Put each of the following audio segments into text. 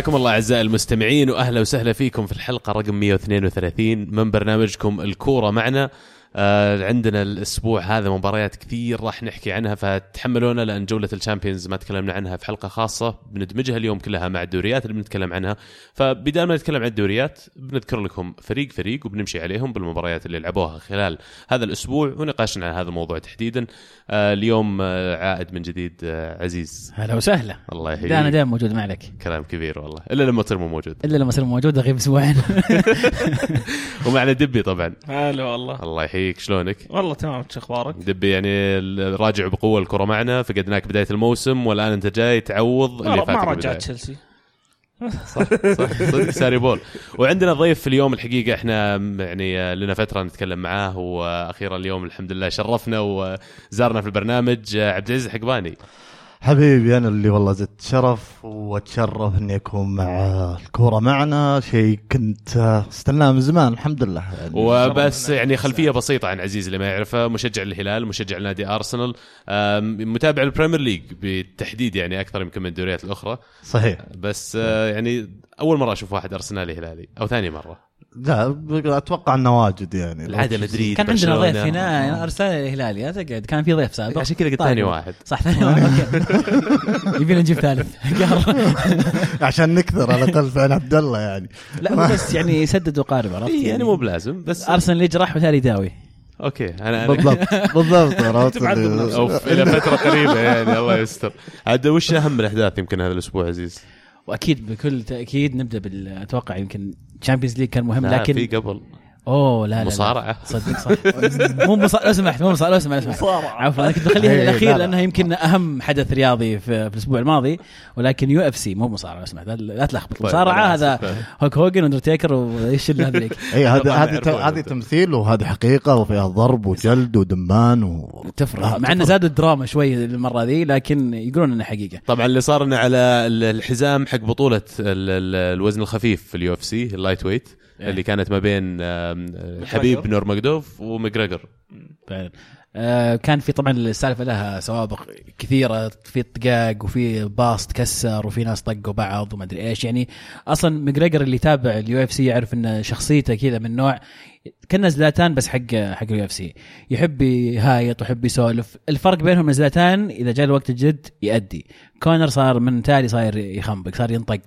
حياكم الله أعزائي المستمعين واهلا وسهلا فيكم في الحلقة رقم 132 من برنامجكم الكورة معنا. آه عندنا الأسبوع هذا مباريات كثير راح نحكي عنها فتحملونا لأن جولة الشامبيونز ما تكلمنا عنها في حلقة خاصة بندمجها اليوم كلها مع الدوريات اللي بنتكلم عنها. فبدال ما نتكلم عن الدوريات بنذكر لكم فريق فريق وبنمشي عليهم بالمباريات اللي لعبوها خلال هذا الأسبوع ونقاشنا عن هذا الموضوع تحديدا. آه اليوم آه عائد من جديد آه عزيز. هلا وسهلا. الله يحييك. أنا دائما موجود معك. كلام كبير والله. إلا لما تصير مو موجود. إلا لما اصير موجود اغيب أسبوعين ومعنا دبي طبعا. هلا والله. الله يحييك. شلونك والله تمام شو أخبارك؟ دبي يعني راجع بقوة الكرة معنا فقدناك بداية الموسم والآن أنت جاي تعوض اللي ما فاتك ما. رجعت تشيلسي صح صح صدق ساري بول وعندنا ضيف في اليوم الحقيقة إحنا يعني لنا فترة نتكلم معاه وأخيرا اليوم الحمد لله شرفنا وزارنا في البرنامج عبد العزيز حقباني حبيبي أنا اللي والله زدت شرف وأتشرف إني أكون مع الكورة معنا. شيء كنت استناه من زمان الحمد لله. يعني وبس يعني خلفية بسيطة عن عزيز اللي ما يعرفه مشجع الهلال مشجع نادي أرسنال. متابع ال Premier League بالتحديد يعني أكثر يمكن من الدوريات الأخرى. صحيح. بس آه، يعني أول مرة أشوف واحد أرسنالي هلالي أو ثاني مرة. لا أتوقع إنه واجد يعني العاده مدريد كان عندنا. ضيف هنا أرسنالي هلالي لا أتوقع كان في ضيف سابق عشان كذا قلت طيب. ثاني واحد صح ثاني واحد okay يبينا نجيب ثالث. عشان نكثر على الاقل في عين عبد الله يعني لا هو بس يعني يسدد وقارب عرفت إيه، يعني مو بلازم بس ارسنال يجرح وتالي يداوي okay أنا بالضبط بالضبط عرفت. أوف إلى فترة قريبة يعني الله يستر عاد وش أهم الاحداث يمكن هذا الأسبوع عزيز؟ وأكيد بكل تأكيد نبدأ بال أتوقع يمكن Champions League كان مهم لا لكن في قبل. أوه لا لا مصارعة. صدق صح. مو مصارعة لو سمحت مو مصارعة لو سمحت لو سمحت. عفوا أنا كنت بخليها إيه، الأخير لا، لا. لأنها يمكن أهم حدث رياضي في, في الأسبوع الماضي ولكن UFC مو مصارعة لو سمحت. لا- لا تلخبط. طيب، مصارعة أنا هذا آسف. Hulk Hogan و Undertaker وإيش اللي هذوليك اي هذه طبعاً هذه هذه. تمثيل وهذه حقيقة وفيها ضرب وجلد ودمان و... تفرق. مع إنه زادوا الدراما شوي المرة ذي لكن يقولون إنها حقيقة. طبعا اللي صار إنه على ال- الحزام حق بطولة ال- ال- الوزن الخفيف في ال UFC ال lightweight إيه. اللي كانت ما بين حبيب نورماجوميدوف وماجريجر فعلا. آه كان في طبعا السالفة لها سوابق كثيرة في طقاق وفي باص تكسر وفي ناس طقوا بعض وما أدري إيش. يعني أصلا ماجريجر اللي يتابع ال UFC يعرف إن شخصيته كذا من نوع كنه زلاتان بس حق حق ال UFC. يحب يهايط ويحب يسولف. الفرق بينهم إن زلاتان إذا جاء الوقت الجد يأدي. كونر صار من تالي صاير يخنبق صار ينطق.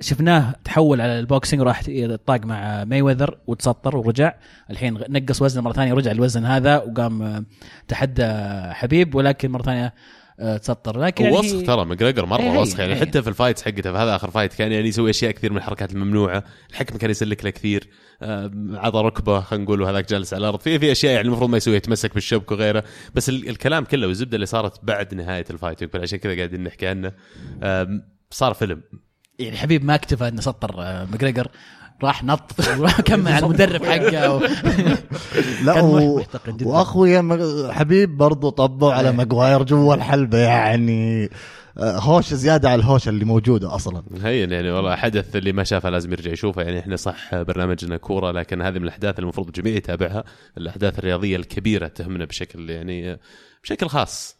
شفناه تحول على ال boxing وراح يتطاق مع ماي وتسطر ورجع. الحين نقص وزنه مرة ثانية ورجع الوزن هذا وقام آه، تحدى حبيب ولكن مرة ثانية آه، تسطر. لكن يعني ووسخ ترى ماكجريجور مرة إيه، وسخ يعني إيه. حتى في ال fights حقته في هذا آخر fight كان يعني يسوي أشياء كثير من الحركات الممنوعة. الحكم كان يسلك له كثير آه، عطى ركبة خلينا نقول وهذاك جالس على الأرض. في في أشياء يعني المفروض ما يسويها يتمسك بالشبك وغيره. بس ال- الكلام كله والزبدة اللي صارت بعد نهاية ال fight عشان كذا قاعدين نحكي عنه. صار فيلم. يعني حبيب ما اكتفى انه سطر آه، ماجريجر راح نط وكمل على المدرب حقه. و... لا و... واخويا حبيب برضو طبوا على إيه. ماجواير جوا الحلبة يعني آه، هوش زيادة على الهوشه اللي موجودة أصلا. هين يعني والله حدث اللي ما شافه لازم يرجع يشوفه. يعني إحنا صح برنامجنا كورة لكن هذه من الأحداث المفروض الجميع يتابعها الأحداث الرياضية الكبيرة تهمنا بشكل يعني بشكل خاص.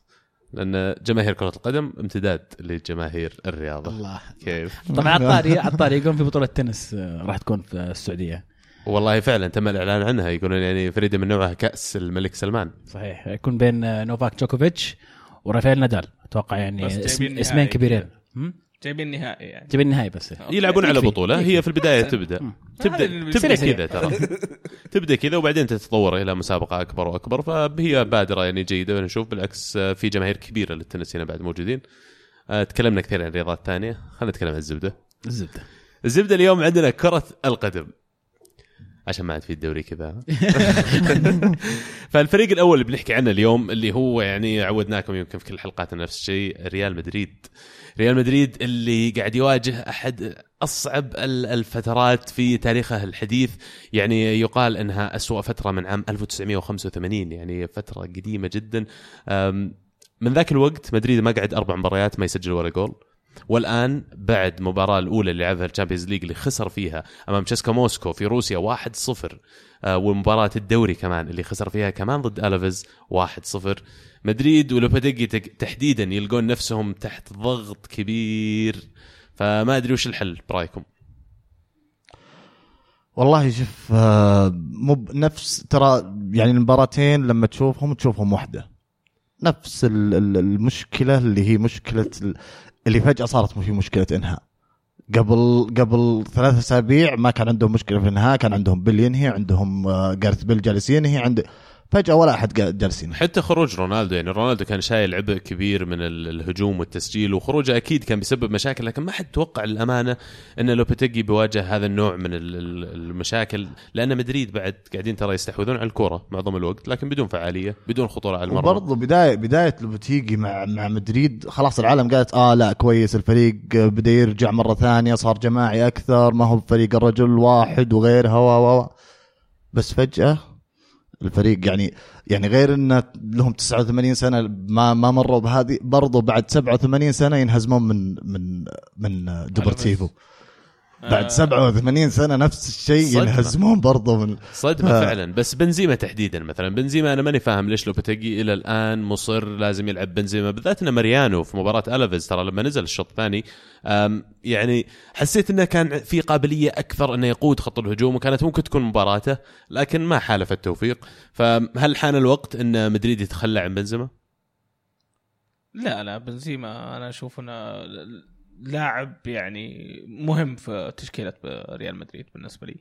لأن جماهير كرة القدم امتداد لجماهير الرياضة. الله. كيف؟ طبعا عطاري عطاري يقول في بطولة تنس آه، راح تكون في السعودية. والله فعلا تم الإعلان عنها. يقولون يعني فريدة من نوعها كأس الملك سلمان. صحيح. يكون بين آه، نوفاك جوكوفيتش ورافائيل نادال. أتوقع يعني اسم اسمين كبيرين؟ جايبين نهائي يعني جايبين النهائي بس يلعبون على. بطوله هي في البدايه تبدا. تبدا تبدا. كذا ترى تبدا كذا وبعدين تتطور إلى مسابقه اكبر واكبر فهي بادره يعني جيده ونشوف بالعكس آه، في جماهير كبيره للتنس هنا بعد موجودين آه، تكلمنا كثير عن رياضات ثانية خلينا نتكلم عن الزبده الزبده الزبده اليوم عندنا كره القدم عشان ما عاد في الدوري كذا فالفريق الأول اللي بنحكي عنه اليوم اللي هو يعني عودناكم يمكن في كل حلقاتنا نفس الشيء ريال مدريد ريال مدريد اللي قاعد يواجه أحد أصعب ال- الفترات في تاريخه الحديث. يعني يقال إنها أسوأ فترة من عام 1985 يعني فترة قديمة جدا. من ذاك الوقت مدريد ما قعد أربع مباريات ما يسجل ولا جول. والآن بعد المباراه الأولى اللي لعبها ال Champions League اللي خسر فيها أمام سيسكا موسكو في روسيا 1-0 آه، ومباراة الدوري كمان اللي خسر فيها كمان ضد ألافيس 1-0 مدريد ولوباتيجي تك- تحديدا يلقون نفسهم تحت ضغط كبير. فما أدري وش الحل برأيكم؟ والله شوف آه، مو نفس ترى يعني المباراتين لما تشوفهم تشوفهم واحدة. نفس ال- ال- المشكلة اللي هي مشكلة اللي فجأة صارت في مشكلة إنهاء. قبل قبل ثلاث أسابيع ما كان عندهم مشكلة في الانهاء كان عندهم بيل ينهي عندهم آه، جارث بيل جالس ينهي عنده فجأة ولا أحد قا- جالس ينهي حتى خروج رونالدو يعني رونالدو كان شايل عبء كبير من ال- الهجوم والتسجيل وخروجه أكيد كان بيسبب مشاكل لكن ما حد توقع الامانه إن لوبيتيجي بيواجه هذا النوع من ال- ال- المشاكل لأن مدريد بعد قاعدين ترى يستحوذون على الكورة معظم الوقت لكن بدون فعالية بدون خطورة على المرمى. وبرضه بدايه بداية لوبتيجي مع مع مدريد خلاص العالم قالت آه لا كويس الفريق بدا يرجع مرة ثانية صار جماعي أكثر ما هو فريق الرجل واحد وغيرها و و- بس فجأة الفريق يعني يعني غير انه لهم 89 سنة ما ما مروا بهذه برضه بعد 87 سنة ينهزمون من من من ديبورتيفو بعد آه. 87 سنة نفس الشيء. ينهزمون برضه من صدمة آه. فعلا بس بنزيما تحديدا مثلا بنزيما أنا ماني فاهم ليش لوبيتيجي إلى الآن مصر إلا لازم يلعب بنزيما بالذات ان ماريانو في مباراة ألافيس ترى لما نزل الشوط الثاني يعني حسيت إنه كان في قابلية أكثر إنه يقود خط الهجوم وكانت ممكن تكون مباراته لكن ما حالف التوفيق فهل حان الوقت إن مدريد يتخلى عن بنزيما؟ لا لا بنزيما أنا أشوف إنه لاعب يعني مهم في تشكيلة ريال مدريد بالنسبة لي.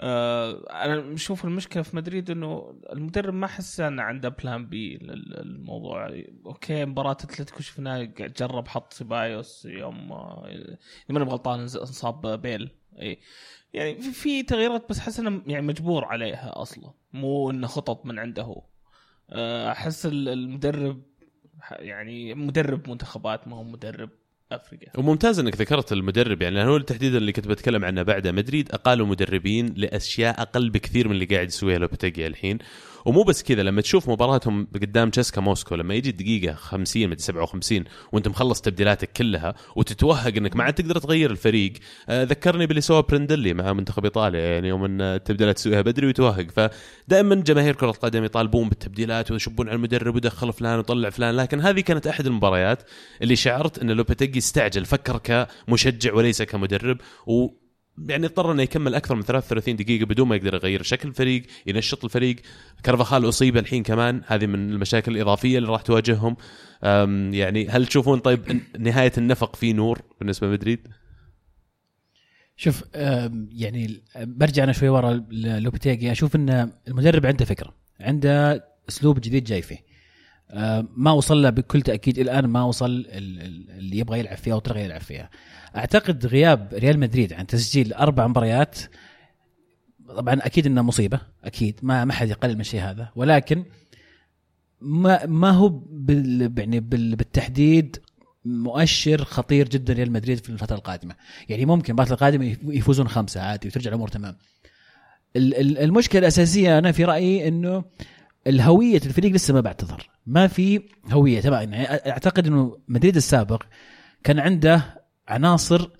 آه، أنا أشوف المشكلة في مدريد إنه المدرب ما حس إنه عنده plan B للموضوع. okay مباراة أتلتيكو شفناه جرب حط سيبايوس يوم آه، إذا ماني غلطان انصاب بيل. إي. يعني في- تغييرات بس حس إنه يعني مجبور عليها أصلا. مو إنه خطط من عنده هو. آه، أحس ال- المدرب يعني مدرب منتخبات ما هو مدرب. أفريقيا. وممتاز إنك ذكرت المدرب يعني هو تحديدا اللي كنت بتكلم عنه بعده مدريد أقالوا مدربين لأشياء أقل بكثير من اللي قاعد يسويها لوبيتيجي الحين. ومو بس كذا لما تشوف مباراتهم قدام تشيسكا موسكو لما يجي الدقيقة 50 مدري 57 وانت مخلص تبديلاتك كلها وتتوهق إنك ما عاد تقدر تغير الفريق. آه ذكرني باللي سواه برندلي مع منتخب إيطاليا يعني يوم إن التبديلات تسويها بدري ويتوهق فدائما جماهير كرة القدم يطالبون بالتبديلات ويشبون على المدرب ودخل فلان وطلع فلان لكن هذه كانت أحد المباريات اللي شعرت إن لوبيتيجي استعجل فكر كمشجع وليس كمدرب و يعني اضطر إنه يكمل أكثر من 33 دقيقة بدون ما يقدر يغير شكل الفريق ينشط الفريق. كارفاخال أصيب الحين كمان هذه من المشاكل الإضافية اللي راح تواجههم. يعني هل تشوفون طيب نهاية النفق في نور بالنسبة لمدريد؟ شوف يعني برجع أنا شوي ورا لوبتيجي. أشوف إن المدرب عنده فكرة عنده أسلوب جديد جاي فيه. ما وصل له بكل تأكيد الآن ما وصل ال- ال- اللي يبغى يلعب فيها أو ترغى يلعب فيها. أعتقد غياب ريال مدريد عن تسجيل أربع مباريات طبعا أكيد انه مصيبة أكيد. ما ما حد يقلل من الشيء هذا. ولكن ما ما هو بال يعني بال بالتحديد مؤشر خطير جدا ريال مدريد في الفترة القادمة. يعني ممكن المباراه القادمة يفوزون خمسة عادي وترجع الأمور تمام. ال- ال- المشكلة الأساسية أنا في رأيي إنه الهوية الفريق لسه ما بعد تظهر ما في هوية. تبع يعني أعتقد إنه مدريد السابق كان عنده عناصر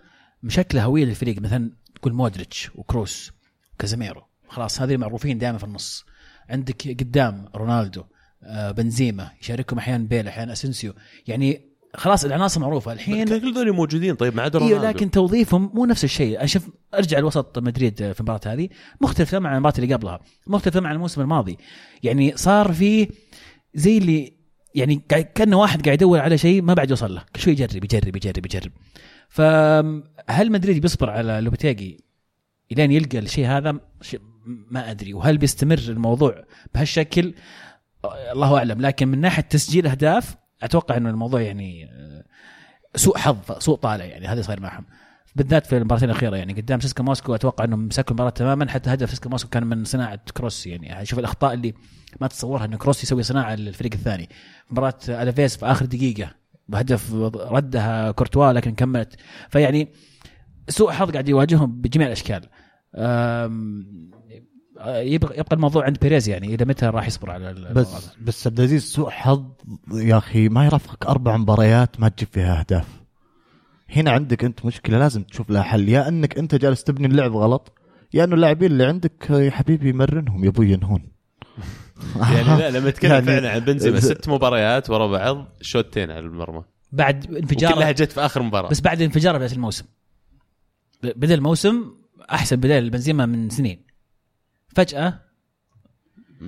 مشكلة هوية للفريق مثلا تقول مودريتش وكروس وكازيميرو. خلاص هذه معروفين دائما في النص. عندك قدام رونالدو آه، بنزيما يشاركهم أحيانا بيل أحيانا اسنسيو يعني خلاص العناصر معروفة. الحين كل ذول موجودين. طيب ما عدا رونالدو. لكن توظيفهم مو نفس الشيء. أشوف أرجع لوسط مدريد في المباراة هذه. مختلف تماما عن المباراة اللي قبلها. مختلف تماما عن الموسم الماضي. يعني صار في زي اللي يعني كأنه واحد قاعد يدور على شيء ما بعد يوصل له. كل شوي يجرب يجرب يجرب يجرب. فهل مدريد بيصبر على لوبتيجي إلين يلقى الشيء هذا؟ ما أدري. وهل بيستمر الموضوع بهالشكل؟ آه، الله أعلم. لكن من ناحية تسجيل أهداف أتوقع إنه الموضوع يعني آه، سوء حظ سوء طالع يعني هذا صاير معهم. بالذات في المباراتين الأخيرة يعني قدام سيسكا موسكو أتوقع انهم مسكوا المباراة تماما حتى هدف سيسكا موسكو كان من صناعة كروس يعني. شوف الأخطاء اللي ما تتصورها إنه كروس يسوي صناعة للفريق الثاني. مباراة ألافيس في آخر دقيقة بهدف ردها كورتوا لكن كملت. فيعني سوء حظ قاعد يواجههم بجميع الأشكال. يبقى يبقى الموضوع عند بيريز يعني إلى متى راح يصبر على الموضوع بس هذا؟ بس عبد العزيز سوء حظ يا أخي ما يرافقك أربع مباريات ما تجيب فيها أهداف. هنا عندك أنت مشكلة لازم تشوف لها حل. يا أنك أنت جالس تبني اللعب غلط يا أنه اللاعبين اللي عندك يا حبيبي مرنهم يا أبوي ينهون. يعني لا لما نتكلم يعني- فعلا عن بنزيما ست مباريات ورا بعض شوتين على المرمى. بعد انفجار جت في آخر مباراة. بس بعد انفجار بدايه الموسم. بدأ الموسم أحسن بداية لبنزيما من سنين. فجأة؟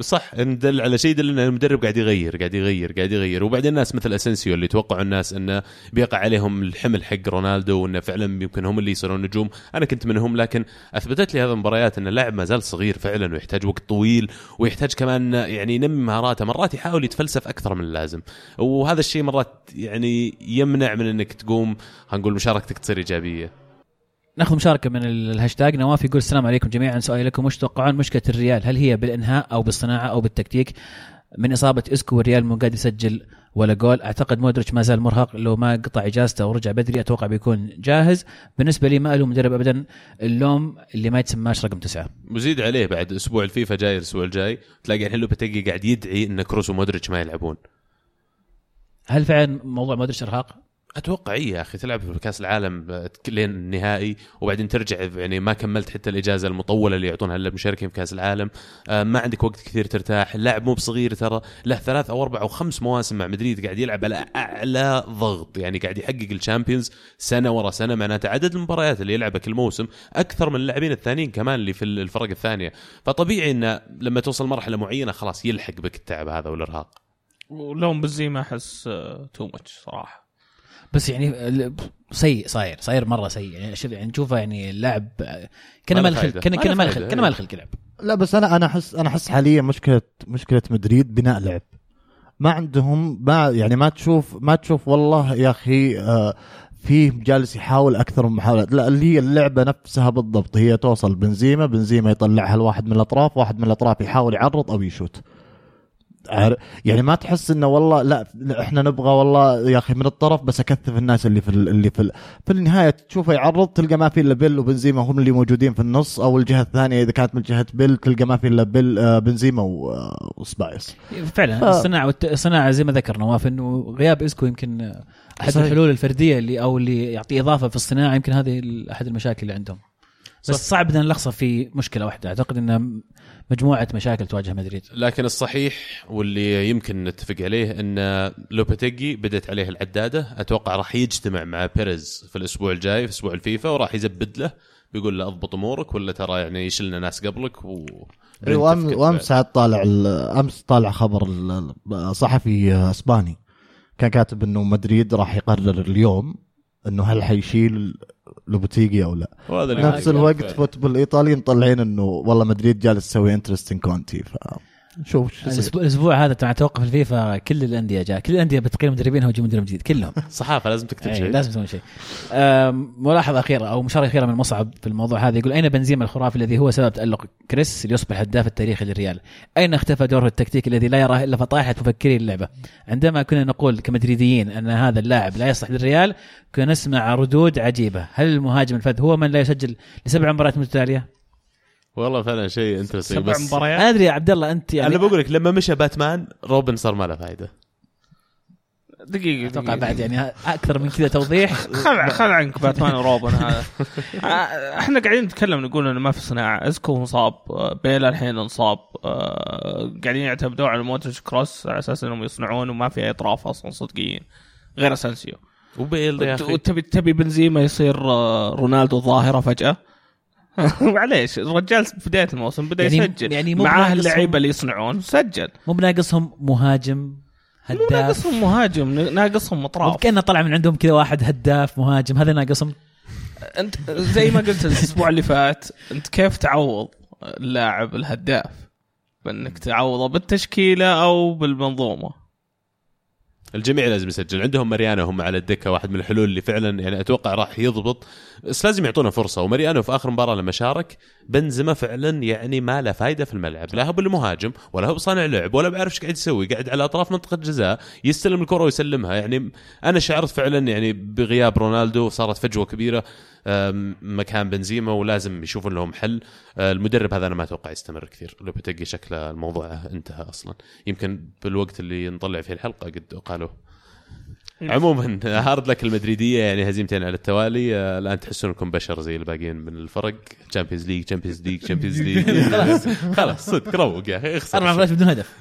صح ندل على شيء يدل إن المدرب قاعد يغير قاعد يغير قاعد يغير. وبعدين الناس مثل اسنسيو اللي توقعوا الناس إنه بيقع عليهم الحمل حق رونالدو وإنه فعلا يمكن هم اللي يصيرون نجوم. أنا كنت منهم لكن أثبتت لي هذه المباريات إن اللاعب ما زال صغير فعلا ويحتاج وقت طويل ويحتاج كمان يعني ينمي مهاراته مرات يحاول يتفلسف أكثر من اللازم. وهذا الشيء مرات يعني يمنع من إنك تقوم خلينا نقول مشاركتك تصير إيجابية. ناخذ مشاركة من الهاشتاج. نواف يقول السلام عليكم جميعا. سؤالي لكم وش تتوقعون مشكلة الريال؟ هل هي بالإنهاء أو بالصناعة أو بالتكتيك؟ من إصابة إسكو والريال مو قاعد يسجل ولا جول. أعتقد مودريتش ما زال مرهق. لو ما قطع إجازته ورجع بدري أتوقع بيكون جاهز. بالنسبة لي ما ألوم مدرب ابدا اللوم اللي ما يتسمى رقم تسعة. وزيد عليه بعد أسبوع الفيفا جاي الأسبوع الجاي. تلاقي الحين لوبيتيجي قاعد يدعي إن كروس ومودريتش ما يلعبون. هل فعلا موضوع مودريتش إرهاق؟ أتوقع إي يا أخي تلعب في كأس العالم لين النهائي وبعدين ترجع يعني ما كملت حتى الإجازة المطولة اللي يعطونها للمشاركين في كأس العالم. آه، ما عندك وقت كثير ترتاح اللاعب مو بصغير ترى له ثلاث أو أربع أو خمس مواسم مع مدريد قاعد يلعب على أعلى ضغط يعني قاعد يحقق ال Champions سنة ورا سنة معناته عدد المباريات اللي يلعبها كل موسم أكثر من اللاعبين الثانيين كمان اللي في الفرق الثانية. فطبيعي انه لما توصل مرحلة معينة خلاص يلحق بك التعب هذا والإرهاق. ولوم بنزيما أحس too much صراحة. بس يعني ال- سيء صاير صاير مرة سيء. يعني شوف يعني نشوفه يعني اللاعب كان ما ما له له فايدة. خلق كان ما كان له ما له فايدة، خلق كان إيه. يلعب. لا بس أنا أنا أحس أنا أحس حاليا مشكلة مشكلة مدريد بناء لعب. ما عندهم ما يعني ما تشوف ما تشوف والله يا أخي آه في جالس يحاول أكثر من محاولات لا اللي هي اللعبة نفسها بالضبط هي توصل بنزيما بنزيما يطلعها الواحد من الأطراف واحد من الأطراف يحاول يعرض أو يشوت. يعني ما تحس إنه والله لا إحنا نبغى والله يا أخي من الطرف بس أكثف الناس اللي في ال- اللي في في النهاية تشوفه يعرض تلقى ما في إلا بيل وبنزيما هم اللي موجودين في النص أو الجهة الثانية إذا كانت من جهة بيل تلقى ما في إلا بيل آه، بنزيما آه، وسيبايوس فعلا ف- الصناعة. الصناعة زي ما ذكر نواف إنه غياب إسكو يمكن أحد صحيح. الحلول الفردية اللي أو اللي يعطي إضافة في الصناعة يمكن هذه أحد المشاكل اللي عندهم بس. صعب ان نلخصه في مشكلة واحدة. أعتقد إنها مجموعة مشاكل تواجه مدريد. لكن الصحيح واللي يمكن نتفق عليه إن لوبيتيجي بدا عليه العداد. أتوقع راح يجتمع مع بيريز في الأسبوع الجاي في أسبوع الفيفا وراح يزبده. بيقول له أضبط أمورك ولا ترى يعني يشلنا ناس قبلك و وأم- وأمس عاد طالع ال- أمس طالع خبر صحفي أسباني. كان كاتب إنه مدريد راح يقرر اليوم إنه هل حيشيل لوبوتيجي أو لا وهذا نفس الوقت. فوتبول الايطالي مطلعين إنه والله مدريد جالس تسوي انترستنج كونتي فنشوف شو الأسبوع الأسبوع هذا تبع توقف الفيفا كل الأندية جاء كل الأندية بتقيم مدربينها ويجيب مدرب جديد كلهم. صحافة لازم تكتب أي، شيء. لازم يسوون شيء. ملاحظة أخيرة أو مشاركة أخيرة من مصعب في الموضوع هذا يقول أين بنزيما الخرافي الذي هو سبب تألق كريس ليصبح الهداف التاريخي للريال؟ أين اختفى دوره التكتيكي الذي لا يراه إلا فطاحلة مفكري اللعبة؟ عندما كنا نقول كمدريديين أن هذا اللاعب لا يصلح للريال كنا نسمع ردود عجيبة. هل المهاجم الفذ هو من لا يسجل لسبع مباريات متتاليه والله فعلا شيء interesting سبع بس مباريات. أنا أدري يا عبد الله أنت يعني أنا بقول لك لما مشى باتمان روبن صار ما له فائده دقيقة أتوقع دقيقة. بعد يعني أكثر من كذا توضيح. خل خل عنك باتمان وروبن هذا. آه، إحنا قاعدين نتكلم نقول إنه ما في صناعة. اسكو انصاب آه، بيل الحين انصاب. آه، قاعدين يعتمدون على مودريتش كروس على أساس إنهم يصنعون وما في أي أطراف أصلا صدقيين غير أسانسيو. وبيل يا أخي. وتبي تبي بنزيما يصير رونالدو الظاهرة فجأة؟ معليش الرجال في بداية الموسم بدأ يعني- يسجل. يعني مو معاه اللعيبة اللي يصنعون سجل. مو بناقصهم مهاجم مو هداف. ناقصهم مهاجم ناقصهم مو اطراف كأنه طلع من عندهم كذا واحد هداف مهاجم هذا ناقصهم. انت زي ما قلت الأسبوع اللي فات أنت كيف تعوض اللاعب الهداف؟ بأنك تعوضه بالتشكيلة أو بالمنظومة. الجميع لازم يسجل. عندهم ماريانو هم على الدكة واحد من الحلول اللي فعلا يعني أتوقع راح يضبط. بس لازم يعطونا فرصة. وماريانو في آخر مباراة لما شارك بنزيما فعلا يعني ما له فايدة في الملعب لا هو بالمهاجم ولا هو بصانع لعب ولا بعرف إيش قاعد يسوي قاعد على أطراف منطقة جزاء يستلم الكرة ويسلمها. يعني أنا شعرت فعلا يعني بغياب رونالدو صارت فجوة كبيرة مكان بنزيما ولازم يشوفون لهم حل. أه، المدرب هذا أنا ما أتوقع يستمر كثير لوبيتيجي شكله الموضوع انتهى أصلا. يمكن بالوقت اللي نطلع فيه الحلقة قد قالوا عموما هارد لك المدريدية يعني هزيمتين على التوالي. آه، الآن تحسون أنكم بشر زي الباقيين من الفرق. Champions League Champions League Champions League خلاص. خلاص صدق روق يا أخي اخسر أربع مباريات بدون هدف.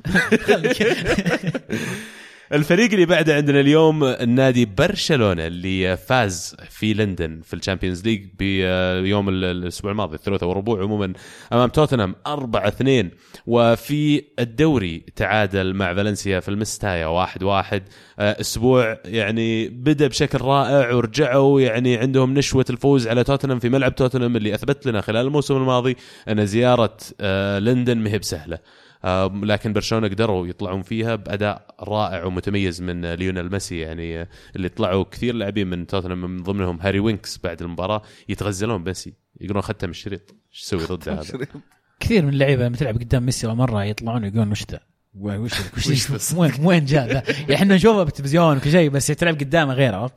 الفريق اللي بعده عندنا اليوم النادي برشلونة اللي فاز في لندن في ال Champions League بيوم ال- الأسبوع الماضي الثلاثاء والربوع عموما أمام توتنهام 4 2 وفي الدوري تعادل مع فالنسيا في المستايا 1 1 أسبوع يعني بدأ بشكل رائع ورجعوا يعني عندهم نشوة الفوز على توتنهام في ملعب توتنهام اللي أثبت لنا خلال الموسم الماضي أن زيارة آه، لندن مهب سهلة. آه، لكن برشلونة قدروا يطلعون فيها بأداء رائع ومتميز من ليونيل ميسي يعني آه، اللي طلعوا كثير لاعبين من توتنهام من ضمنهم هاري وينكس بعد المباراة يتغزلون بميسي يقولون ختم الشريط إيش تسوي ضد هذا؟ كثير من اللعيبة لما تلعب قدام ميسي مرة يطلعون يقولون وش ذا؟ وش وش وش وين وين جاء ذا؟ يعني إحنا نشوفه بالتلفزيون وكل شيء بس تلعب قدامه غيره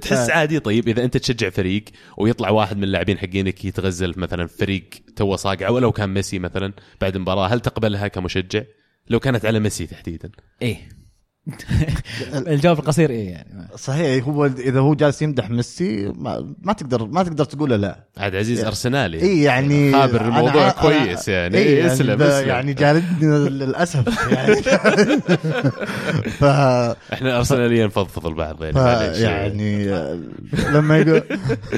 تحس عادي؟ طيب إذا أنت تشجع فريق ويطلع واحد من اللاعبين حقينك يتغزل مثلا فريق تو صاقع ولو كان ميسي مثلا بعد مباراه هل تقبلها كمشجع؟ لو كانت على ميسي تحديدا. إيه. الجواب القصير إيه يعني. صحيح هو إذا هو جالس يمدح ميسي ما, ما تقدر ما تقدر تقول له لا. عاد عزيز يعني- أرسنالي. اي يعني خابر أنا- الموضوع أنا- كويس يعني. إيه إيه اسلم اسلم. يعني جالدني للأسف يعني. ف إحنا ارسناليا نفضفض البعض يعني. يعني لما يقول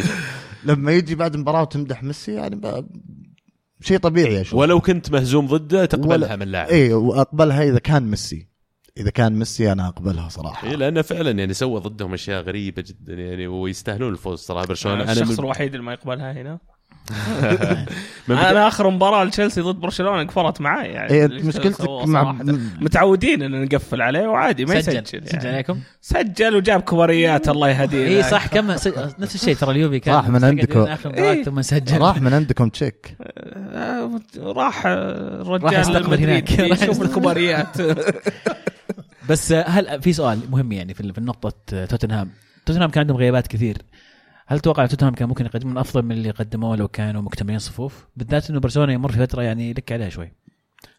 لما يجي بعد مباراة وتمدح ميسي يعني ب- شيء طبيعي أشوف ولو كنت مهزوم ضده تقبلها من لاعب. اي وأقبلها إذا كان ميسي. إذا كان ميسي أنا أقبلها صراحة إيه لأنه فعلا يعني سوى ضدهم أشياء غريبة جدا يعني ويستاهلون الفوز صراحة برشلونة أنا أنا الشخص من الوحيد اللي ما يقبلها هنا أنا آخر مباراة لتشيلسي ضد برشلونة قفرت معي يعني إيه مشكلتك مع. متعودين إن نقفل عليه وعادي ما سجل يسجل سجل يعني. عليكم سجل وجاب كبريات الله يهديه اي صح كم س- نفس الشيء ترى اليوفي كان راح من سجل عندكم. آخر مباراة إيه. ثم سجل راح من عندكم تشيك آه، راح آه، راح الرجال يستقبل هناك. يشوف الكبريات بس هل في سؤال مهم يعني في نقطه توتنهام. توتنهام كان عندهم غيابات كثير. هل تتوقع توتنهام كان ممكن يقدمون أفضل من اللي قدموه لو كانوا مكتملين صفوف؟ بالذات إنه برشلونة يمر في فترة يعني لك عليها شوي.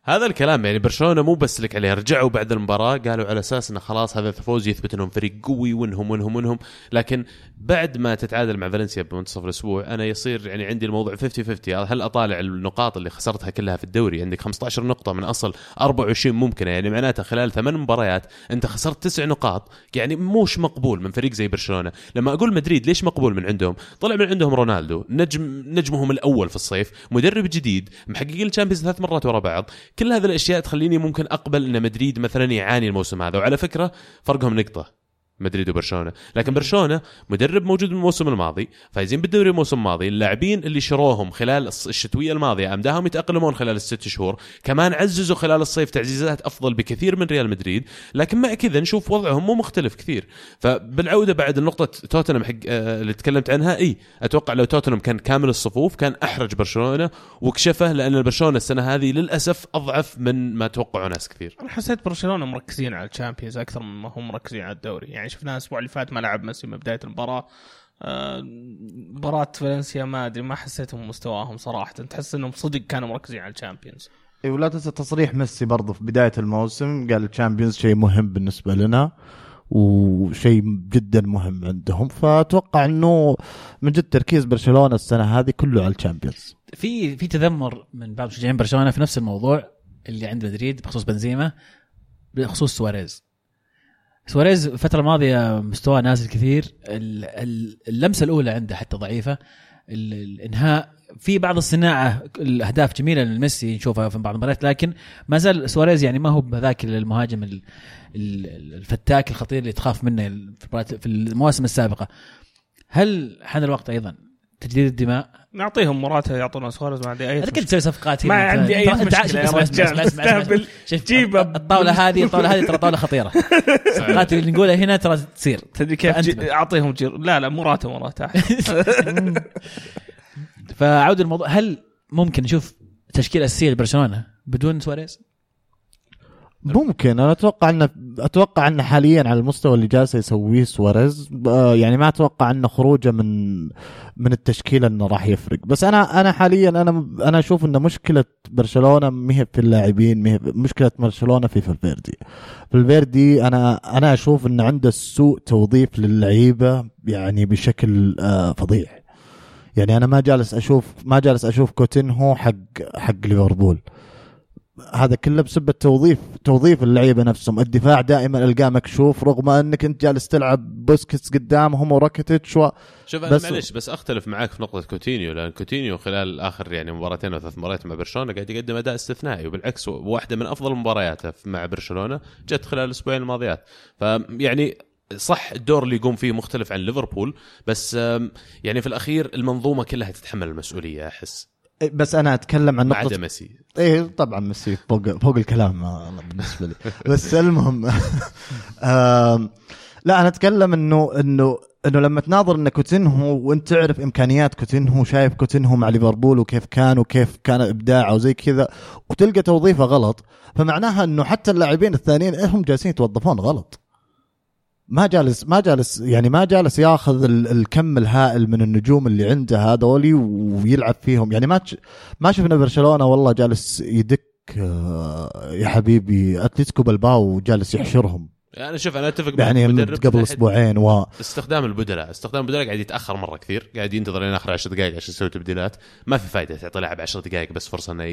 هذا الكلام يعني برشلونة مو بس لك عليه رجعوا بعد المباراة قالوا على أساس انه خلاص هذا الفوز يثبت إنهم فريق قوي وانهم وانهم وإنهم. لكن بعد ما تتعادل مع فالنسيا بمنتصف الأسبوع أنا يصير يعني عندي الموضوع 50 50 هل أطالع النقاط اللي خسرتها كلها في الدوري؟ عندك 15 نقطة من أصل 24 ممكنة. يعني معناته خلال ثمان مباريات أنت خسرت تسع نقاط. يعني موش مقبول من فريق زي برشلونة. لما أقول مدريد ليش مقبول من عندهم؟ طلع من عندهم رونالدو نجم نجمهم الأول في الصيف مدرب جديد محققين الشامبيونز ثلاث مرات ورا بعض. كل هذه الأشياء تخليني ممكن أقبل إن مدريد مثلا يعاني الموسم هذا. وعلى فكرة فرقهم نقطة. مدريد وبرشلونة. لكن برشلونة مدرب موجود من الموسم الماضي فايزين بالدوري الموسم الماضي اللاعبين اللي شروهم خلال الشتوية الماضية امداهم يتأقلمون خلال الست شهور كمان عززوا خلال الصيف تعزيزات أفضل بكثير من ريال مدريد لكن مع كذا نشوف وضعهم مو مختلف كثير. فبالعودة بعد النقطة توتنهام حق آه، اللي تكلمت عنها إي أتوقع لو توتنهام كان كامل الصفوف كان أحرج برشلونة وكشفه لأن برشلونة السنة هذه للأسف أضعف من ما توقعوا ناس كثير. أنا حسيت برشلونة مركزين على ال Champions أكثر مما هم مركزين على الدوري. يعني شفناه الأسبوع اللي فات ما لعب ميسي من بداية المباراة. آه، مباراة فالنسيا ما أدري ما حسيتهم مستواهم صراحة. تحس إنهم صدق كانوا مركزين على الشامبيونز. إي ولا تنسى تصريح ميسي برضه في بداية الموسم. قال ال Champions شيء مهم بالنسبة لنا وشيء جدا مهم عندهم. فأتوقع إنه من جد تركيز برشلونة السنة هذه كله على ال Champions. في في تذمر من بعض مشجعين برشلونة في نفس الموضوع اللي عند مدريد بخصوص بنزيما بخصوص سواريز. سواريز الفترة الماضية مستواه نازل كثير. ال- ال- اللمسة الأولى عنده حتى ضعيفة. ال- الإنهاء في بعض الصناعة الأهداف جميلة لميسي نشوفها في بعض المباريات لكن ما زال سواريز يعني ما هو بذاك المهاجم ال- ال- الفتاك الخطير اللي تخاف منه في المواسم السابقة. هل حان الوقت أيضا تجديد الدماء. نعطيهم مراته يعطونا سواريز ما عندي أي أنا كنت. تسوي صفقات ما عندي اسمع- تستهبل. شوف جيب الطاولة هذه الطاولة هذه ترى طاولة خطيرة. الصفقات اللي نقولها هنا ترى تصير. تدري كيف. أعطيهم جير. لا لا مراته مراته فعود الموضوع هل ممكن نشوف تشكيل اساسيه لبرشلونه بدون سواريز؟ ممكن. أنا أتوقع انه أتوقع إنه حاليا على المستوى اللي جالس يسويه سواريز آه، يعني ما أتوقع إنه خروجه من من التشكيلة إنه راح يفرق. بس أنا أنا حاليا أنا أنا أشوف ان مشكلة برشلونة ما هي في اللاعبين مشكلة برشلونة في فالفيردي. فالفيردي أنا أنا أشوف ان عنده سوء توظيف للعيبة يعني بشكل آه، فظيع. يعني أنا ما جالس أشوف ما جالس أشوف كوتينهو حق حق ليفربول. هذا كله بسبب توظيف توظيف اللعيبة نفسهم. الدفاع دائما ألقاه مكشوف رغم أنك أنت جالس تلعب بوسكيتس قدامهم وراكيتيتش و... شوف أنا بس- معلش بس أختلف معاك في نقطة كوتينيو لأن كوتينيو خلال آخر يعني مباراتين أو ثلاث مباريات مع برشلونة قاعد يقدم أداء استثنائي وبالعكس واحدة من أفضل مبارياته مع برشلونة جت خلال الأسبوعين الماضيات. فيعني صح الدور اللي يقوم فيه مختلف عن ليفربول بس يعني في الأخير المنظومة كلها تتحمل المسؤولية أحس. بس أنا أتكلم عن نقطه عدا ميسي. إيه طبعا ميسي فوق فوق الكلام آه، بالنسبة لي. بس المهم لا أنا أتكلم انه انه إنه لما تناظر إن كوتينهو وأنت تعرف إمكانيات كوتينهو شايف كوتينهو مع ليفربول وكيف كان وكيف كان إبداعه وزي كذا وتلقى توظيفه غلط فمعناها إنه حتى اللاعبين الثانيين هم جالسين يتوظفون غلط. ما جالس ما جالس يعني ما جالس ياخذ ال- الكم الهائل من النجوم اللي عنده هذولي ويلعب فيهم. يعني ما ما شفنا برشلونة والله جالس يدك آه، يا حبيبي. أتلتيكو بلباو جالس يحشرهم. أنا شوف أنا أتفق يعني قبل أسبوعين و استخدام البدلاء استخدام البدلاء قاعد يتأخر مرة كثير قاعد ينتظر لين آخر 10 دقائق عشان يسوي تبديلات. ما في فائده تعطي لاعب 10 دقائق بس فرصة إنه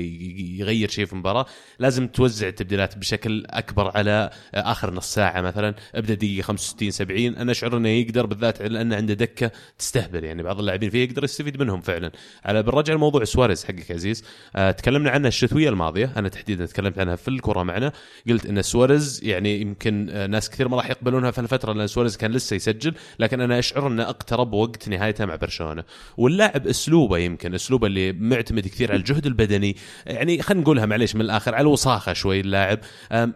يغير شيء في المباراة. لازم توزع التبديلات بشكل أكبر على آخر نص ساعة مثلا. ابدأ دقيقة 65 70 أنا أشعر إنه يقدر بالذات لأنه عنده دكة تستهبل. يعني بعض اللاعبين فيه يقدر يستفيد منهم فعلا. على بنرجع لموضوع سواريز حقك عزيز. آه تكلمنا عنه الشتوية الماضية. أنا تحديدا تكلمت عنها في الكرة معنا. قلت إن سواريز يعني يمكن آه، ناس كثير ما راح يقبلونها في الفترة لأن سواريز كان لسه يسجل لكن أنا أشعر إنه أقترب وقت نهايته مع برشلونة. واللاعب أسلوبه يمكن أسلوبه اللي معتمد كثير على الجهد البدني. يعني خلينا نقولها معليش من الآخر على الوصاخه شوي اللاعب.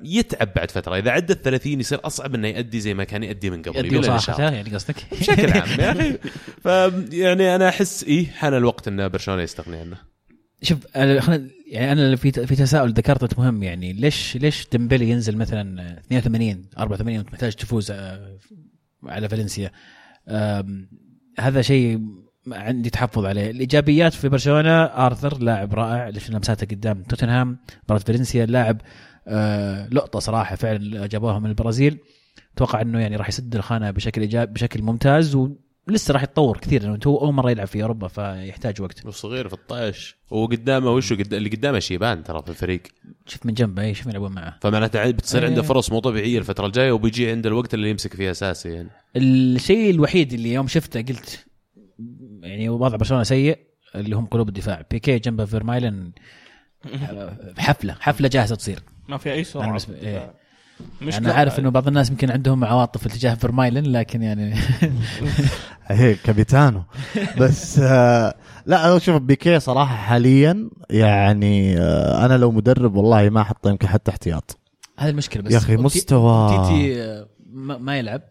يتعب بعد فترة. إذا عدى ال 30 يصير أصعب إنه يؤدي زي ما كان يؤدي من قبل نشاط. يعني قصدك؟ بشكل عام ف يعني أنا أحس إيه حان الوقت إن برشلونة يستغني عنه. شوف خلنا يعني أنا في في تساؤل ذكرته مهم يعني ليش ليش ديمبلي ينزل مثلا 82 84 وانت محتاج تفوز آه، على فالنسيا؟ هذا شيء عندي تحفظ عليه. الإيجابيات في برشلونة آرثر لاعب رائع اللي شفنا مساته قدام توتنهام مباراة فالنسيا لاعب آه، لقطة صراحة فعلا جابوها من البرازيل. أتوقع إنه يعني راح يسد الخانة بشكل ايجابي بشكل ممتاز ولسه راح يتطور كثير لأنه هو أول مرة يلعب في أوروبا فيحتاج وقت. وصغير في الطايش. وقدامه قد... اللي قدامه شيبان ترى في الفريق. شوف من جنبه اي شوف يلعبون معه. فمعناته بتصير إيه. عنده فرص مو طبيعية الفترة الجاية وبيجي عنده الوقت اللي يمسك فيه أساسي يعني. الشيء الوحيد اللي يوم شفته قلت يعني وضع برشلونة سيء اللي هم قلوب الدفاع. بيكي جنبه فيرمايلن حفلة حفلة جاهزة تصير. ما في أي سرعة. بالنسبة- إيه. مش أنا عارف إنه بعض الناس يمكن عندهم عواطف اتجاه فيرمايلن لكن يعني هي كابيتانو. بس آه لا أنا شوف بيكي صراحة حاليا يعني آه أنا لو مدرب والله ما أحطه يمكن حتى احتياط. هذه المشكلة بس. يا وتي- مستوى- تيتي آه، ما ما يلعب.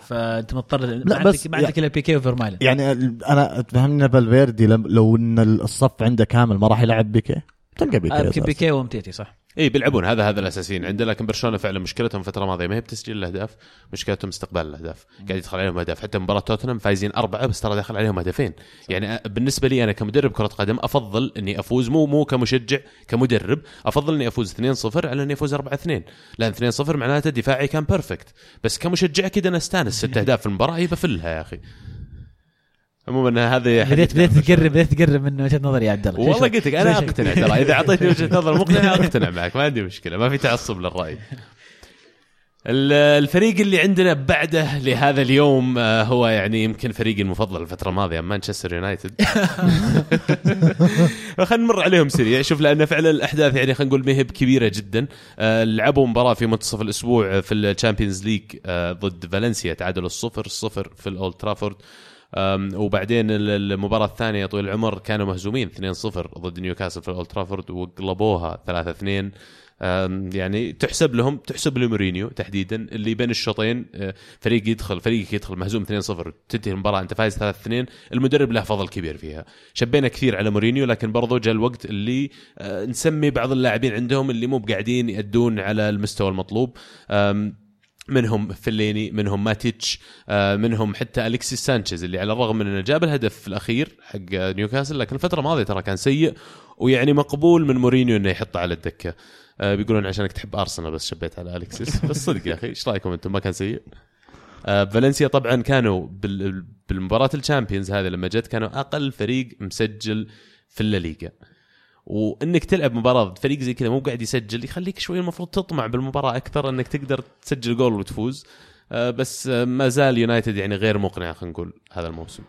فأنت مضطر ما لا، عندك بس ما عندك الا بيكي وفيرمايلن يعني أنا تفهمني فالفيردي لم- لو إن الصف عنده كامل ما راح يلعب بيكي تلقى بيكي آه،. بيكي وأومتيتي صح. اي بيلعبون. هذا هذا الأساسيين. عنده لكن برشلونة فعلا مشكلتهم الفترة الماضية ما هي بتسجيل الأهداف مشكلتهم استقبال الأهداف. قاعد يدخل عليهم أهداف. حتى مباراة توتنهام فايزين أربعة بس ترى داخل عليهم هدفين. يعني بالنسبة لي أنا كمدرب كرة قدم أفضل إني أفوز. مو مو كمشجع كمدرب أفضل إني أفوز 2-0 على إني أفوز 4-2 لأن 2-0 معناته دفاعي كان perfect بس كمشجع أكيد أنا أستانس. ست أهداف في المباراة هي بفلها يا أخي. عموما هذا بديت بديت تقرب بديت تقرب من وجهة نظري يا عبد الله. والله قلت لك أنا. أقتنع ترى إذا أعطيتني وجهة نظر مقنعه أقتنع معك ما عندي مشكلة ما في تعصب للرأي. ال- الفريق اللي عندنا بعده لهذا اليوم آه، هو يعني يمكن فريقي المفضل الفترة الماضية مانشستر يونايتد. خلينا نمر عليهم سريع. شوف لأن فعلا الأحداث يعني خلينا نقول مهب كبيره جدا. آه، لعبوا مباراة في منتصف الأسبوع في ال Champions League آه، ضد فالنسيا تعادلوا الصفر صفر في الأولد ترافورد. وبعدين ال- المباراة الثانية يا طويل العمر كانوا مهزومين 2-0 ضد نيوكاسل في الأولد ترافورد وقلبوها 3-2 أم، يعني تحسب لهم تحسب لمورينيو تحديدا اللي بين الشوطين أه، فريق يدخل فريقك يدخل مهزوم 2-0 تنتهي المباراة أنت فايز 3-2 المدرب له فضل كبير فيها. شبينا كثير على مورينيو لكن برضو جاء الوقت اللي أه، نسمي بعض اللاعبين عندهم اللي مو بقاعدين يأدون على المستوى المطلوب. منهم فيليني منهم ماتيتش آه، منهم حتى الكسيس سانشيز اللي على الرغم من إنه جاب الهدف الأخير حق نيوكاسل لكن الفترة الماضية ترى كان سيء ويعني مقبول من مورينيو إنه يحطه على الدكة. آه، بيقولون عشانك تحب أرسنال بس شبيت على الكسيس بس صدق يا أخي إيش رأيكم أنتم؟ ما كان سيء؟ آه، فالنسيا طبعا كانوا بال- بالمباراة الشامبيونز هذه لما جت كانوا أقل فريق مسجل في الليغا. وإنك تلعب مباراة ضد فريق زي كذا مو قاعد يسجل يخليك شوي المفروض تطمع بالمباراة أكثر إنك تقدر تسجل جول وتفوز. آه، بس آه، ما زال يونايتد يعني غير مقنع خلينا نقول هذا الموسم.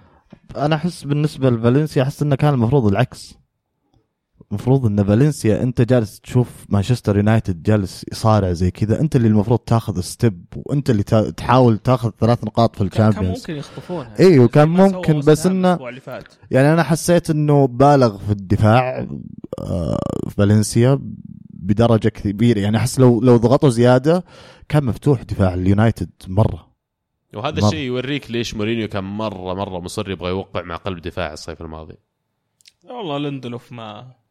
أنا أحس بالنسبة لفالنسيا أحس إنه كان المفروض العكس. المفروض إن فالنسيا أنت جالس تشوف مانشستر يونايتد جالس يصارع زي كذا أنت اللي المفروض تاخذ step وأنت اللي تحاول تاخذ ثلاث نقاط في كان الشامبيونز. ممكن يخطفونها. أيوه كان ممكن بس إنه يعني أنا حسيت إنه بالغ في الدفاع آه، فالنسيا بدرجة كبيرة. يعني أحس لو لو ضغطوا زيادة كان مفتوح دفاع اليونايتد مرة. وهذا. الشيء يوريك ليش مورينيو كان مره مرة مصر يبغى يوقع مع قلب دفاع الصيف الماضي. والله لندلوف ما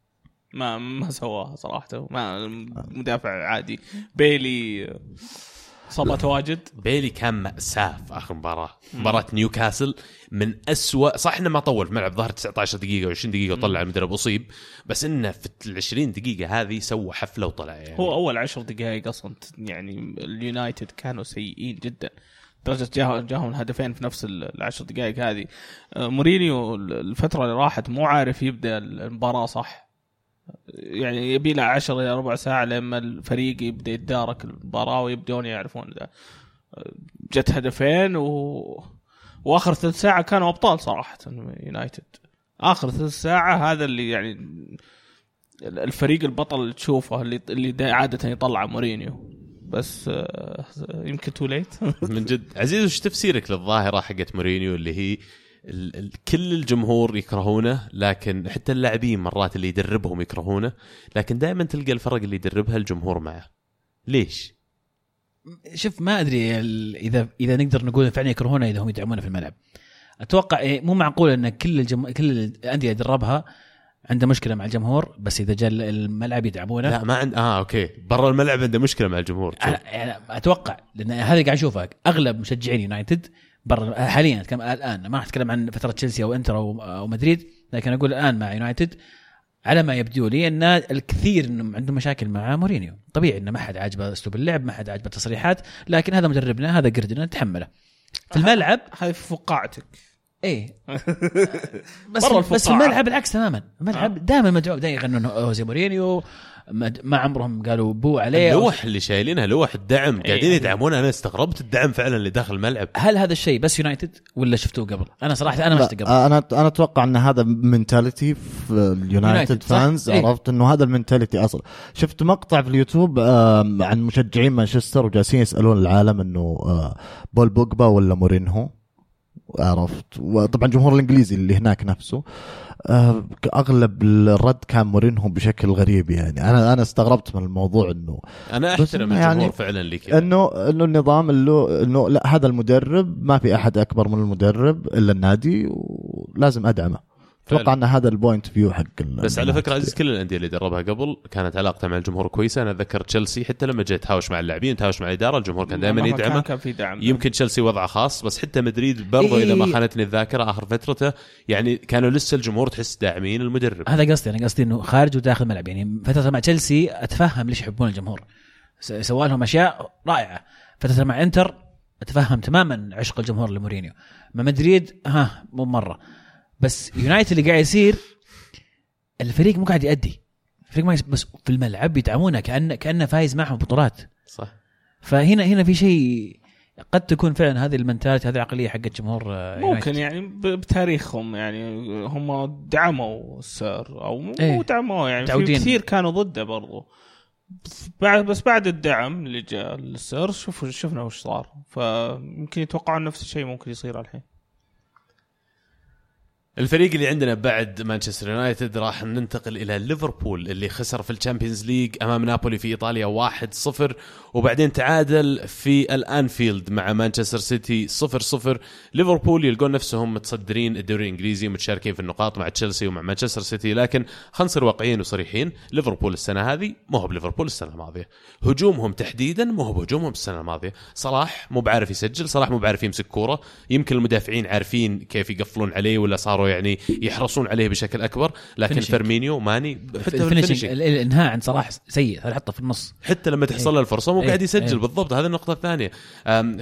ما ما سواها صراحة. ما مدافع عادي. بيلي صار تواجد بيلي كان مأساة في آخر مباراة. مباراة نيوكاسل من أسوأ صح إنه ما طول في ملعب ظهر 19 دقيقة و20 دقيقة وطلع المدرب أصيب. بس إنه في ال 20 دقيقة هذه سوى حفلة وطلع يعني. هو أول عشر دقائق أصلا يعني اليونايتد كانوا سيئين جدا. لدرجه جاه جاهم هدفين في نفس ال- العشر دقائق هذه. آه، مورينيو الفترة اللي راحت مو عارف يبدأ المباراة صح. يعني يبي له 10 إلى ربع ساعة لما الفريق يبدأ يتدارك المباراة ويبدون يعرفون آه، جت هدفين و... وآخر ثلث ساعة كانوا أبطال صراحة يونايتد. آخر ثلث ساعة هذا اللي يعني الفريق البطل اللي تشوفه اللي اللي عادة يطلع مورينيو. بس آه، يمكن too late من جد. عزيز وش تفسيرك للظاهرة حقت مورينيو اللي هي ال ال كل الجمهور يكرهونه لكن حتى اللاعبين مرات اللي يدربهم يكرهونه لكن دائما تلقى الفرق اللي يدربها الجمهور معه. ليش؟ شوف ما أدري إذا إذا نقدر نقول فعلا يكرهونه إذا هم يدعمونه في الملعب. أتوقع إيه، مو معقول إن كل الجم... كل الأندية اللي دربها عنده مشكلة مع الجمهور بس إذا جاء الملعب يدعمونه. لا ما عند آه أوكي. برا الملعب عنده مشكلة مع الجمهور أنا يعني أتوقع لأن هذا قاعد أشوفه. أغلب مشجعين يونايتد برا حاليا اتكلم الآن. ما راح أتكلم عن فترة تشيلسي أو إنتر أو أو مدريد لكن أقول الآن مع يونايتد على ما يبدو لي أن الكثير إنهم عندهم مشاكل مع مورينيو. طبيعي إنه ما حد عاجبه أسلوب اللعب ما حد عاجبه التصريحات لكن هذا مدربنا هذا قردنا نتحمله في الملعب في فقاعتك. إيه. بس بس في. الملعب العكس تماما. الملعب دائما مدعوم. دائما يغنون جوزي مورينيو ما ما عمرهم قالوا بو عليه اللوح اللي شايلينها لوح الدعم قاعدين إيه. يدعمون أنا استغربت الدعم فعلا اللي داخل الملعب هل هذا الشيء بس يونايتد ولا شفتوه قبل؟ أنا صراحة أنا ما شفته قبل أنا أنا أتوقع إن هذا mentality في اليونايتد؟ fans إيه. عرفت إنه هذا ال mentality أصلا شفت مقطع في اليوتيوب عن مشجعين مانشستر وجالسين يسألون العالم إنه آه، بول بوجبا ولا مورينهو عرفت. وطبعا الجمهور الإنجليزي اللي هناك نفسه آه، اغلب الرد كان مورينهو بشكل غريب يعني. أنا أنا استغربت من الموضوع إنه أنا أحترم الجمهور يعني فعلا اللي كذا إنه إنه النظام إنه لا هذا المدرب ما في أحد أكبر من المدرب إلا النادي ولازم أدعمه. أتوقع. أن هذا ال point of view حق ال- بس على. فكرة عزيز كل الأندية اللي دربها قبل كانت علاقته مع الجمهور كويسة. أنا أتذكر تشيلسي حتى لما جاء تهاوش مع اللاعبين تهاوش مع الإدارة الجمهور كان دائما يدعمه. كان في دعم. يمكن تشيلسي وضعه خاص بس حتى مدريد برضو إيه. اذا ما خانتني الذاكرة آخر فترته يعني كانوا لسه الجمهور تحس داعمين المدرب. هذا قصدي أنا قصدي إنه خارج وداخل الملعب. يعني فترة مع تشيلسي أتفهم ليش يحبون الجمهور. سوى لهم أشياء رائعة. فترة مع إنتر أتفهم تماما عشق الجمهور لمورينيو. مع مدريد ها مو مرة. بس يونايتد اللي قاعد يصير الفريق مو قاعد يأدي الفريق ما يس- بس في الملعب يدعمونه كانه كأنه فايز معهم بطولات صح فهنا هنا في شيء قد تكون فعلا هذه ال mentality هذه العقلية حقت جمهور ممكن يونايتد. يعني بتاريخهم يعني هم دعموا السير أو مو إيه. دعموه يعني في متعودين. كثير كانوا ضده برضو بس بعد بس بعد الدعم اللي جاء للسير شوفوا شفنا وش صار فيمكن يتوقعون نفس الشيء ممكن يصير الحين الفريق اللي عندنا بعد مانشستر يونايتد راح ننتقل إلى ليفربول اللي خسر في الشامبيونز ليج أمام نابولي في إيطاليا 1-0 وبعدين تعادل في الأنفيلد مع مانشستر سيتي 0-0 ليفربول يلقون نفسهم متصدرين الدوري الإنجليزي متشاركين في النقاط مع تشيلسي ومع مانشستر سيتي لكن خلينا نصير واقعيين وصريحين ليفربول السنة هذه مو هو بليفربول السنة الماضية. هجومهم تحديدا مو هو بهجومهم السنة الماضية. صلاح مو بعارف يسجل صلاح مو بعارف يمسك كورة. يمكن المدافعين عارفين كيف يقفلون عليه ولا صاروا يعني يحرصون عليه بشكل أكبر لكن Finishing. فيرمينيو ماني حتى الإنهاء عند صلاح سيء حطه في النص. حتى لما تحصل له الفرصة مو إيه. قاعد يسجل إيه. بالضبط هذه النقطة الثانية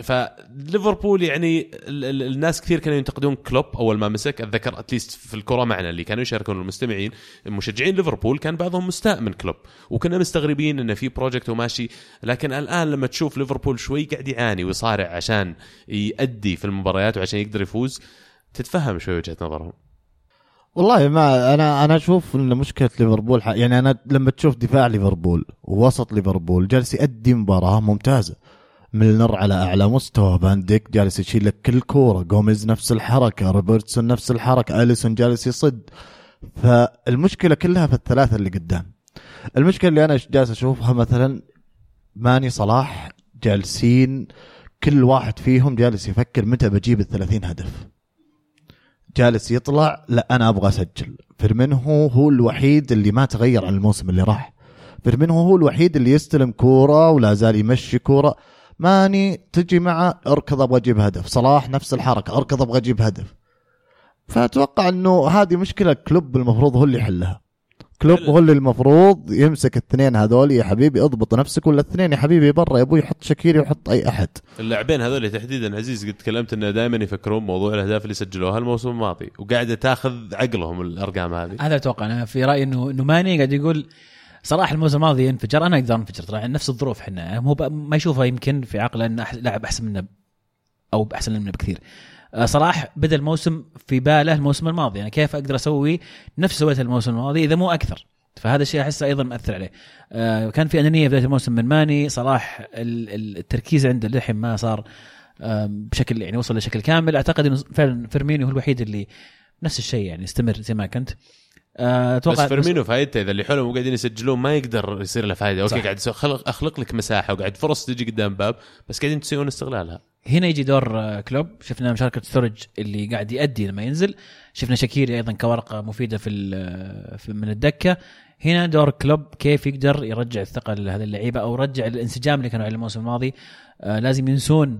فليفربول يعني ال- ال- الناس كثير كانوا ينتقدون كلوب أول ما مسك أتذكر at least في الكرة معنا اللي كانوا يشاركون المستمعين مشجعين ليفربول كان بعضهم مستاء من كلوب وكنا مستغربين انه في project وماشي لكن الآن لما تشوف ليفربول شوي قاعد يعاني ويصارع عشان يأدي في المباريات وعشان يقدر يفوز تتفهم شوي وجهة نظرهم والله ما أنا أنا أشوف إن مشكلة ليفربول يعني أنا لما تشوف دفاع ليفربول ووسط ليفربول جالس يأدي مباراة ممتازة. ميلنر على أعلى مستوى فان ديك جالس يشيل لك كل كورة جوميز نفس الحركة روبرتسون نفس الحركة أليسون جالس يصد. فالمشكلة كلها في الثلاثة اللي قدام. المشكلة اللي أنا جالس أشوفها مثلا ماني صلاح جالسين كل واحد فيهم جالس يفكر متى بجيب ال 30 هدف. جالس يطلع لا أنا أبغى أسجل. فيرمينهو هو الوحيد اللي ما تغير عن الموسم اللي راح. فيرمينهو هو الوحيد اللي يستلم كورة ولا زال يمشي كورة. ماني تجي معه أركض أبغى أجيب هدف. صلاح نفس الحركة أركض أبغى أجيب هدف. فأتوقع إنه هذه مشكلة كلوب المفروض هو اللي يحلها. كلوب هو اللي المفروض يمسك الاثنين هذول. يا حبيبي اضبط نفسك ولا الاثنين يا حبيبي برا. يا أبوي يحط شكيري ويحط أي أحد. اللاعبين هذول تحديدا عزيز قد تكلمت إنه دائما يفكرون موضوع الأهداف اللي سجلوها الموسم الماضي وقاعده تاخذ عقلهم الأرقام هذه. هذا أتوقع. أنا في رأيي إنه إنه ماني قاعد يقول صلاح الموسم الماضي انفجر أنا أقدر أنفجر ترى نفس الظروف إحنا. هو ما يشوفها يمكن في عقله انه لاعب أحسن منا أو احسن منا بكثير. صلاح بدا الموسم في باله الموسم الماضي. أنا كيف أقدر أسوي نفس سويته الموسم الماضي إذا مو أكثر؟ فهذا الشيء أحسه أيضا مأثر عليه. آه، كان في أنانية بداية الموسم من ماني. صلاح ال- ال- التركيز عنده للحين ما صار بشكل يعني وصل لشكل كامل. أعتقد إنه فعلا فيرمينيو هو الوحيد اللي نفس الشيء يعني استمر زي ما كنت. آه، بس أتوقع فيرمينو فايدته إذا اللي حولهم مو قاعدين يسجلون ما يقدر يصير له فائده أوكي. قاعد خلق أخلق لك مساحة وقاعد فرص تجي قدام باب بس قاعدين تسوون استغلالها. هنا يجي دور آه، كلوب. شفنا مشاركة ستورج اللي قاعد يأدي لما ينزل. شفنا شاكيري أيضا كورقة مفيدة في, ال- في من الدكة. هنا دور كلوب كيف يقدر يرجع الثقة لهذه اللعيبة أو يرجع الانسجام اللي كانوا عليه الموسم الماضي. آه لازم ينسون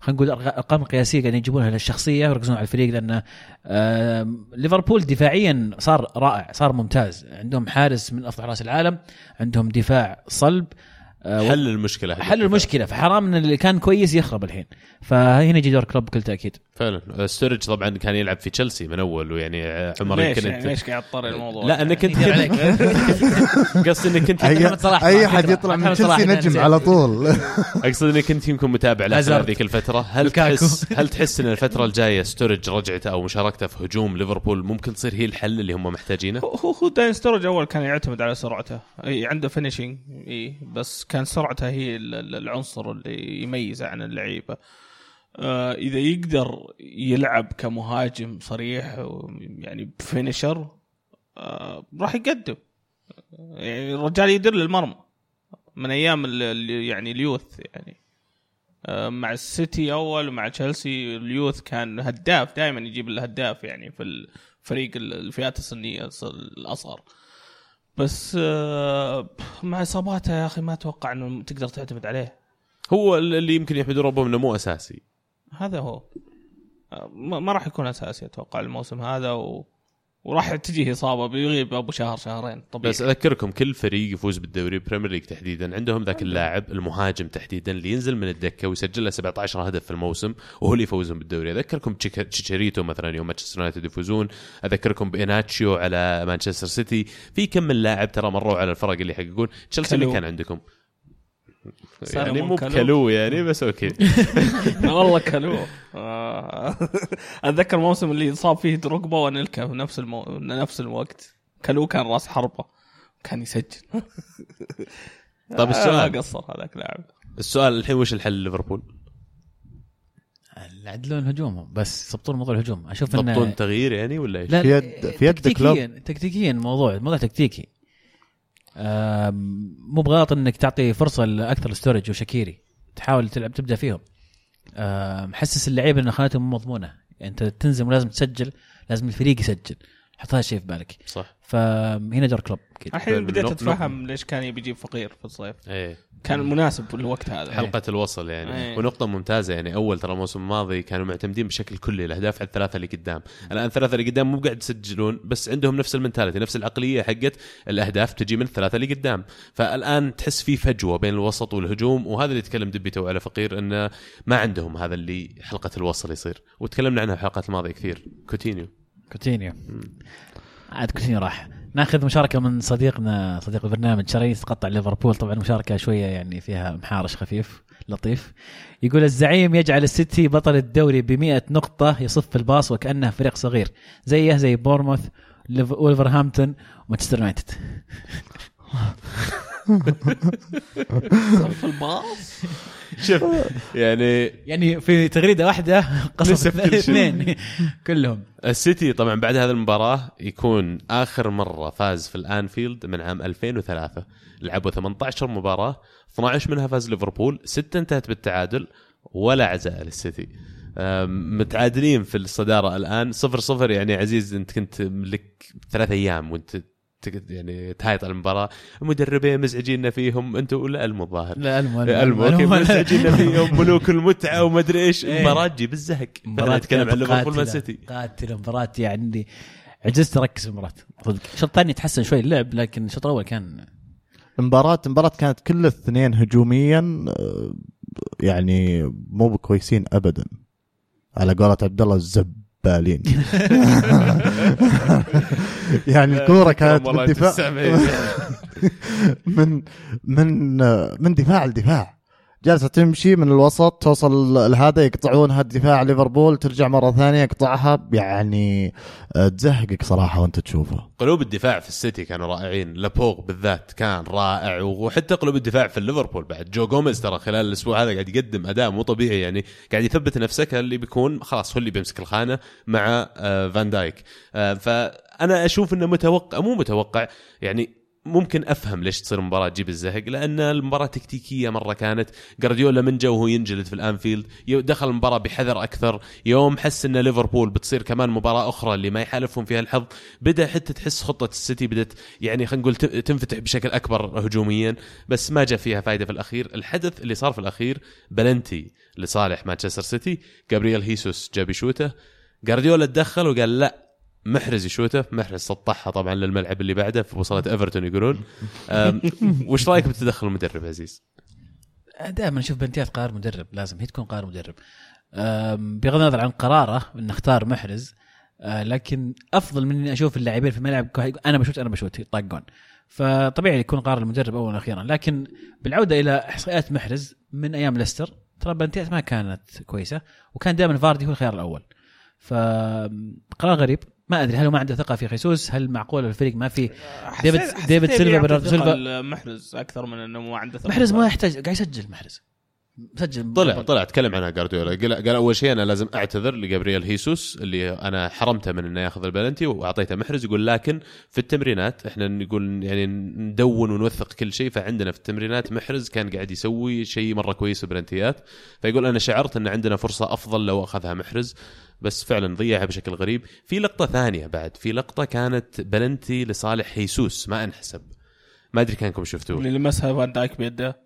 خلينا نقول الارقام القياسيه قاعدين يجيبونها للشخصية ويركزون على الفريق لأن ليفربول دفاعيا صار رائع صار ممتاز. عندهم حارس من أفضل حراس العالم عندهم دفاع صلب حل المشكلة. حل المشكلة فحرام إن اللي كان كويس يخرب الحين فهنا يجي دور كلوب بكل تاكيد فعلا ستورج طبعا كان يلعب في تشيلسي من أول ويعني عمر ليش يمكن يعني ليش قاعد تطري الموضوع لا إنك انت يدير عليك. قصدي إنك انت اي, محمد صلاح فكرة. يطلع من تشيلسي نجم. على طول أقصد إنك أنت يمكن متابع له هازارد. هذيك الفترة هل. تحس هل تحس إن الفترة الجاية ستورج رجعته أو مشاركته في هجوم ليفربول ممكن تصير هي الحل اللي هم محتاجينه؟ هو هو دانيال ستورج أول كان يعتمد على سرعته أي عنده finishing إي بس كان سرعته هي ال- ال- العنصر اللي يميزه عن اللعيبة. آه إذا يقدر يلعب كمهاجم صريح يعني بفينشر آه راح يقدم. يعني الرجال يدير للمرمى من أيام يعني اليوث يعني. آه، مع السيتي أول ومع تشيلسي اليوث كان هداف دائما يجيب الهداف يعني في الفريق ال- الفئات السنية الأصغر. بس آه، مع اصاباته يا أخي ما أتوقع إنه تقدر تعتمد عليه. هو اللي يمكن يحمدون ربهم إنه مو أساسي. هذا هو. آه، ما ما راح يكون أساسي أتوقع الموسم هذا و... وراح تجيه إصابة بيغيب أبو شهر شهرين طبيعي. بس أذكركم كل فريق يفوز بالدوري بريمير ليج تحديدا. عندهم ذاك اللاعب المهاجم تحديدا اللي ينزل من الدكة ويسجل له 17 هدف في الموسم وهو اللي يفوزهم بالدوري. أذكركم تشيتشاريتو مثلا يوم مانشستر يونايتد يفوزون. أذكركم بإيهيناتشو على مانشستر سيتي. في كم من لاعب ترى مروا على الفرق اللي يحققون. تشيلسي اللي. كان عندكم؟ يعني مو. بكالو يعني بس أوكي والله كالو آه. أتذكر الموسم اللي صاب فيه دروجبا وانيلكا في نفس المو... نفس الوقت كالو كان راس حربة كان يسجل طيب السؤال. آه، قصر هذاك لاعب السؤال الحين وش الحل ليفربول؟ يعدلون هجومهم بس يضبطون موضوع الهجوم أشوف إنه تغيير يعني ولا إيش؟ لا في يد- في يد تكتيكيا تكتيكيا الموضوع الموضوع تكتيكي مو بغلط إنك تعطي فرصة لأكثر ستورج وشاكيري. تحاول تلعب تبدأ فيهم. آم، حسس اللعيبه إن خانتهم مو مضمونة. يعني أنت تنزل ولازم تسجل لازم الفريق يسجل. حط هذا الشيء في بالك. صح. فهنا دور كلوب. الحين بديت اتفهم ليش كان يبي يجيب فقير في الصيف. إيه. كان مناسب الوقت هذا. حلقة الوصل يعني. إيه. ونقطة ممتازة يعني. أول ترى الموسم الماضي كانوا معتمدين بشكل كلي الاهداف على الثلاثه اللي قدام. الآن الثلاثه اللي قدام مو قاعد يسجلون بس عندهم نفس ال mentality نفس العقلية حقت الأهداف تجي من الثلاثه اللي قدام. فالآن تحس في فجوة بين الوسط والهجوم وهذا اللي يتكلم دبي تو على فقير إنه ما عندهم هذا اللي حلقة الوصل يصير. وتكلمنا عنها في الحلقات الماضية كثير. كوتينيو. كوتينيو. عاد كوتينيو راح. ناخذ مشاركة من صديقنا صديق البرنامج شرعي تقطع ليفربول. طبعا مشاركه شوية يعني فيها محارش خفيف لطيف. يقول الزعيم يجعل السيتي بطل الدوري ب نقطة يصف الباص وكأنه فريق صغير. زيه زي بورنموث ليف- ولفرهامبتون ومانشستر يونايتد. في الباص؟ شوف يعني يعني في تغريدة واحدة قصص. اثنين كلهم. السيتي طبعا بعد هذه المباراة يكون آخر مرة فاز في الآنفيلد من عام 2003 لعبوا 18 مباراة 12 منها فاز ليفربول ستة انتهت بالتعادل ولا عزاء للسيتي. متعادلين في الصدارة الآن صفر صفر يعني عزيز أنت كنت لك ثلاث أيام وأنت تك- يعني تهايط على المباراة. المدربين مزعجين فيهم. أنتوا لا المو الظاهر لا المو المو أوكي مزعجين فيهم. ملوك المتعة وما إيش. إيه. مباراة تجيب الزهق. مباراة نتكلم عن كانت ليفربول مان سيتي قاتلة. مباراة يعني عجزت اركز في المباراة. صدق. الشوط الثاني تحسن شوي اللعب لكن الشوط الأول كان المباراة المباراة كانت كل الاثنين هجوميا آه، يعني مو بكويسين ابدا. على قولة عبد الله الزبالين يعني الكورة كانت بالدفاع. من من من دفاع لدفاع. جالسة تمشي من الوسط توصل لهذا يقطعونها الدفاع ليفربول ترجع مرة ثانية يقطعها. يعني آه، تزهقك صراحة وانت تشوفها. قلوب الدفاع في السيتي كانوا رائعين. لابورت بالذات كان رائع وحتى قلوب الدفاع في الليفربول بعد. جو جوميز ترى خلال الأسبوع هذا قاعد يقدم أداء مو طبيعي يعني قاعد يثبت نفسه اللي بيكون خلاص هو اللي بيمسك الخانة مع آه، فان دايك. آه، فأنا أشوف إنه متوقع مو متوقع يعني ممكن أفهم ليش تصير مباراة تجيب الزهق لأن المباراة تكتيكية مرة كانت. جارديولا من جو وهو ينجلد في الأنفيلد دخل المباراة بحذر أكثر. يوم حس إن ليفربول بتصير كمان مباراة أخرى اللي ما يحالفهم فيها الحظ بدأ حتى تحس خطة السيتي بدأت يعني خلينا نقول تنفتح بشكل أكبر هجوميا بس ما جاء فيها فائده في الأخير. الحدث اللي صار في الأخير بلنتي لصالح مانشستر سيتي جابرييل هيسوس جاب يشوته. جارديولا تدخل وقال لا محرز يشوته محرز سطحها طبعا للملعب اللي بعده وصلت إيفرتون يقولون. وش رأيك بتدخل المدرب عزيز؟ دائما نشوف بنتيات قرار مدرب لازم هي تكون قرار مدرب. بغض النظر عن قراره انه اختار محرز. أه، لكن أفضل من إني أشوف اللاعبين في الملعب أنا بشوت أنا بشوت طاقون فطبيعي يكون قرار المدرب اولا وأخيرا. لكن بالعودة إلى إحصائيات محرز من أيام ليستر ترى بنتيات ما كانت كويسة وكان دائما فاردي هو الخيار الأول. فقرار غريب. ما أدري هل هو ما عنده ثقة في خيسوس؟ هل معقول الفريق ما في؟ ديفيد- ديفيد سيلفا برناردو سيلفا. لمحرز أكثر من إنه مو عنده ثقة. محرز ما يحتاج قاعد يسجل محرز. مسجل طلع طلع تكلم عنها جارديولا. قال, قال أول شيء أنا لازم أعتذر لجابرييل هيسوس اللي أنا حرمته من إنه ياخذ البلنتي وأعطيته محرز. يقول لكن في التمرينات إحنا نقول يعني ندون ونوثق كل شيء. فعندنا في التمرينات محرز كان قاعد يسوي شيء مرة كويس في البلنتيات. فيقول أنا شعرت إن عندنا فرصة أفضل لو أخذها محرز. بس فعلا ضيعها بشكل غريب. في لقطة ثانية بعد. في لقطة كانت بلنتي لصالح هيسوس. ما أنحسب. ما أدري كانكم شفتوه. واللي لمسها فان دايك بيده.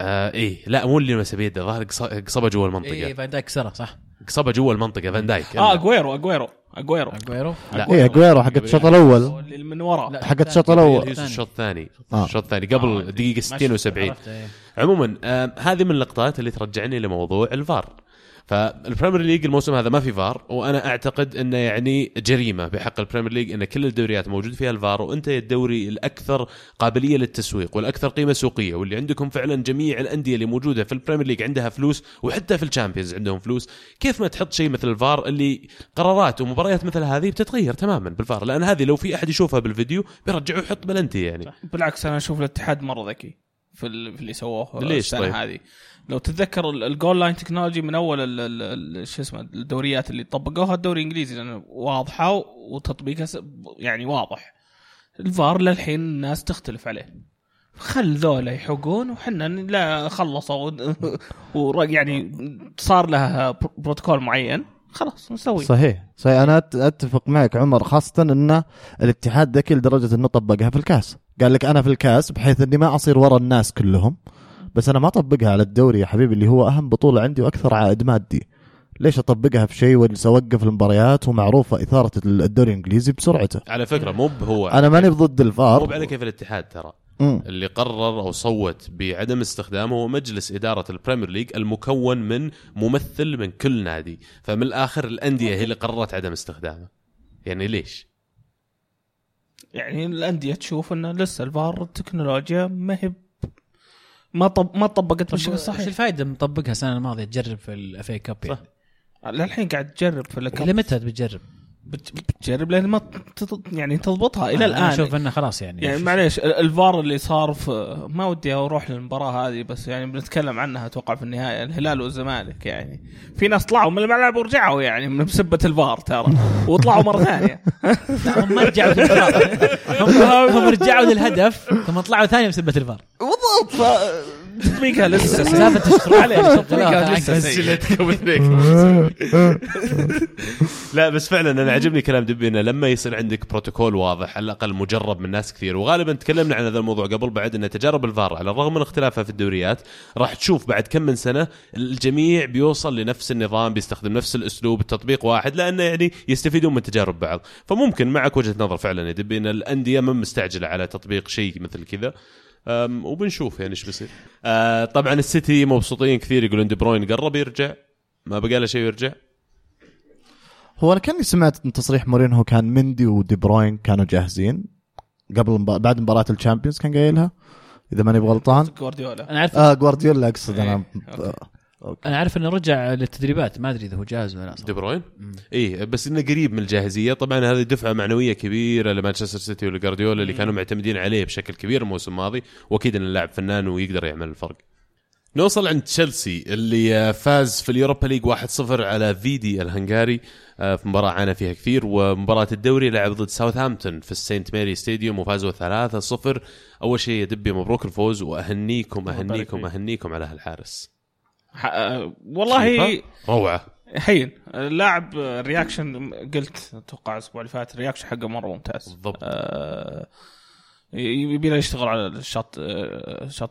آه إيه. لا مو اللي لمسه بيده. ظهر قص- قصبة جوا المنطقة. اي فان دايك سرى صح؟ قصبة جوا المنطقة فان دايك. آه اجويرو اجويرو اجويرو اجويرو لا. إيه اجويرو حق الشوط الأول. اللي من ورا. حق. الشوط الأول. هيسوس الشوط الثاني. آه. الشوط الثاني قبل دقيقة 60 و70 عرفت، إيه. عموما آه هذه من اللقطات اللي ترجعني لموضوع الفار. فالبريمير ليج الموسم هذا ما في فار وأنا أعتقد إنه يعني جريمة بحق البريمير ليج إن كل الدوريات موجود فيها الفار وأنت الدوري الأكثر قابلية للتسويق والأكثر قيمة سوقية واللي عندكم فعلا جميع الأندية اللي موجودة في البريمير ليج عندها فلوس وحتى في الشامبيونز عندهم فلوس كيف ما تحط شيء مثل الفار اللي قرارات ومباريات مثل هذه بتتغير تماما بالفار لأن هذه لو في أحد يشوفها بالفيديو بيرجع ويحط بلنتي يعني. بالعكس أنا أشوف الاتحاد مرة ذكي. في, ال- في اللي سووه ليش السنة طيب؟ هذه. لو تتذكر ال- الـ goal line technology من أول شو اسمه الدوريات اللي طبقوها الدوري الإنجليزي لأنه واضحة وتطبيقها يعني واضح. الفار للحين الناس تختلف عليه. خل ذولا يحقون وحنا لا خلصوا. و- يعني صار لها بروتوكول معين. خلاص نسوي. صحيح. صحيح. أنا أتفق معك عمر خاصة أن الاتحاد ذكي لدرجه أنه طبقها في الكاس. قال لك أنا في الكاس بحيث أني ما أصير ورا الناس كلهم بس أنا ما أطبقها على الدوري يا حبيبي اللي هو أهم بطولة عندي وأكثر عائد مادي. ليش أطبقها في شيء واجلس اوقف المباريات ومعروفة إثارة الدوري الإنجليزي بسرعته؟ على فكرة مو هو أنا ماني ضد مو الفار على كيف الاتحاد ترى. مم. اللي قرر أو صوت بعدم استخدامه هو مجلس إدارة البريمير ليج المكون من ممثل من كل نادي. فمن الآخر الأندية هي اللي قررت عدم استخدامه. يعني ليش؟ يعني الأندية تشوف انه لسه الفار التكنولوجيا ما هي ما طب ما طبقت بالشكل إيش الصحيح الفائده مطبقها السنة الماضية تجرب في الافي كاب يعني؟ للحين قاعد تجرب في الكاب إلى متى بتجرب؟ بت- بتجرب لين ما تط- يعني تضبطها. إلى أنا الآن أشوف إنه خلاص يعني. يعني معليش ال- الفار اللي صار في ما ودي أروح للمباراة هذه بس يعني بنتكلم عنها أتوقع في النهاية الهلال والزمالك يعني. في ناس طلعوا من الملعب ورجعوا يعني من بسبة الفار ترى. وطلعوا مرة ثانية. هم ما رجعوا هم رجعوا للهدف ثم طلعوا ثاني بسبة الفار. بالضبط. تطبيقها لسه. سالفه تطبيقها لسه سيء. لا بس فعلا أنا عجبني كلام دبي إنه لما يصير عندك بروتوكول واضح على الأقل مجرب من ناس كثير. وغالبا تكلمنا عن هذا الموضوع قبل بعد ان تجارب الفار على الرغم من اختلافها في الدوريات راح تشوف بعد كم من سنة الجميع بيوصل لنفس النظام بيستخدم نفس الأسلوب التطبيق واحد لأنه يعني يستفيدون من تجارب بعض. فممكن معك وجهة نظر فعلا يا دبي إن الأندية ما مستعجلة على تطبيق شيء مثل كذا. وبنشوف يعني إيش بيصير. آه طبعا السيتي مبسوطين كثير يقولون دي بروين قرب يرجع. ما بقى له شيء يرجع. هو أنا كأني سمعت إن تصريح مورينهو كان مندي ودي بروين كانوا جاهزين. قبل مب... بعد مباراة الشامبيونز كان قايلها إذا ماني بغلطان. جوارديولا. أنا عارف آه جوارديولا أقصد أنا إيه، أنا عارف إنه رجع للتدريبات. ما أدري إذا هو جاهز ولا لا دي. بروين؟ إيه بس إنه قريب من الجاهزية. طبعا هذه دفعة معنوية كبيرة لمانشستر سيتي والجارديولا اللي كانوا معتمدين عليه بشكل كبير الموسم الماضي. وأكيد إن اللاعب فنان ويقدر يعمل الفرق. نوصل عند تشيلسي اللي فاز في اليوروبا ليج 1-0 على فيدي الهنغاري. آه، في مباراة عانى فيها كثير. ومباراة الدوري لعب ضد ساوثهامبتون في السينت ماري ستاديوم وفازوا 3-0 أول شيء يا دبي مبروك الفوز. أهنيكم فيك. أهنيكم على هالحارس. والله روعة. حين. اللاعب ال reaction قلت أتوقع الأسبوع اللي فات ال reaction حقه مرة ممتاز. بالضبط. آه يبي له يشتغل على ال shot shot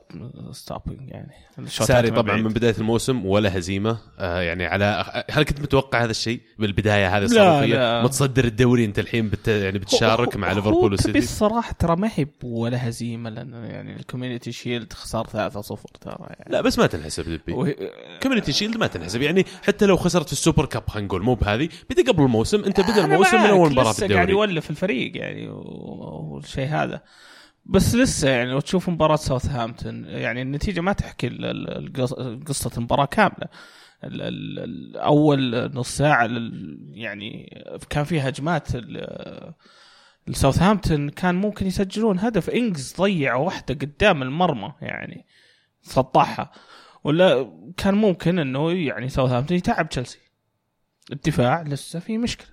stopping يعني. ساري طبعا بعيد. من بداية الموسم ولا هزيمة آه يعني على هل كنت متوقع هذا الشيء بالبداية هذه لا. متصدر الدوري أنت الحين بت يعني بتشارك هو- مع ليفربول والسيتي؟ الصراحة ترى ما هي ولا هزيمة لأن يعني الكوميونتي شيلد خسر 3-0 ترى يعني. لا بس ما تنحسب دبي وهي- كوميونتي شيلد ما تنحسب. يعني حتى لو خسرت في السوبر كاب خلينا نقول مو بهذه بدا قبل الموسم أنت بدا الموسم من اول مباراة لسه قاعد الدوري. يولف الفريق يعني والشيء هذا. بس لسه يعني لو تشوف مباراة ساوثهامبتون يعني النتيجة ما تحكي قصة المباراة كاملة. أول نص ساعة ال- يعني كان فيها هجمات الساوثهامبتون كان ممكن يسجلون هدف. إنجز ضيع واحدة قدام المرمى يعني سطحها. ولا كان ممكن إنه يعني ساوثهامبتون يتعب تشيلسي. الدفاع لسه في مشكلة.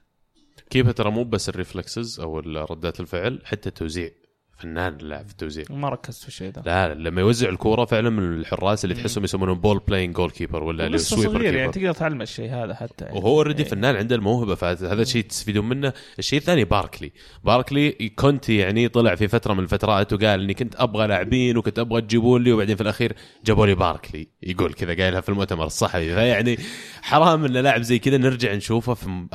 كيف ترى مو بس ال reflexes أو ردات الفعل حتى التوزيع فنان اللاعب في التوزيع. ما ركزت في الشيء ذا لا لما يوزع الكورة فعلا من الحراس اللي تحسهم يسمونهم ball playing goalkeeper ولا اللي لسه sweeper صغير يعني keeper تقدر تعلم الشيء هذا حتى. يعني. وهو already إيه. فنان عنده الموهبة فهذا الشيء تستفيدون منه. الشيء الثاني باركلي باركلي كونتي يعني طلع في فترة من الفترات وقال إني كنت أبغى لاعبين وكنت أبغى تجيبون لي وبعدين في الأخير جابوا لي باركلي يقول كذا قايلها في المؤتمر الصحفي. فيعني حرام إن لاعب زي كذا نرجع نشوفه في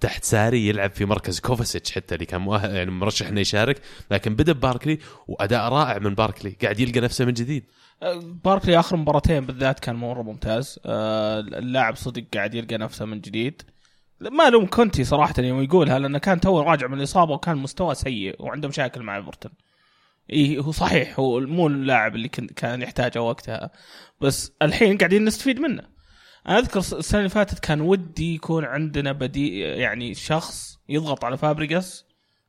تحت ساري يلعب في مركز كوفاسيتش حتى اللي كان مؤهل يعني مرشح إنه يشارك. لكن بدأ باركلي وأداء رائع من باركلي. قاعد يلقى نفسه من جديد. باركلي آخر مباراتين بالذات كان مرة ممتاز. آه، اللاعب صدق قاعد يلقى نفسه من جديد. ما لوم كونتي صراحة يوم يقولها لأنه كان تو راجع من الإصابة وكان مستوى سيء وعنده مشاكل مع إيفرتون. إيه هو صحيح هو مو اللاعب اللي كان يحتاجه وقتها. بس الحين قاعدين نستفيد منه. أنا أذكر السنة اللي فاتت كان ودي يكون عندنا بدي يعني شخص يضغط على فابريجاس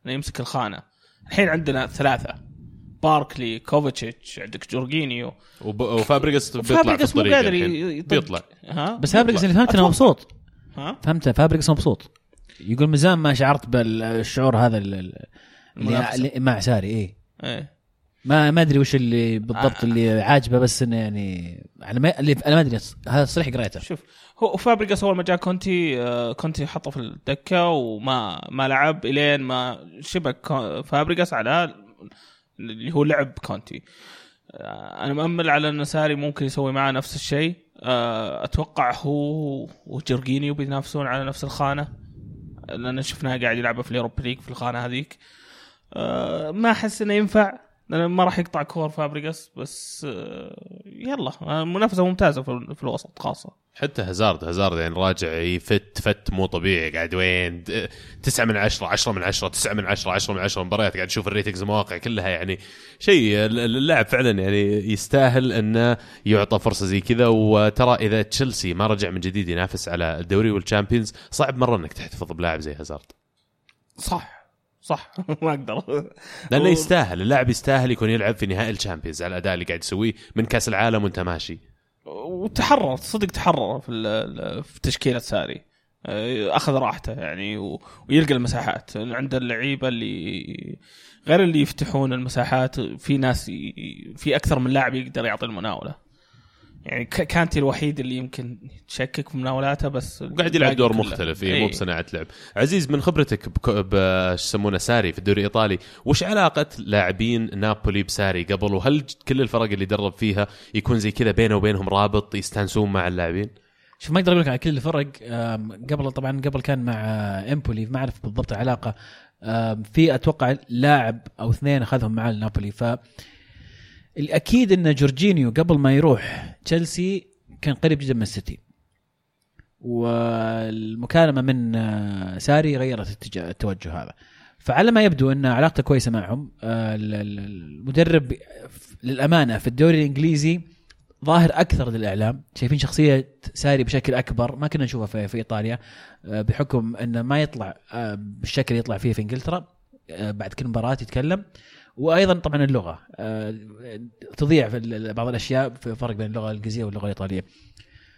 إنه يمسك الخانة. الحين عندنا ثلاثة. باركلي كوفاسيتش عندك جورجينيو. وب- وفابريجاس بيطلع في فابريجاس مو الطريق قادر. بيطلع. ها؟ بس فابريجاس اللي فهمت إنه. مبسوط. ها؟ فهمت فابريجاس مبسوط. يقول مزام ما شعرت بالشعور هذا ال- ال- اللي. اللي مع ساري إيه. إيه. ما ما ادري وش اللي بالضبط آه. اللي عاجبه بس إنه يعني أنا ما اللي أنا ما أدري هذا صريح قريته. شوف هو فابريجاس أول ما جاء كونتي آه، كونتي حطه في الدكة وما ما لعب إلين ما شبك فابريجاس على اللي هو لعب كونتي. آه، أنا مأمل على ان ساري ممكن يسوي معاه نفس الشيء. أتوقع هو وجورجينيو بينافسون على نفس الخانة لأن شفناه قاعد يلعب في اليوروبا ليج في الخانة هذيك. ما أحس إنه ينفع. لأنه ما راح يقطع كور فابريجاس بس آه، يلا آه، منافسة ممتازة في الوسط خاصة. حتى هازارد هازارد يعني راجع يفت فت مو طبيعي قاعد وين؟ د- تسعة من عشرة عشرة من عشرة تسعة من عشرة عشرة من عشرة مباريات قاعد تشوف ال ratings المواقع كلها يعني شيء ال- اللاعب فعلا يعني يستاهل إنه يعطى فرصة زي كذا. وترى إذا تشيلسي ما رجع من جديد ينافس على الدوري والشامبيونز صعب مرة إنك تحتفظ بلاعب زي هازارد. صح. صح. ما أقدر. لأنه يستاهل اللاعب يستاهل يكون يلعب في نهائي الشامبيونز على الأداء اللي قاعد يسويه من كأس العالم وأنت ماشي. وتحرر صدق تحرر في في تشكيلة ساري. آه، أخذ راحته يعني و- ويلقى المساحات. عند اللعيبة اللي غير اللي يفتحون المساحات في ناس ي- في أكثر من لاعب يقدر يعطي المناولة. يعني ك- كانتي الوحيد اللي يمكن تشكك في مناولاته بس وقاعد يلعب دور. مختلف إيه إيه. مو بصناعة لعب. عزيز من خبرتك بك- ب شو يسمونه ساري في الدوري الإيطالي وش علاقة لاعبين نابولي بساري قبل؟ وهل كل الفرق اللي درب فيها يكون زي كذا بينه وبينهم رابط يستانسون مع اللاعبين؟ شوف ما أقدر أقول لك على كل الفرق. قبل طبعا قبل كان مع آه، إمبولي ما أعرف بالضبط العلاقة. في أتوقع لاعب أو اثنين أخذهم مع نابولي. ف الأكيد إن جورجينيو قبل ما يروح تشيلسي كان قريب جدا من السيتي. والمكالمة من آه، ساري غيرت التوجه هذا. فعلى ما يبدو إن علاقته كويسة معهم آه، ال- ال- المدرب للأمانة في الدوري الإنجليزي ظاهر أكثر للإعلام. شايفين شخصية ساري بشكل أكبر ما كنا نشوفها في, في إيطاليا آه، بحكم انه ما يطلع بالشكل يطلع فيه في إنجلترا بعد كل مباراة يتكلم. وأيضا طبعا اللغة. آه، تضيع في ال- بعض الأشياء في فرق بين اللغة الإنجليزية واللغة الإيطالية.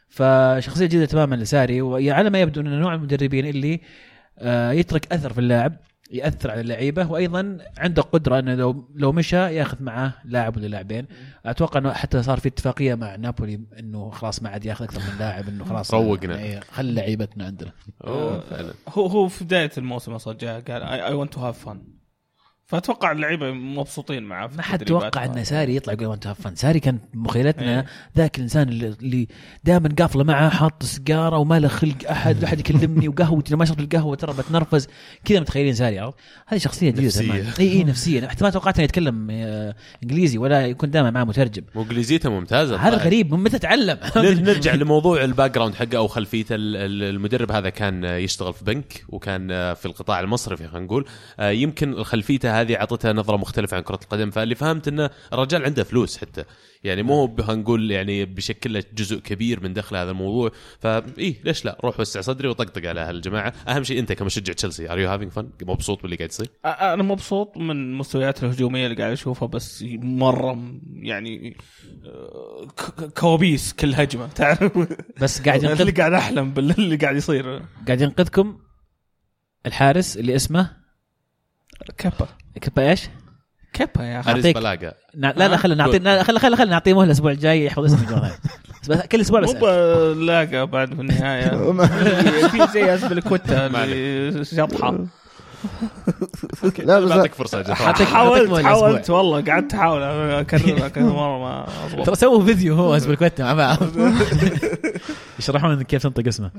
فشخصية جديدة تماما لساري وعلى ما يبدو انه نوع المدربين اللي آه، يترك أثر في اللاعب يأثر على اللعيبة وأيضا عنده قدرة أنه لو لو مشى يأخذ معاه لاعب ولا لاعبين. أتوقع أنه حتى صار في اتفاقية مع نابولي أنه خلاص ما عاد يأخذ أكثر من لاعب أنه خلاص روقنا. إيه، خلي لعيبتنا عندنا. أوه فعلا هو هو في بداية الموسم أصلا جاء قال I want to have fun فأتوقع اللعيبة مبسوطين معاه في ما حد. توقع إن ساري يطلع يقول want fun ساري كان مخيلتنا إيه. ذاك الإنسان اللي, اللي دائما قافله معه حاط سيجارة وما له خلق أحد لا أحد يكلمني وقهوتي ما شربت القهوة ترى بتنرفز. كذا متخيلين ساري عرفت؟ هذه شخصية جديدة نفسية. تماما إي إي نفسيا حتى ما توقعت إنه يتكلم آه، إنجليزي ولا يكون دائما معه مترجم. مو إنجليزيته ممتازة. هذا طيب. غريب من متى تعلم؟ نر- نرجع لموضوع ال background حقه أو خلفيته. ال- ال- المدرب هذا كان يشتغل في بنك وكان في القطاع المصرفي خلينا نقول. آه، يمكن خلفيته هذه اعطتها نظرة مختلفة عن كرة القدم فاللي فهمت إنه الرجال عنده فلوس حتى. يعني مو ب- هنقول يعني بشكل له جزء كبير من دخل هذا الموضوع. فاي ليش لا؟ روح وسع صدري وطقطق على هالجماعة. أهم شيء أنت كمشجع تشيلسي are you having fun مبسوط باللي قاعد يصير؟ أنا مبسوط من المستويات الهجومية اللي قاعد أشوفها بس مرة يعني آه، ك- كوابيس كل هجمة تعرف؟ بس قاعد اللي ينقذ قاعد أحلم باللي قاعد يصير. قاعد ينقذكم الحارس اللي اسمه كابا كبا إيش؟ كابا يا أخي. أريز بلاقا نا- لا لا خلينا نعطي لا، خلي خلي خلي نعطيه مهلة الأسبوع الجاي يحفظ اسم الجمهور بس كل أسبوع مو بس بلاقى بعد في النهاية. في- زي اسبلكوتا اللي شطحه لا بس بعطيك فرصة حاولت حاولت والله. قعدت أحاول. اكررها كذا مرة ما. ترى سووا فيديو هو اسبلكوتا مع بعض يشرحون كيف تنطق اسمه.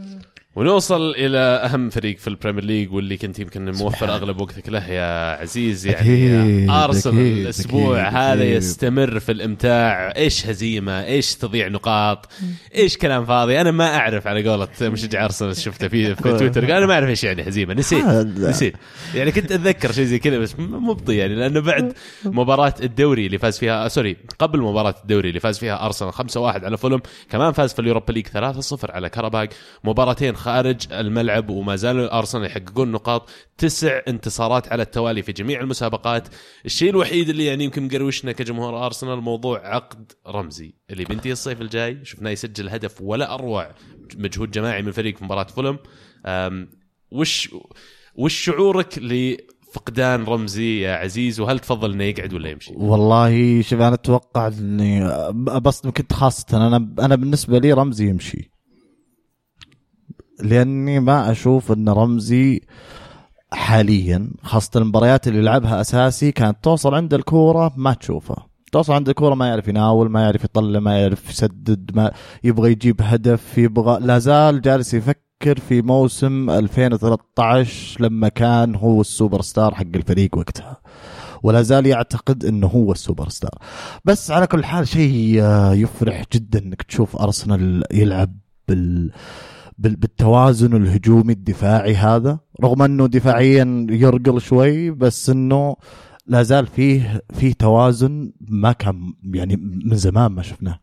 ونوصل إلى أهم فريق في البريمير ليج واللي كنت يمكن موفر أغلب وقتك له يا عزيز. يعني أرسنال الأسبوع هذا. يستمر في الإمتاع. إيش هزيمة؟ إيش تضيع نقاط؟ إيش كلام فاضي؟ أنا ما أعرف على قولة مشجع أرسنال شفته في في تويتر. قال أنا ما أعرف إيش يعني هزيمة. نسيت. نسيت. يعني كنت أتذكر شيء زي كذا بس مبطي يعني لأنه بعد مباراة الدوري اللي فاز فيها آه، سوري قبل مباراة الدوري اللي فاز فيها أرسنال 5-1 على فولم كمان فاز في اليوروبا ليج 3-0 على كاراباج مباراتين خارج الملعب وما زالوا أرسنال يحققون نقاط تسع انتصارات على التوالي في جميع المسابقات. الشيء الوحيد اللي يعني يمكن مقروشنا كجمهور أرسنال موضوع عقد رمزي اللي بينتهي الصيف الجاي شفناه يسجل هدف ولا أروع مجهود جماعي من الفريق في مباراة فولم. وش وش شعورك ل فقدان رمزي يا عزيز؟ وهل تفضل إنه يقعد ولا يمشي؟ والله شوف أنا أتوقع إني بس كنت خاصة. أنا أنا بالنسبة لي رمزي يمشي. لأني ما أشوف إن رمزي حاليا خاصة المباريات اللي يلعبها أساسي كانت توصل عند الكورة ما تشوفها. توصل عند الكورة ما يعرف يناول ما يعرف يطلع ما يعرف يسدد ما يبغى يجيب هدف يبغى لا زال جالس يفكر في موسم 2013 لما كان هو السوبر ستار حق الفريق وقتها. ولا زال يعتقد إنه هو السوبر ستار. بس على كل حال شيء آه، يفرح جدا إنك تشوف أرسنال يلعب بال- بالتوازن الهجومي الدفاعي هذا. رغم إنه دفاعيا يرقل شوي بس إنه لا زال فيه فيه توازن ما كان يعني من زمان ما شفناه.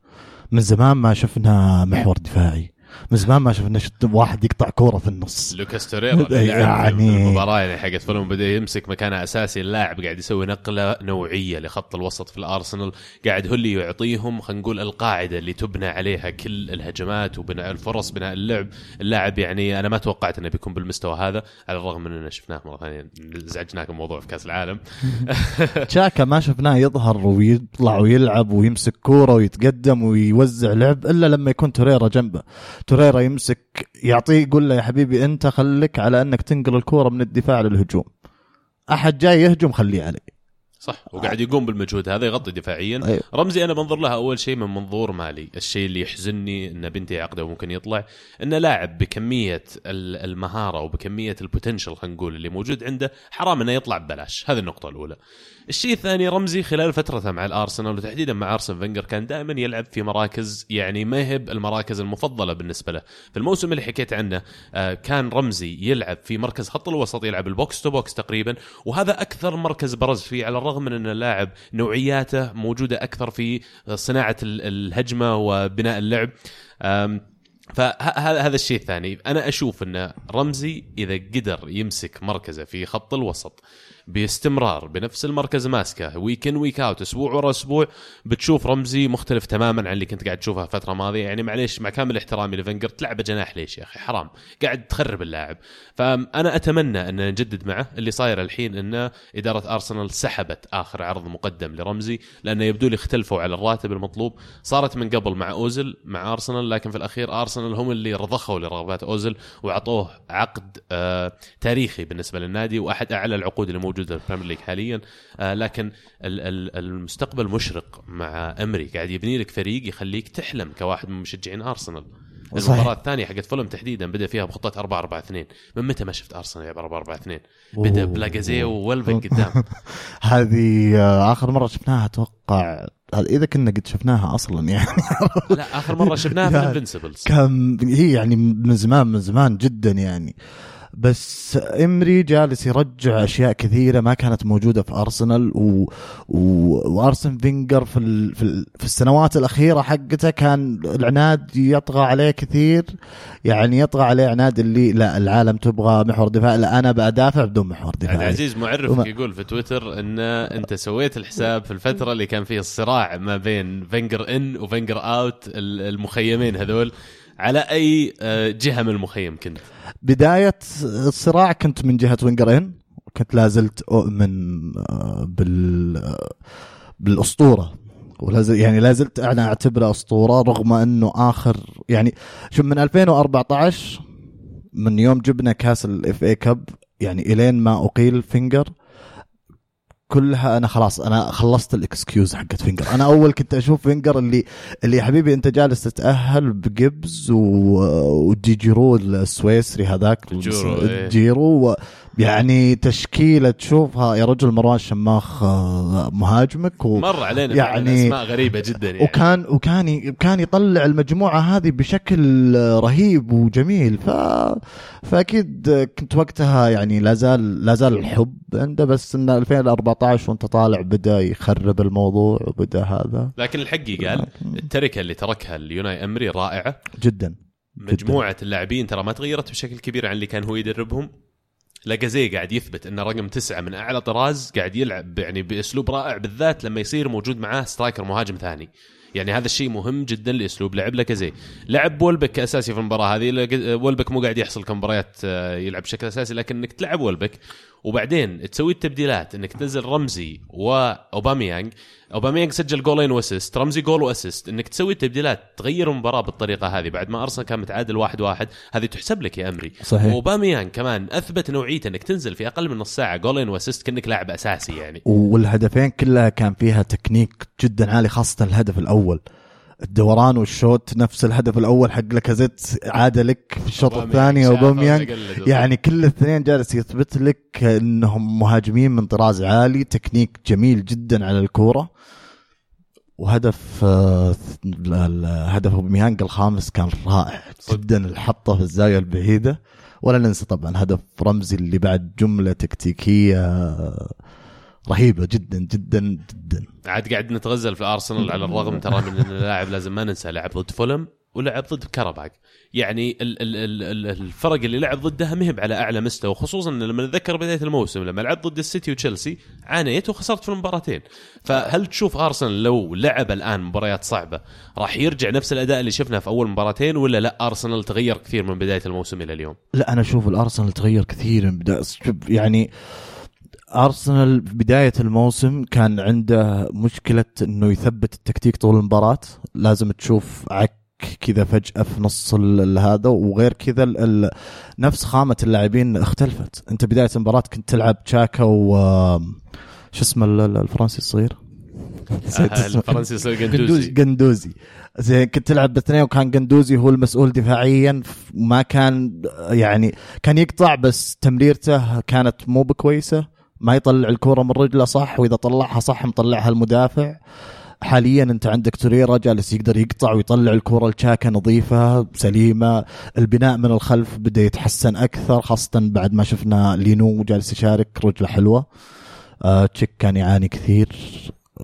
من زمان ما شفنا محور دفاعي. من زمان ما شفنا شت- واحد يقطع كورة في النص. لوكاس توريرا اللي يعني- المباراة يعني حقت فولم بدأ يمسك مكانه أساسي اللاعب قاعد يسوي نقلة نوعية لخط الوسط في الأرسنال قاعد هو اللي يعطيهم خلينا نقول القاعدة اللي تبنى عليها كل الهجمات وبناء الفرص بناء اللعب. اللاعب يعني أنا ما توقعت إنه بيكون بالمستوى هذا على الرغم من اننا شفناه مرة ثانية ازعجناكم موضوع في كأس العالم. تشاكا ما شفناه يظهر ويطلع ويلعب ويمسك كورة ويتقدم ويوزع لعب إلا لما يكون توريرا جنبه. توريرا يمسك يعطيه يقول له يا حبيبي أنت خليك على أنك تنقل الكورة من الدفاع للهجوم. أحد جاي يهجم خليه علي. صح وقاعد يقوم بالمجهود هذا يغطي دفاعيا. أيوة. رمزي أنا بنظر لها أول شيء من منظور مالي. الشيء اللي يحزنني إن بينتهي عقده وممكن يطلع انه لاعب بكمية ال- المهارة وبكمية ال potential خلينا نقول اللي موجود عنده حرام إنه يطلع ببلاش. هذه النقطة الأولى. الشيء الثاني رمزي خلال فترته مع الأرسنال وتحديدا مع أرسن فينجر كان دائما يلعب في مراكز يعني ما هي المراكز المفضلة بالنسبة له. في الموسم اللي حكيت عنه آه، كان رمزي يلعب في مركز خط الوسط يلعب ال box to box تقريبا وهذا أكثر مركز برز فيه على الرغم من أن اللاعب نوعياته موجودة أكثر في صناعة ال- الهجمة وبناء اللعب. فهذا هذا الشيء الثاني. أنا أشوف أن رمزي إذا قدر يمسك مركزه في خط الوسط باستمرار بنفس المركز ماسكه. week in week out أسبوع ورا أسبوع بتشوف رمزي مختلف تماما عن اللي كنت قاعد تشوفها فتره ماضية. يعني معليش مع كامل احترامي لفنجر تلعبه جناح ليش يا أخي؟ حرام. قاعد تخرب اللاعب. فأنا أتمنى أن نجدد معه. اللي صاير الحين ان إدارة أرسنال سحبت آخر عرض مقدم لرمزي لأنه يبدو لي اختلفوا على الراتب المطلوب. صارت من قبل مع اوزل مع أرسنال لكن في الأخير أرسنال هم اللي رضخوا لرغبات اوزل وعطوه عقد آه تاريخي بالنسبة للنادي وأحد أعلى العقود اللي موجودة في البريمير ليج حاليا. آه لكن ال- ال- المستقبل مشرق مع امري قاعد يبني لك فريق يخليك تحلم كواحد من مشجعين أرسنال. صحيح. المباراة الثانية حقت فولم تحديدا بدأ فيها بخطة 4 4 2 من متى ما شفت أرسنال يلعب 4 4 2 بدأ. بلاكازيت وولبك قدام. هذه آه، آخر مرة شفناها أتوقع. إذا كنا قد شفناها أصلا يعني. لا آخر مرة شفناها في ال Invincibles كم هي يعني من زمان من زمان جدا يعني. بس إمري جالس يرجع أشياء كثيرة ما كانت موجودة في أرسنال و... و... وأرسن فينجر في ال... في, ال... في السنوات الأخيرة حقته كان العناد يطغى عليه كثير يعني يطغى عليه عناد اللي لا العالم تبغى محور دفاع لا أنا بدافع بدون محور عبد دفاعي العزيز معرفك وما- يقول في تويتر إن أنت سويت الحساب في الفترة اللي كان فيه الصراع ما بين فينجر إن وفينجر أوت ال- المخيمين هذول. على أي آه، جهة من المخيم كنت؟ بداية الصراع كنت من جهة وينجر ان كنت لازلت أؤمن آه، بال آه، بالأسطورة. ولازل يعني لازلت أنا أعتبره أسطورة رغم أنه آخر يعني شوف من 2014 من يوم جبنا كاس ال FA Cup يعني إلين ما أقيل فينجر كلها أنا خلاص أنا خلصت ال excuse حقت فينجر أنا أول كنت أشوف فينجر اللي اللي يا حبيبي أنت جالس تتأهل بجيبز و- وجيجيرو السويسري هذاك جيرو، إيه. جيرو و- يعني تشكيلة تشوفها يا رجل مروان شماخ آه، مهاجمك و... مر علينا يعني- أسماء غريبة جدا يعني. وكان وكان ي- كان يطلع المجموعة هذه بشكل رهيب وجميل. ف فأكيد كنت وقتها يعني لا زال لا زال الحب عنده بس إن 2014 وأنت طالع بدأ يخرب الموضوع وبدأ هذا. لكن الحق قال التركة اللي تركها اليوناي أمري رائعة. جدا. مجموعة اللاعبين ترى ما تغيرت بشكل كبير عن اللي كان هو يدربهم. لاجازي قاعد يثبت ان رقم تسعة من أعلى طراز قاعد يلعب يعني بأسلوب رائع بالذات لما يصير موجود معاه سترايكر مهاجم ثاني. يعني هذا الشيء مهم جدا لأسلوب لعب لاكازي لعب وولبك كاساسي في المباراة هذه وولبك مو قاعد يحصل كمباريات آه، يلعب بشكل أساسي لكن انك تلعب وولبك. وبعدين تسوي التبديلات إنك تنزل رمزي واوباميانج اوباميانج سجل جولين و assist رمزي جول و assist. إنك تسوي التبديلات تغير المباراة بالطريقة هذه. بعد ما أرسنال كان متعادل واحد واحد هذه تحسب لك يا أمري. صحيح. واوباميانج كمان أثبت نوعيته إنك تنزل في أقل من نص ساعة جولين و assist كأنك لاعب أساسي يعني. والهدفين كلها كان فيها تكنيك جدا عالي خاصة الهدف الأول. الدوران وال shoot نفس الهدف الأول حق لاكازيت عاد لك في الشوط الثاني وتقلد. يعني كل الاثنين جالس يثبت لك إنهم مهاجمين من طراز عالي تكنيك جميل جدا على الكورة. وهدف آه، هدف أوباميانج الخامس كان رائع جدا الحطة في الزاوية البعيدة. ولا ننسى طبعا هدف رمزي اللي بعد جملة تكتيكية رهيبة جدا جدا جدا. عاد قاعد نتغزل في ارسنال على الرغم ترى من إن اللاعب لازم ما ننسى لعب ضد فولم ولعب ضد كرباك يعني ال ال ال ال الفرق اللي لعب ضدها مهب على أعلى مستوى خصوصا لما نتذكر بداية الموسم لما لعب ضد السيتي وتشيلسي عانيت وخسرت في المباراتين. فهل تشوف ارسنال لو لعب الآن مباريات صعبة راح يرجع نفس الأداء اللي شفناه في أول مباراتين ولا لا ارسنال تغير كثير من بداية الموسم إلى اليوم؟ لا أنا أشوف الارسنال تغير كثير من بداية شوف يعني ارسنال في بداية الموسم كان عنده مشكلة إنه يثبت التكتيك طول المباراة. لازم تشوف عك كذا فجأة في نص هذا وغير كذا نفس خامة اللاعبين اختلفت. أنت بداية المباراة كنت تلعب تشاكا و شو اسمه ال- ال- الفرنسي الصغير؟ آه، اسمه. الفرنسي يصير قندوزي قندوزي زين كنت تلعب باثنين وكان قندوزي هو المسؤول دفاعيا ما كان يعني كان يقطع بس تمريرته كانت مو بكويسة. ما يطلع الكورة من رجله صح وإذا طلعها صح مطلعها المدافع. حاليا أنت عندك توريرا جالس يقدر يقطع ويطلع الكره الشاكة نظيفة سليمة البناء من الخلف بدا يتحسن أكثر خاصة بعد ما شفنا لينو جالس يشارك رجلة حلوة. آه تشيك كان يعاني كثير.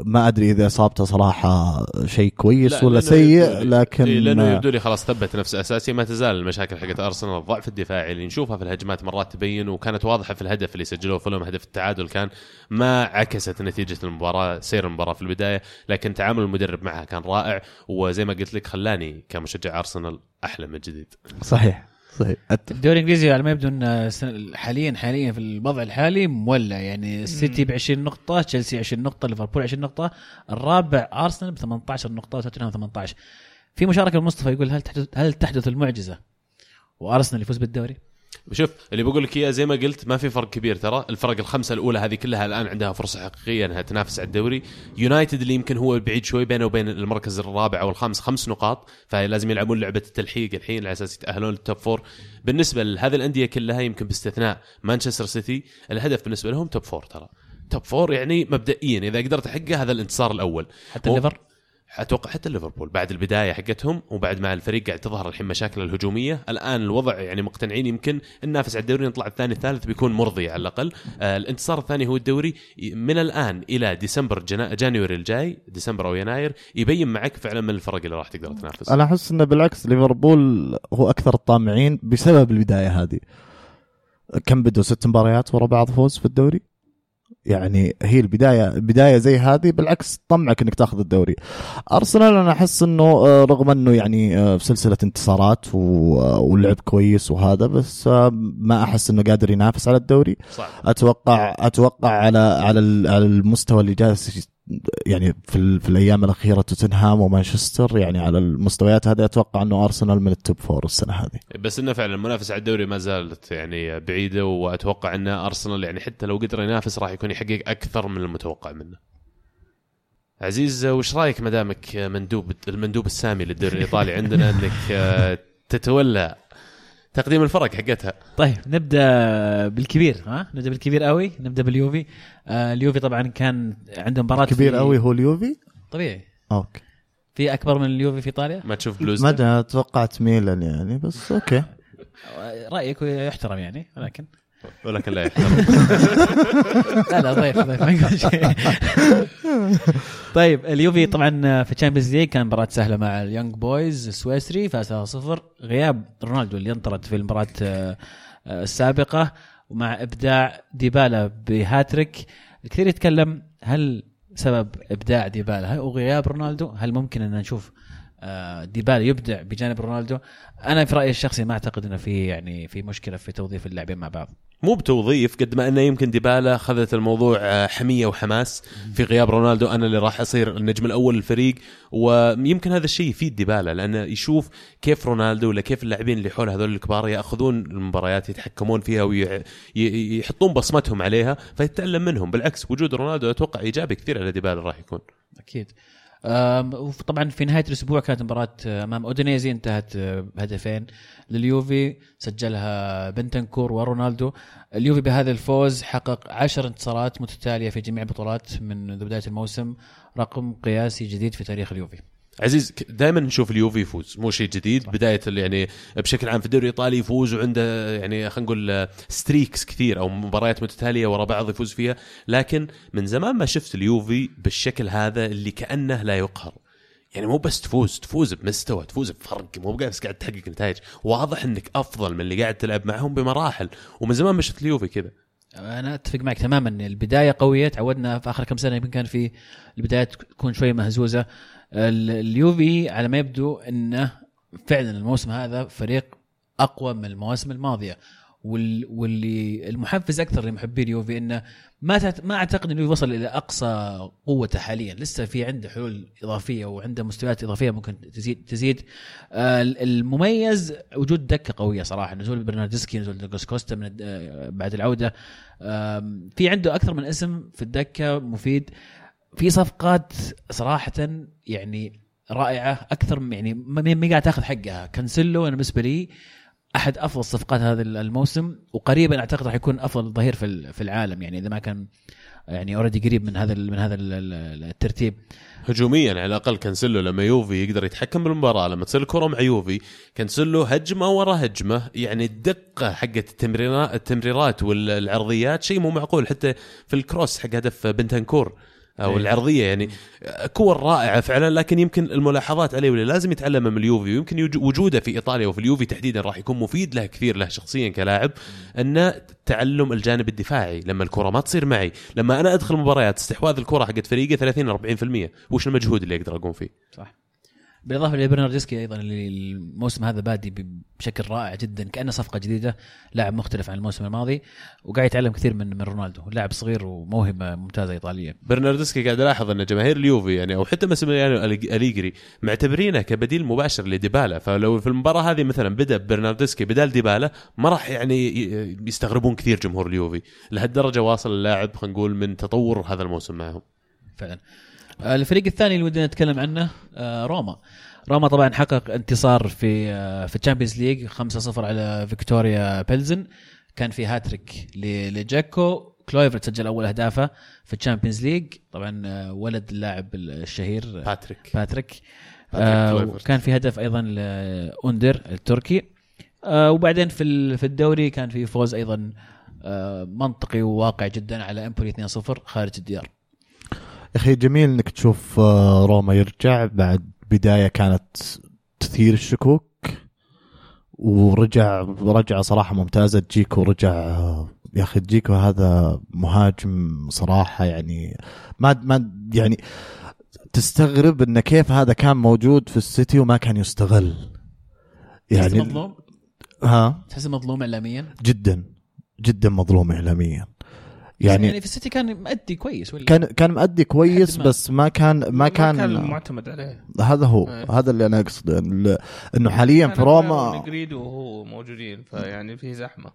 ما أدري إذا إصابته صراحة شيء كويس لا، ولا سيء لكن إيه لأنه يبدو لي خلاص ثبت نفسه اساسي ما تزال المشاكل حقت أرسنال الضعف الدفاعي اللي نشوفها في الهجمات مرات تبين وكانت واضحة في الهدف اللي سجلوه فيلم هدف التعادل كان ما عكست نتيجة المباراة سير المباراة في البداية لكن تعامل المدرب معها كان رائع وزي ما قلت لك خلاني كمشجع أرسنال أحلى من جديد. صحيح. صحيح الدوري الإنجليزي على ما يبدو إن حاليا حاليا في الوضع الحالي مولع يعني السيتي ب 20 نقطة، تشيلسي 20 نقطة، ليفربول 20 نقطة، الرابع أرسنال ب 18 نقطة وتوتنهام 18. في مشاركة مصطفى يقول هل تحدث هل تحدث المعجزة وأرسنال يفوز بالدوري؟ شوف اللي بقول لك إياه زي ما قلت ما في فرق كبير ترى. الفرق الخمسة الأولى هذه كلها الآن عندها فرصة حقيقية إنها تنافس على الدوري. يونايتد اللي يمكن هو بعيد شوي بينه وبين المركز الرابع أو الخامس خمس نقاط. فلازم يلعبون لعبة التلحيق الحين على أساس يتأهلون لل top four بالنسبة لهذه الأندية كلها يمكن باستثناء مانشستر سيتي الهدف بالنسبة لهم top four ترى. top four يعني مبدئيا إذا قدرت أحقق هذا الانتصار الأول. حتى الليفر؟ أتوقع حتى ليفربول بعد البداية حقتهم وبعد ما الفريق قاعد تظهر الحين مشاكل الهجومية الآن الوضع يعني مقتنعين يمكن ننافس على الدوري نطلع الثاني الثالث بيكون مرضي على الأقل. آه الانتصار الثاني هو الدوري من الآن إلى ديسمبر Jan... January الجاي ديسمبر أو يناير يبين معك فعلا من الفرق اللي راح تقدر تنافس. أنا أحس إنه بالعكس ليفربول هو أكثر الطامعين بسبب البداية هذه. كم بدوا ست مباريات ورا بعض فوز في الدوري؟ يعني هي البداية بداية زي هذه بالعكس طمعك إنك تاخذ الدوري. أرسنال أنا أحس إنه آه، رغم إنه يعني آه، في سلسلة انتصارات و- آه، كويس وهذا بس ما أحس إنه قادر ينافس على الدوري. صعب أتوقع أتوقع على على على المستوى اللي جالس يعني في, في الأيام الأخيرة توتنهام ومانشستر يعني على المستويات هذه أتوقع أنه أرسنال من ال top four السنة هذه بس إنه فعلا المنافسه على الدوري ما زالت يعني بعيدة وأتوقع إن أرسنال يعني حتى لو قدر ينافس راح يكون يحقق أكثر من المتوقع منه. عزيز وش رأيك ما دامك مندوب المندوب السامي للدوري الإيطالي عندنا إنك آه، تتولى تقديم الفرق حقتها. طيب نبدأ بالكبير ها؟ نبدأ بالكبير قوي نبدأ باليوفي. آه اليوفي طبعا كان عنده مباراة كبير قوي هو اليوفي؟ طبيعي. أوكي. في أكبر من اليوفي في إيطاليا؟ ما تشوف بلوز. ما توقعت ميلان يعني بس okay. رأيك يحترم يعني ولكن. ولكن لا لا لا ضيف ضيف. ما يقول شيء. طيب اليوفي طبعا في ال Champions League كان مباراة سهلة مع اليونج بويز السويسري فاز 0 غياب رونالدو اللي انطرد في المباراة آه، آه، السابقة ومع إبداع ديبالا بهاتريك. الكثير يتكلم هل سبب إبداع ديبالا وغياب رونالدو هل ممكن أن نشوف ديبالا يبدع بجانب رونالدو. أنا في رأيي الشخصي ما أعتقد إنه في يعني في مشكلة في توظيف اللاعبين مع بعض. مو بتوظيف قد ما إنه يمكن ديبالا أخذت الموضوع آه، حمية وحماس في غياب رونالدو. أنا اللي راح أصير النجم الأول للفريق ويمكن هذا الشيء يفيد ديبالا لأنه يشوف كيف رونالدو ولا كيف اللاعبين اللي حول هذول الكبار يأخذون المباريات يتحكمون فيها ويحطون بصمتهم عليها فيتعلم منهم. بالعكس وجود رونالدو أتوقع إيجابي كثير على ديبالا راح يكون. أكيد. وطبعا في نهاية الأسبوع كانت مباراة آه، أمام أودينيزي انتهت آه، بهدفين لليوفي سجلها بنتنكور ورونالدو. اليوفي بهذا الفوز حقق عشر انتصارات متتالية في جميع البطولات من بداية الموسم رقم قياسي جديد في تاريخ اليوفي. عزيز دائما نشوف اليوفي يفوز. مو شيء جديد. صح. بداية يعني بشكل عام في الدوري الإيطالي يفوز وعنده يعني خلينا نقول streaks كثير أو مباريات متتالية ورا بعض يفوز فيها. لكن من زمان ما شفت اليوفي بالشكل هذا اللي كأنه لا يقهر. يعني مو بس تفوز تفوز بمستوى تفوز بفرق. مو بس قاعد تحقق نتائج. واضح إنك أفضل من اللي قاعد تلعب معهم بمراحل. ومن زمان ما شفت اليوفي كذا. أنا أتفق معك تماما. البداية قوية تعودنا في آخر كم سنة يمكن كان في البدايات تكون شوية مهزوزة. ال- اليوفي على ما يبدو إنه فعلا الموسم هذا فريق أقوى من المواسم الماضية. واللي المحفز أكثر لمحبي اليوفي إنه ما ما أعتقد إنه وصل إلى أقصى قوته حاليا. لسه في عنده حلول إضافية وعنده مستويات إضافية ممكن تزيد تزيد. آه، المميز وجود دكة قوية صراحة. نزول برناردسكي نزول دوغلاس كوستا من آه، بعد العودة. في عنده أكثر من اسم في الدكة مفيد. في صفقات صراحة يعني رائعة أكثر يعني ما قاعد تاخذ حقها. كانسيلو أنا بالنسبة لي أحد أفضل صفقات هذا الموسم وقريبا أعتقد راح يكون أفضل ظهير في في العالم يعني إذا ما كان يعني already قريب من هذا من هذا ال- ال- الترتيب. هجوميا على الأقل كانسلو لما يوفي يقدر يتحكم بالمباراة لما تصير الكرة مع يوفي كانسلو هجمة ورا هجمة يعني الدقة حقت التمريرات التمريرات والعرضيات شيء مو معقول حتى في ال cross حق هدف بنتنكور أو إيه. العرضية يعني. كور رائعة فعلا لكن يمكن الملاحظات عليه واللي لازم يتعلمها من اليوفي. ويمكن وجوده في إيطاليا وفي اليوفي تحديدا راح يكون مفيد له كثير له شخصيا كلاعب انه تعلم الجانب الدفاعي لما الكرة ما تصير معي. لما أنا أدخل مباريات استحواذ الكرة حقت فريقي 30 40% وش المجهود اللي أقدر أقوم فيه؟ صح. بالاضافة لبرناردسكي أيضا اللي الموسم هذا بادي بشكل رائع جدا كأنه صفقة جديدة لاعب مختلف عن الموسم الماضي وقاعد يتعلم كثير من من رونالدو. لاعب صغير وموهبة ممتازة إيطالية. برناردسكي قاعد ألاحظ أن جماهير اليوفي يعني أو حتى ماسيميليانو أليج- أليجري معتبرينه كبديل مباشر لديبالا. فلو في المباراة هذه مثلا بدأ برناردسكي بدال ديبالا ما راح يعني يستغربون كثير جمهور اليوفي. لهالدرجة واصل اللاعب خلينا نقول من تطور هذا الموسم معهم. فعلا. الفريق الثاني اللي ودنا نتكلم عنه آه، روما. روما طبعا حقق انتصار في آه، في ال Champions League 5-0 على فيكتوريا بيلزن. كان في هاتريك لجاكو. كلويفرت سجل أول أهدافه في ال Champions League طبعا آه، ولد اللاعب الشهير باتريك باتريك باتريك آه. وكان في هدف أيضا لاوندر التركي. آه وبعدين في في الدوري كان في فوز أيضا آه منطقي وواقع جدا على إمبولي 2-0 خارج الديار. يا أخي جميل إنك تشوف آه، روما يرجع. بعد بداية كانت تثير الشكوك ورجع رجعة صراحة ممتازة. جيكو رجع آه، يا أخي جيكو هذا مهاجم صراحة يعني ما ما يعني تستغرب انه كيف هذا كان موجود في السيتي وما كان يستغل. يعني يعني مظلوم؟ ها؟ تحس مظلوم اعلاميا؟ جدا جدا مظلوم اعلاميا. يعني, يعني يعني في السيتي كان مأدي كويس ولا؟ كان كان مؤدي كويس ما. بس ما كان ما كان, كان معتمد عليه. هذا هو إيه. هذا اللي أنا أقصده ال- إنه حاليا في روما نجريد وهو موجودين فيعني في زحمة.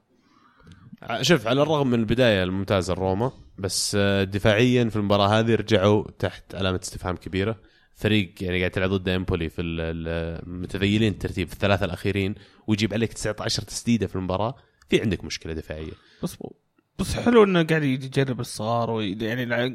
شوف على الرغم من البداية الممتازة لروما بس آه، دفاعيا في المباراة هذه رجعوا تحت علامة استفهام كبيرة. فريق يعني قاعد تلعب ضد إمبولي في ال- ال- متذيلين الترتيب في الثلاثة الأخيرين ويجيب عليك 19 تسديدة في المباراة. في عندك مشكلة دفاعية. بس بس حلو إنه قاعد يجرب الصغار يعني لع-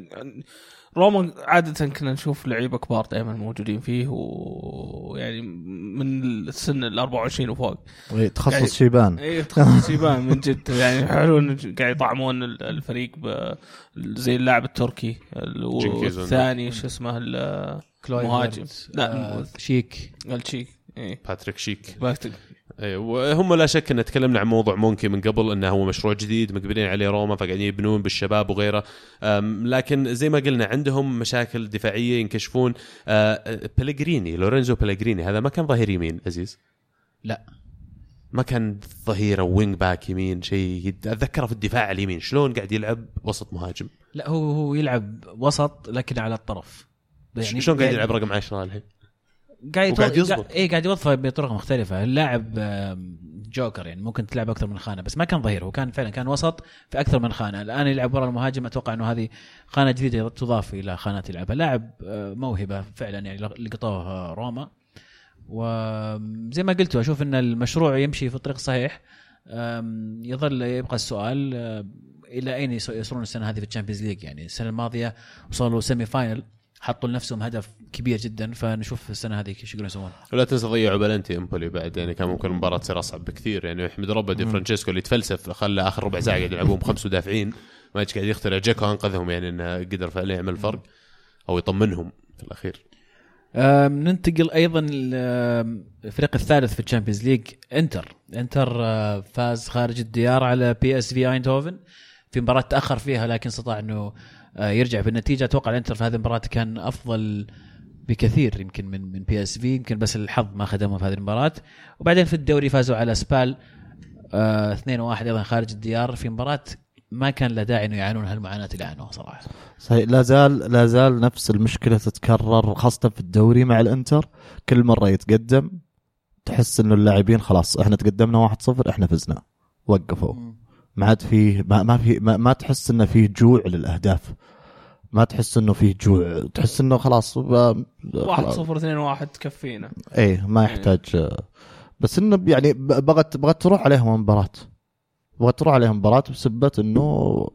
روما عادة كنا نشوف لعيبة كبار دائما موجودين فيه ويعني من السن ال 24 وفوق. إيه، يعني- تخصص شيبان. اي تخصص شيبان من جد. يعني حلو إنه قاعد يطعمون ال- الفريق ب زي اللاعب التركي. ال- جنكيز والثاني شو اسمه ال- كلويفرت، مهاجم. لا، آه شيك. الشيك إيه. باتريك شيك. باكتك. إيه، وهم لا شك إن تكلمنا عن موضوع مونشي من قبل إنه هو مشروع جديد مقبلين عليه روما فقاعدين يبنون بالشباب وغيره. لكن زي ما قلنا عندهم مشاكل دفاعية ينكشفون. أه، بلغريني لورينزو بلغريني هذا ما كان ظهير يمين عزيز؟ لا. ما كان ظهير أو wing back يمين شيء أتذكره في الدفاع اليمين شلون قاعد يلعب وسط مهاجم؟ لا هو هو يلعب وسط لكن على الطرف. يعني شلون قاعد يلعب رقم 10 الحين؟ قاعد وقاعد يزبط. اي قاعد يوظفه بطرق مختلفة. اللاعب جوكر يعني ممكن تلعب أكثر من خانة بس ما كان ظهير هو كان فعلا كان وسط في أكثر من خانة. الآن يلعب ورا المهاجم أتوقع إنه هذه خانة جديدة تضاف إلى خانات يلعبها. لاعب آه، موهبة فعلا يعني لقطوه آه، روما. وزي ما قلت أشوف إن المشروع يمشي في الطريق الصحيح. يظل يبقى السؤال آه، إلى أين يص- يصلون السنة هذه في ال Champions League؟ يعني السنة الماضية وصلوا semi final. حطوا لنفسهم هدف كبير جدا فنشوف السنة هذه إيش يقدرون يسوون. ولا تنسى ضيعوا بلنتي امبولي بعد يعني كان ممكن المباراه تصير أصعب بكثير. يعني أحمد ربه دي فرانشيسكو اللي تفلسف خلى آخر ربع ساعة قاعد يلعبون بخمس مدافعين. ما قاعد يخترع جاكو أنقذهم يعني إنه قدر فعلا يعمل فرق أو يطمنهم في الأخير. ننتقل أيضا الفريق الثالث في ال Champions League إنتر. إنتر آه، فاز خارج الديار على بي اس في ايندهوفن في مباراة تأخر فيها لكن استطاع إنه يرجع بالنتيجة. أتوقع الإنتر في هذه المباراة كان أفضل بكثير يمكن من من بي اس في يمكن بس الحظ ما خدمهم في هذه المباراة. وبعدين في الدوري فازوا على سبال آه 2-1 أيضا خارج الديار في مباراة ما كان له داعي إنه يعانون هالمعاناة اللي عانوها صراحة. صحيح لا زال لا زال نفس المشكلة تتكرر خاصة في الدوري مع الإنتر. كل مرة يتقدم تحس إنه اللاعبين خلاص إحنا تقدمنا 1-0 إحنا فزنا. وقفوا. ما عاد فيه ما, ما في ما, ما تحس إنه فيه جوع للأهداف. ما تحس إنه فيه جوع. تحس إنه خلاص واحد. صفر اثنين واحد تكفينا إيه ما يحتاج. بس إنه يعني بغت بغت تروح عليهم المباراه بغت تروح عليهم المباراه بسبة إنه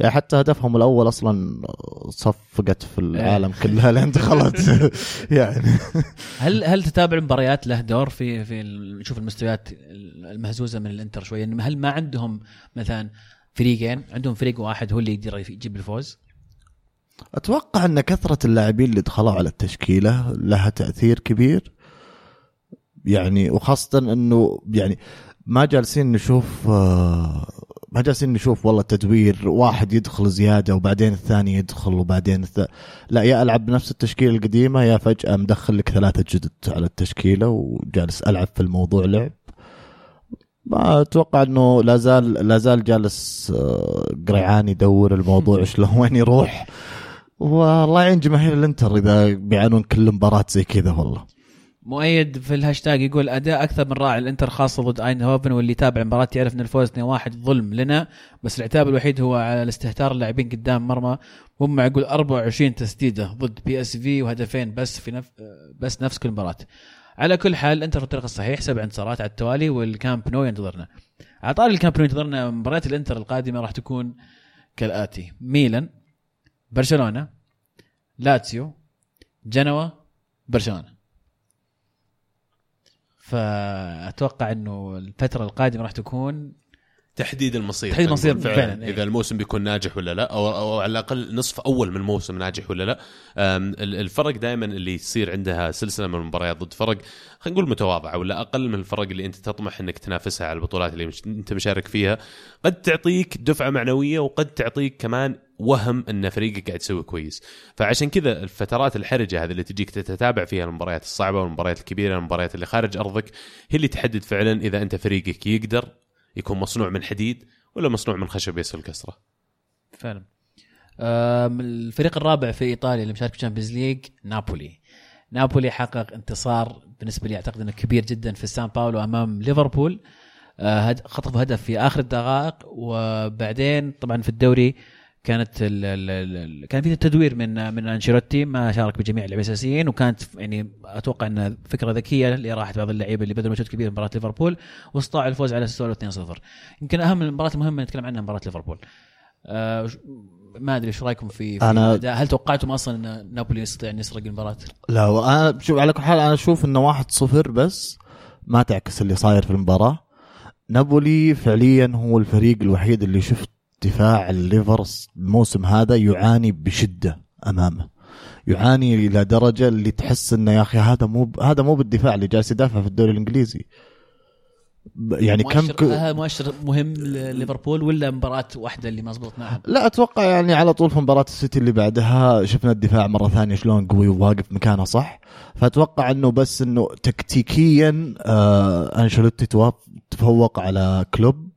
يعني حتى هدفهم الأول أصلا صفقت في العالم كلها لين دخلت. يعني. هل هل تتابع المباريات له دور في في نشوف المستويات المهزوزة من الإنتر شوية؟ إن هل ما عندهم مثلا فريقين عندهم فريق واحد هو اللي يقدر يجيب الفوز؟ أتوقع إن كثرة اللاعبين اللي دخلوا على التشكيلة لها تأثير كبير. يعني وخاصة إنه يعني ما جالسين نشوف آه، ما جالسين نشوف والله تدوير واحد يدخل زيادة وبعدين الثاني يدخل وبعدين الث... لا يا ألعب بنفس التشكيلة القديمة يا فجأة مدخل لك ثلاثة جدد على التشكيلة وجالس ألعب في الموضوع لعب. ما أتوقع إنه لا زال لا زال جالس آه، قريعان يدور الموضوع شلون وين يروح. والله يعين جماهير الإنتر إذا بيعانون كل مباراة زي كذا والله. مؤيد في الهاشتاج يقول أداء أكثر من رائع الإنتر خاصة ضد آيندهوفن واللي يتابع المباراة يعرف إن الفوز 2-1 ظلم لنا بس العتاب الوحيد هو على الاستهتار اللاعبين قدام مرمى. هم يقول 24 تسديدة ضد بي إس في وهدفين بس في نف... بس نفس كل مباراة. على كل حال الانتر في الطريق الصحيح سبع انتصارات على التوالي والكامب نو ينتظرنا. على طاري الكامب نو ينتظرنا مباريات الإنتر القادمة راح تكون كالآتي. ميلان برشلونة لاتسيو جنوا برشلونة. فأتوقع إنه الفترة القادمة راح تكون تحديد المصير. تحديد المصير نقول فعلاً، إيه. إذا الموسم بيكون ناجح ولا لا أو, أو على الأقل نصف أول من الموسم ناجح ولا لا. الفرق دائما اللي يصير عندها سلسلة من المباريات ضد فرق خلينا نقول متواضعة ولا أقل من الفرق اللي أنت تطمح إنك تنافسها على البطولات اللي مش أنت مشارك فيها قد تعطيك دفعة معنوية وقد تعطيك كمان وهم أن فريقك قاعد يسوي كويس. فعشان كذا الفترات الحرجة هذه اللي تجيك تتابع فيها المباريات الصعبة والمباريات الكبيرة المباريات اللي خارج أرضك هي اللي تحدد فعلا إذا أنت فريقك يقدر يكون مصنوع من حديد ولا مصنوع من خشب يسهل كسره فعلا. الفريق الرابع في إيطاليا اللي مشارك في ال Champions League نابولي. نابولي حقق انتصار بالنسبة لي أعتقد إنه كبير جدا في سان باولو أمام ليفربول. أه، هد- خطف هدف في آخر الدقائق وبعدين طبعا في الدوري كانت ال ال كان في تدوير من من أنشيلوتي ما شارك بجميع اللاعبين الأساسيين وكانت يعني أتوقع انها فكرة ذكية لراحه بعض اللعيبة اللي بذلوا مجهود كبير في مباراة ليفربول واستطاعوا الفوز على سولو 2-0 يمكن أهم المباراة المهمه نتكلم عنها مباراة ليفربول آه، ما أدري إيش رأيكم في, في أنا- الأداء؟ هل توقعتم أصلا إن نابولي يستطيع أن يسرق المباراة؟ لا أنا شوف على كل حال أنا أشوف إنه واحد صفر بس ما تعكس اللي صاير في المباراة نابولي فعليا هو الفريق الوحيد اللي شفت دفاع الليفر الموسم هذا يعاني بشدة أمامه. يعاني إلى درجة اللي تحس إنه يا أخي هذا مو هذا مو بالدفاع اللي جالس يدافع في الدوري الإنجليزي. يعني كم ك... مؤشر مهم لليفربول ولا مباراة واحدة اللي ما زبطت معهم؟ لا أتوقع يعني على طول في مباراة السيتي اللي بعدها شفنا الدفاع مرة ثانية شلون قوي وواقف مكانه صح. فأتوقع إنه بس إنه تكتيكيا آه أنشيلوتي تفوق على كلوب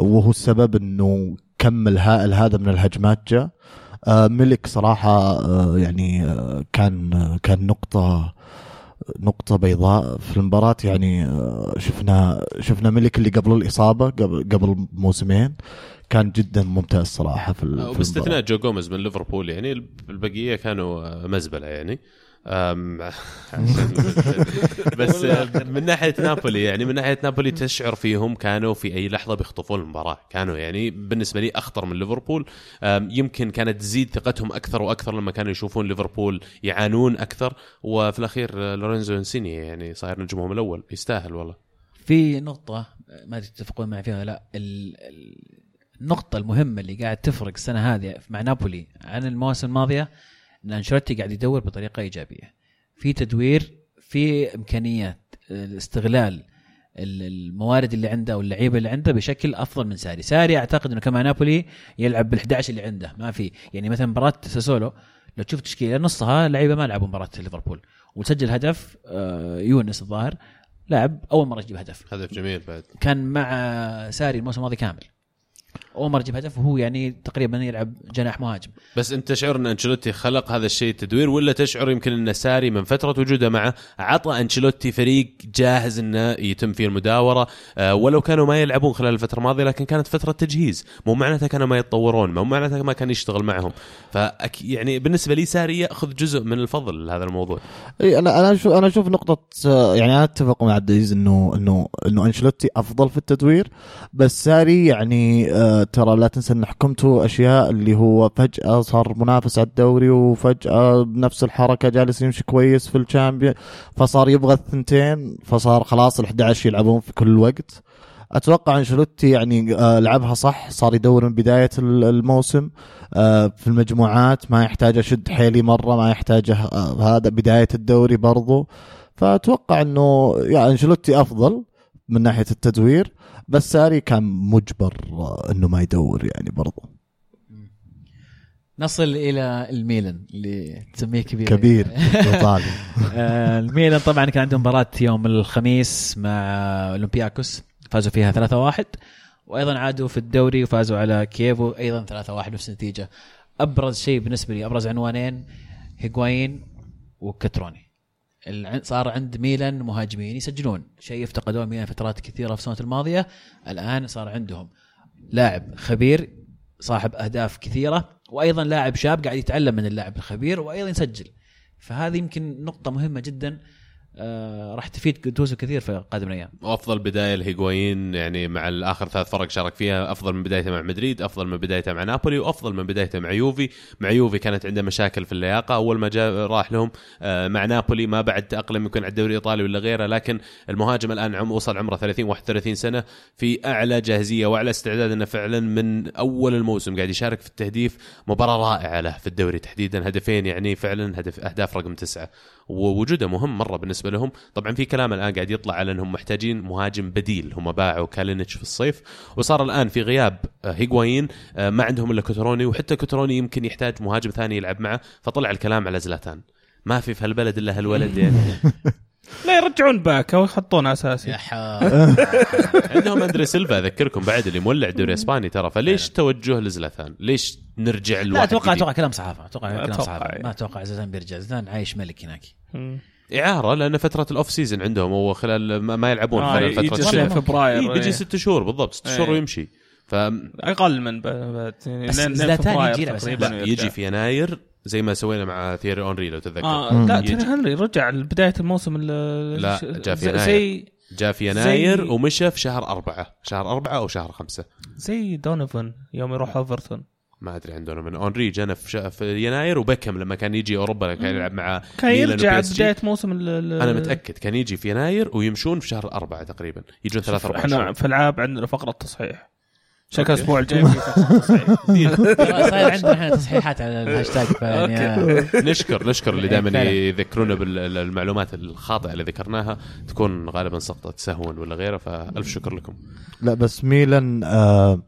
وهو السبب إنه كم الهائل هذا من الهجمات جاء. آه ملك صراحة آه يعني آه كان كان نقطة نقطة بيضاء في المباراة. يعني شفنا شفنا ملك اللي قبل الإصابة قبل قبل موسمين. كان جدا ممتاز صراحة في ال- في المباراة. باستثناء جو جوميز من ليفربول يعني البقية كانوا مزبلة يعني. بس من ناحية نابولي يعني من ناحية نابولي تشعر فيهم كانوا في أي لحظة بيخطفون المباراة. كانوا يعني بالنسبة لي أخطر من ليفربول. يمكن كانت تزيد ثقتهم أكثر وأكثر لما كانوا يشوفون ليفربول يعانون أكثر. وفي الأخير لورينزو إنسيني يعني صاير نجمهم الأول. يستاهل والله. في نقطة ما تتفقون معي فيها لا. ال- ال- النقطة المهمة اللي قاعد تفرق السنة هذه مع نابولي عن المواسم الماضية إن أنشيلوتي قاعد يدور بطريقة إيجابية. في تدوير في إمكانيات استغلال ال- الموارد اللي عنده واللعيبة اللي عنده بشكل أفضل من ساري، ساري أعتقد إنه كمان نابولي يلعب بال11 اللي عنده. ما في. يعني مثلا مباراة ساسولو لو تشوف تشكيلة نصها لعيبة ما لعبوا مباراة ليفربول. وسجل هدف آه، يونس الظاهر لاعب أول مرة يجيب هدف. هدف جميل بعد. كان مع ساري الموسم الماضي كامل. اول مره يجيب هدف وهو يعني تقريبا يلعب جناح مهاجم. بس انت تشعر ان أنشيلوتي خلق هذا الشيء التدوير ولا تشعر يمكن أن ساري من فترة وجوده معه عطى أنشيلوتي فريق جاهز أنه يتم فيه المداورة؟ آه، ولو كانوا ما يلعبون خلال الفترة الماضية لكن كانت فترة تجهيز. مو معناتها كانوا ما يتطورون مو معناتها ما كان يشتغل معهم. فأك يعني بالنسبة لي ساري يأخذ جزء من الفضل لهذا الموضوع. إي أنا أنا أشوف أنا أشوف نقطة آه، يعني أنا أتفق مع عبد العزيز انه انه إنه أنشيلوتي أفضل في التدوير. بس ساري يعني آه، ترى لا تنسى أن حكمته أشياء اللي هو فجأة صار منافس على الدوري وفجأة بنفس الحركة جالس يمشي كويس في الشامبيون فصار يبغى الثنتين فصار خلاص ال11 يلعبون في كل وقت. أتوقع أنشيلوتي يعني آه، لعبها صح صار يدور من بداية ال- الموسم آه، في المجموعات ما يحتاج أشد حيلي مرة ما يحتاج آه، هذا بداية الدوري برضو. فأتوقع إنه يا أنشيلوتي أفضل. من ناحية التدوير بس ساري كان مجبر إنه ما يدور يعني برضو. نصل إلى الميلان اللي تسميه كبير. كبير ايطالي آه، الميلان طبعا كان عندهم مباراة يوم الخميس مع أولمبياكوس فازوا فيها 3-1 وأيضا عادوا في الدوري وفازوا على كييفو أيضا 3-1 نفس النتيجة. أبرز شيء بالنسبة لي أبرز عنوانين هيغوايين وكتروني صار عند ميلان مهاجمين يسجلون. شيء افتقدوه ميلان فترات كثيرة في السنوات الماضية. الآن صار عندهم لاعب خبير صاحب أهداف كثيرة وأيضا لاعب شاب قاعد يتعلم من اللاعب الخبير وأيضا يسجل. فهذه يمكن نقطة مهمة جدا آه راح تفيد جوتوزو كثير في قادم الأيام. وأفضل بداية لهيغوايين يعني مع الآخر ثلاث فرق شارك فيها أفضل من بدايته مع مدريد أفضل من بدايته مع نابولي وأفضل من بدايته مع يوفي. مع يوفي كانت عنده مشاكل في اللياقة. أول ما جاء راح لهم آه، مع نابولي ما بعد تأقلم يمكن على الدوري الإيطالي ولا غيره لكن المهاجم الآن عم وصل عمره 30 31 سنة في أعلى جاهزية وأعلى استعداد إنه فعلا من أول الموسم قاعد يشارك في التهديف. مباراة رائعة له في الدوري تحديدا هدفين يعني فعلا هدف أهداف رقم تسعة ووجوده مهم مرة بالنسبة لهم. طبعا في كلام الآن قاعد يطلع على إنهم محتاجين مهاجم بديل. هم باعوا كالينيتش في الصيف وصار الآن في غياب آه، هيغوايين آه، ما عندهم إلا كوتروني وحتى كوتروني يمكن يحتاج مهاجم ثاني يلعب معه. فطلع الكلام على زلاتان. ما في في هالبلد إلا هالولد. يعني لا يرجعون باكا ويحطونه أساسي. عندهم أندري سيلفا أذكركم بعد اللي مولع الدوري الاسباني ترى. فليش توجه لزلاتان؟ ليش نرجع لا لواحد أتوقع جديد؟ أتوقع كلام صحافه أتوقع كلام صحافه. ما أتوقع زلاتان بيرجع. زلاتان عايش ملك هناك. إعارة لأن فترة ال off season عندهم هو خلال ما ما يلعبون آه، خلال يجي فترة الشتاء فبراير إيه بيجي إيه. ست شهور بالضبط ست إيه. شهور ويمشي ف أقل من ب... ب... بس زلاتان يجي بس. يجي في يناير زي ما سوينا مع تيري هنري لو تتذكر آه لا. تيري هنري رجع لبداية الموسم ال- لا، جاء في يناير. زي جاء في يناير زي- ومشى في شهر أربعة شهر أربعة أو شهر خمسة زي دونوفان يوم يروح إيفرتون ما أدري عندنا من. هنري جانا في, في يناير وبكم لما كان يجي أوروبا كان يلعب مع كان يرجع. بداية موسم ال- أنا متأكد كان يجي في يناير ويمشون في شهر أربعة تقريبا. يجون ثلاث أربع إحنا في العاب عندنا فقرة تصحيح شكل الأسبوع الجاي. صاير عندنا إحنا تصحيحات على الهاشتاج فيعني نشكر نشكر اللي دائما فعلا. يذكرونا بالمعلومات الخاطئة اللي ذكرناها. تكون غالبا سقطت سهوا ولا غيره فألف شكر لكم. لا بس ميلان آه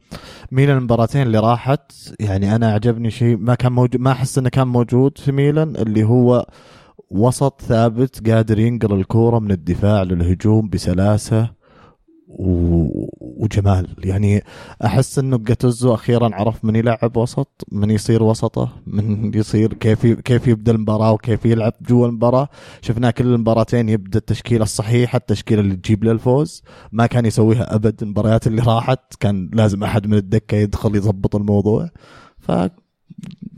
ميلان المباراتين اللي راحت يعني أنا عجبني شيء ما كان موجود ما أحس إنه كان موجود في ميلان اللي هو وسط ثابت قادر ينقل الكورة من الدفاع للهجوم بسلاسة. وجمال يعني أحس إنه جاتوزو أخيرا عرف من يلعب وسط من يصير وسطه من يصير كيف. كيف يبدأ المباراة وكيف يلعب جوا المباراة. شفناه كل المباراتين يبدأ التشكيلة الصحيحة التشكيلة اللي تجيب له الفوز. ما كان يسويها أبد المباريات اللي راحت كان لازم أحد من الدكة يدخل يضبط الموضوع. ف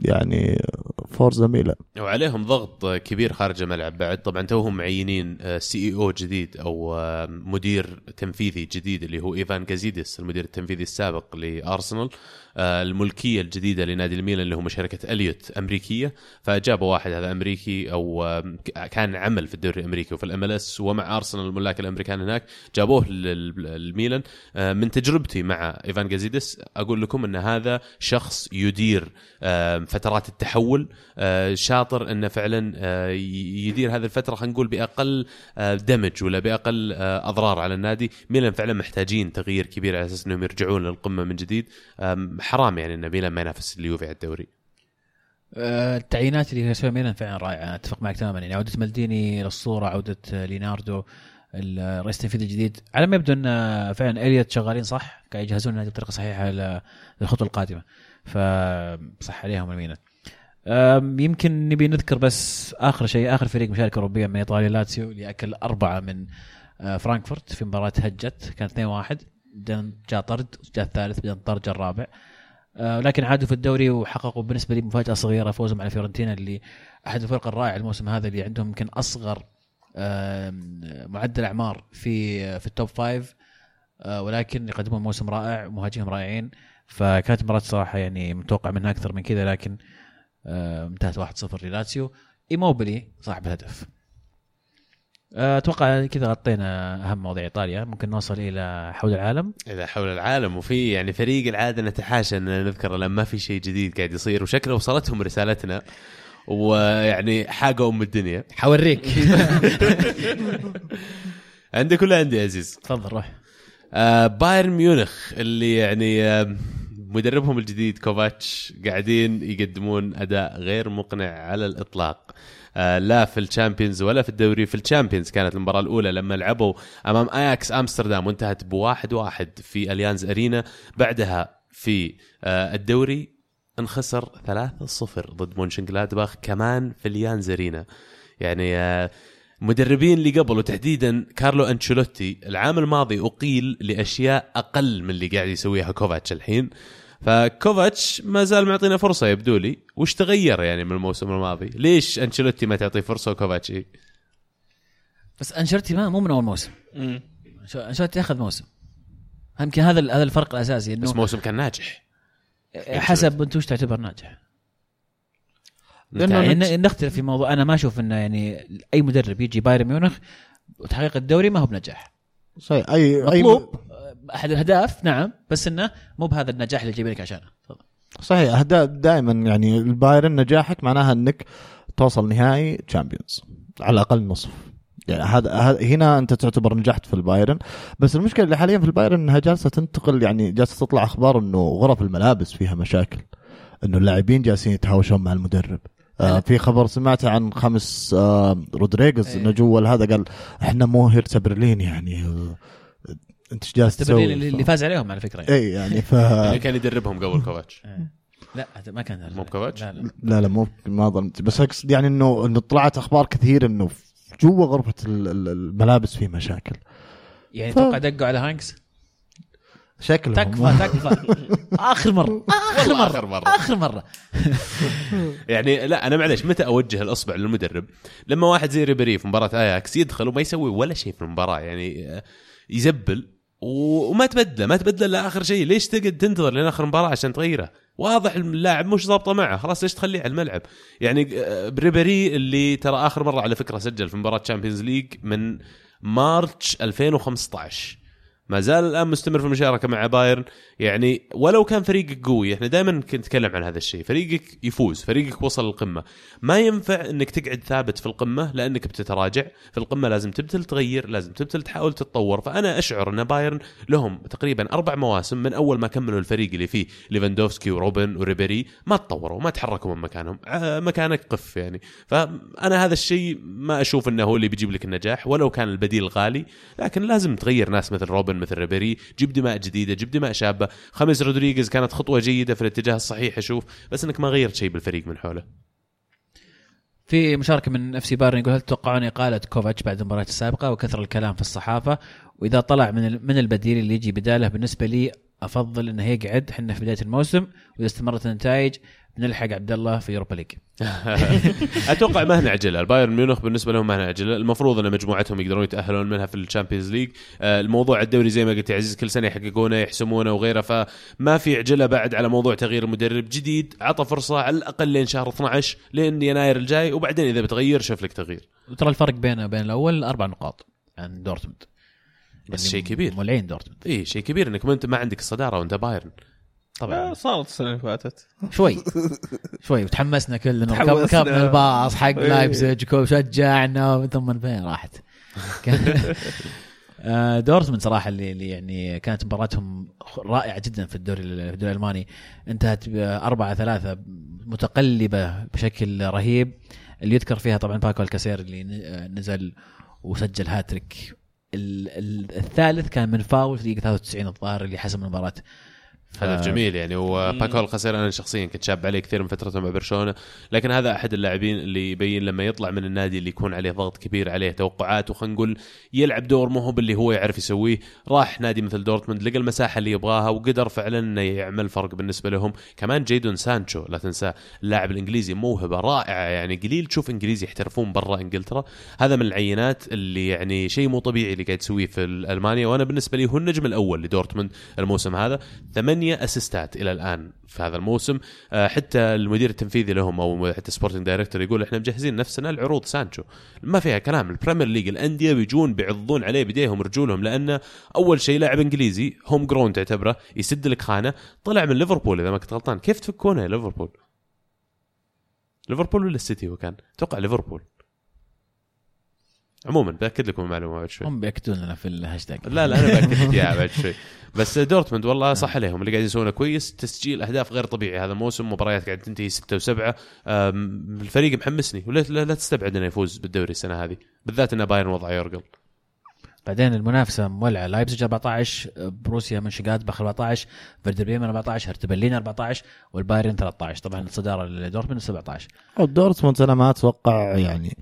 يعني forza ميلان وعليهم ضغط كبير خارج الملعب بعد. طبعا توهم معينين CEO جديد أو آه، مدير تنفيذي جديد اللي هو إيفان جازيدس المدير التنفيذي السابق لأرسنال. الملكية الجديدة لنادي الميلان اللي هم شركه إليوت أمريكية. فجابوا واحد هذا أمريكي أو آه، كان عمل في الدوري الأمريكي وفي ال MLS ومع أرسنال الملاك الأمريكان هناك جابوه لل- للميلان. آه، من تجربتي مع إيفان جازيدس أقول لكم إن هذا شخص يدير آه، فترات التحول. آه، شاطر إنه فعلا آه، يدير هذه الفترة خلينا نقول بأقل آه، دمج ولا بأقل آه، أضرار على النادي. ميلان فعلا محتاجين تغيير كبير على أساس إنهم يرجعون للقمة من جديد. حرام يعني إن ميلان ما ينافس اليوفي على الدوري. آه، التعيينات اللي يسويها ميلان فعلا رائعة أتفق معك تماما. يعني عودة مالديني للصورة عودة آه، ليوناردو الرئيس التنفيذي الجديد. على ما يبدو إن آه، فعلا إليوت شغالين صح؟ قاعد يجهزون النادي بطريقه صحيحة للخطوة القادمة. فصح عليهم الميلان. يمكن نبي نذكر بس آخر شيء آخر فريق مشارك اوروبيا من إيطاليا لاتسيو اللي أكل أربعة من فرانكفورت في مباراة هجت كانت 2-1 بعدين جاء طرد جاء الثالث بعدين طرد الرابع. لكن عادوا في الدوري وحققوا بالنسبة لي مفاجأة صغيرة فوزهم على فيورنتينا اللي أحد الفرق الرائع الموسم هذا اللي عندهم يمكن أصغر معدل أعمار في في ال top five آه، ولكن يقدمون موسم رائع مهاجمين رائعين. فكانت مباراة صراحة يعني متوقع منها أكثر من كذا لكن آه، انتهت 1-0 للاتسيو. إيموبيلي صاحب الهدف. آه، أتوقع كذا غطينا أهم مواضيع إيطاليا. ممكن نوصل إلى حول العالم. اذا حول العالم. وفي يعني فريق العادة نتحاشى ان نذكر لما ما في شيء جديد قاعد يصير. وشكله وصلتهم رسالتنا. ويعني حاجة أم الدنيا. حوريك. عندك ولا عندي يا عزيز؟ تفضل روح. آه بايرن ميونخ اللي يعني آه مدربهم الجديد كوفاتش قاعدين يقدمون أداء غير مقنع على الإطلاق. لا في ال Champions ولا في الدوري في ال Champions كانت المباراة الأولى لما لعبوا أمام اياكس أمستردام وانتهت بواحد واحد في اليانز ارينا بعدها في آه الدوري انخسر 3-0 ضد مونشن جلادباخ كمان في اليانز ارينا يعني آه مدربين اللي قبل وتحديدا كارلو أنشيلوتي العام الماضي أقيل لأشياء أقل من اللي قاعد يسويها كوفاتش الحين. فكوفاتش ما زال معطينا فرصة يبدو لي وش تغير يعني من الموسم الماضي؟ ليش أنشيلوتي ما تعطيه فرصة وكوفاتش؟ إيه؟ بس أنشيلوتي ما مو من أول موسم. أنشيلوتي أخذ موسم. يمكن هذا هذا الفرق الأساسي بس انه موسم كان ناجح. حسب انت وش تعتبر ناجح. لأنه نختلف في موضوع أنا ما أشوف إنه يعني أي مدرب يجي بايرن ميونخ وتحقيق الدوري ما هو بنجاح. صحيح. اي أي مطلوب. أحد الأهداف نعم بس إنه مو بهذا النجاح اللي جايبينك عشانه. صحيح أهداف دائما يعني البايرن نجاحك معناها إنك توصل نهائي Champions على الأقل نصف. يعني هذا هنا أنت تعتبر نجحت في البايرن بس المشكلة اللي حاليا في البايرن إنها جالسة تنتقل يعني جالسة تطلع أخبار إنه غرف الملابس فيها مشاكل إنه اللاعبين جالسين يتهاوشون مع المدرب. آه في خبر سمعته عن خاميس آه رودريغز. انه جوا هذا قال إحنا مو هيرتا برلين يعني. آه انت إيش جالس تسوي؟ اللي فاز عليهم على فكرة يعني. اي يعني ف اللي كان يدربهم قبل كوفاتش. لا هذا ما كان مو بكوفاتش؟ لا لا. لا لا مو ما ظننت بس اقصد يعني انه إنه طلعت أخبار كثير إنه جوا غرفة ال- ال- الملابس في مشاكل. يعني ف- توقع دقوا على هاينكس؟ شكلهم. تكفى تكفى. آخر مرة آخر مرة آخر مرة. آخر مرة. يعني لا أنا معلش متى أوجه الأصبع للمدرب؟ لما واحد زي ريبيري في مباراة آياكس يدخل وما يسوي ولا شيء في المباراة يعني يزبل. وما تبدله ما تبدله إلا آخر شيء ليش تقعد تنتظر لين آخر مباراة عشان تغيره؟ واضح اللاعب مش ظابطه معه خلاص ليش تخليه على الملعب؟ يعني آه، ريبيري اللي ترى آخر مرة على فكرة سجل في مباراة Champions League من March 2015 ما زال الآن مستمر في المشاركة مع بايرن. يعني ولو كان فريقك قوي إحنا دائما نتكلم عن هذا الشيء. فريقك يفوز فريقك وصل للقمه ما ينفع إنك تقعد ثابت في القمة لأنك بتتراجع. في القمة لازم تبتل تغير لازم تبتل تحاول تتطور. فأنا أشعر إن بايرن لهم تقريبا أربع مواسم من أول ما كملوا الفريق اللي فيه ليفاندوفسكي وروبن وريبيري. ما تطوروا ما تحركوا من مكانهم. مكانك قف يعني. فأنا هذا الشيء ما أشوف إنه هو اللي بيجيب لك النجاح ولو كان البديل غالي. لكن لازم تغير ناس مثل روبن مثل ريبيري جيب دماء جديدة جيب دماء شابة. خميس رودريغيز كانت خطوة جيدة في الاتجاه الصحيح أشوف. بس إنك ما غيرت شيء بالفريق من حوله. في مشاركة من إف سي بايرن يقول هل تتوقعون إقالة كوفاتش بعد المباراة السابقة وكثر الكلام في الصحافة؟ وإذا طلع من من البديل اللي يجي بداله بالنسبة لي أفضل إنه يقعد إحنا في بداية الموسم وإذا استمرت النتائج بنلحق عبد الله في Europa League. أتوقع ما هنا عجلة البايرن ميونخ بالنسبة لهم ما هنا عجلة المفروض أن مجموعتهم يقدرون يتأهلون منها في ال Champions League. آه، الموضوع الدوري زي ما قلت يا عزيز كل سنة يحققونه يحسمونه وغيره. فما في عجلة بعد على موضوع تغيير المدرب جديد. عطى فرصة على الأقل لين شهر 12 لين يناير الجاي. وبعدين إذا بتغير شوف لك تغيير. وترى الفرق بينه وبين الأول أربع نقاط عن دورتموند. بس اللي شيء كبير. مولعين دورتموند. اي شيء كبير إنك ما انت ما عندك الصدارة وأنت بايرن. طبعا. آه، صارت السنة اللي فاتت. شوي. شوي وتحمسنا كلنا. تحمسنا. ركبنا الباص حق. لايبزيج وشجعنا ثم من فين راحت؟ آه، دورتموند صراحة اللي, اللي يعني كانت مباراتهم رائعة جدا في الدوري الدوري الألماني. انتهت بأربعة ثلاثة متقلبة بشكل رهيب. اللي يذكر فيها طبعا باكو الكاسير اللي آه، نزل وسجل هاتريك. ال- ال- الثالث كان من فاول في دقيقة 93 الظاهر اللي حسم المباراة. ف- هدف جميل يعني. وباكو الكاسير أنا شخصيا كنت شاب عليه كثير من فترته مع برشلونة لكن هذا أحد اللاعبين اللي يبين لما يطلع من النادي اللي يكون عليه ضغط كبير عليه توقعات وخلينا نقول يلعب دور مو هو باللي هو يعرف يسويه. راح نادي مثل دورتموند لقى المساحة اللي يبغاها وقدر فعلا إنه يعمل فرق بالنسبة لهم. كمان جيدون سانشو لا تنساه اللاعب الإنجليزي موهبة رائعة يعني. قليل تشوف إنجليزي يحترفون برا إنجلترا. هذا من العينات اللي يعني شيء مو طبيعي اللي قاعد يسويه في ألمانيا. وأنا بالنسبة لي هو النجم الأول لدورتموند الموسم هذا. ثمانية اسيستات إلى الآن في هذا الموسم. آه، حتى المدير التنفيذي لهم أو حتى sporting director يقول إحنا مجهزين نفسنا لعروض سانشو. ما فيها كلام. ال Premier League الأندية بيجون بيعضون عليه بيديهم رجولهم لأنه أول شيء لاعب إنجليزي homegrown تعتبره يسد لك خانة. طلع من ليفربول إذا ما كنت غلطان. كيف تفكونه ليفربول؟ ليفربول ولا السيتي هو كان؟ أتوقع ليفربول. عموما بأكد لكم المعلومة بعد شوي. هم بيأكدون لنا في الهاشتاج. لا لا أنا بأكد لك إياها بعد شوي. بس دورتموند والله صح عليهم اللي قاعد يسوونه كويس تسجيل أهداف غير طبيعي. هذا الموسم مباريات قاعد تنتهي ستة وسبعة. الفريق محمسني. ولا لا, لا تستبعد إنه يفوز بالدوري السنة هذه. بالذات انه بايرن وضعه يرقل. بعدين المنافسة مولعة. لايبزيج 14 بروسيا مونشنغلادباخ 14 فيردر بريمن 14 هيرتا برلين 14 والبايرن 13 طبعا الصدارة لدورتموند 17 أو دورتموند أنا ما أتوقع يعني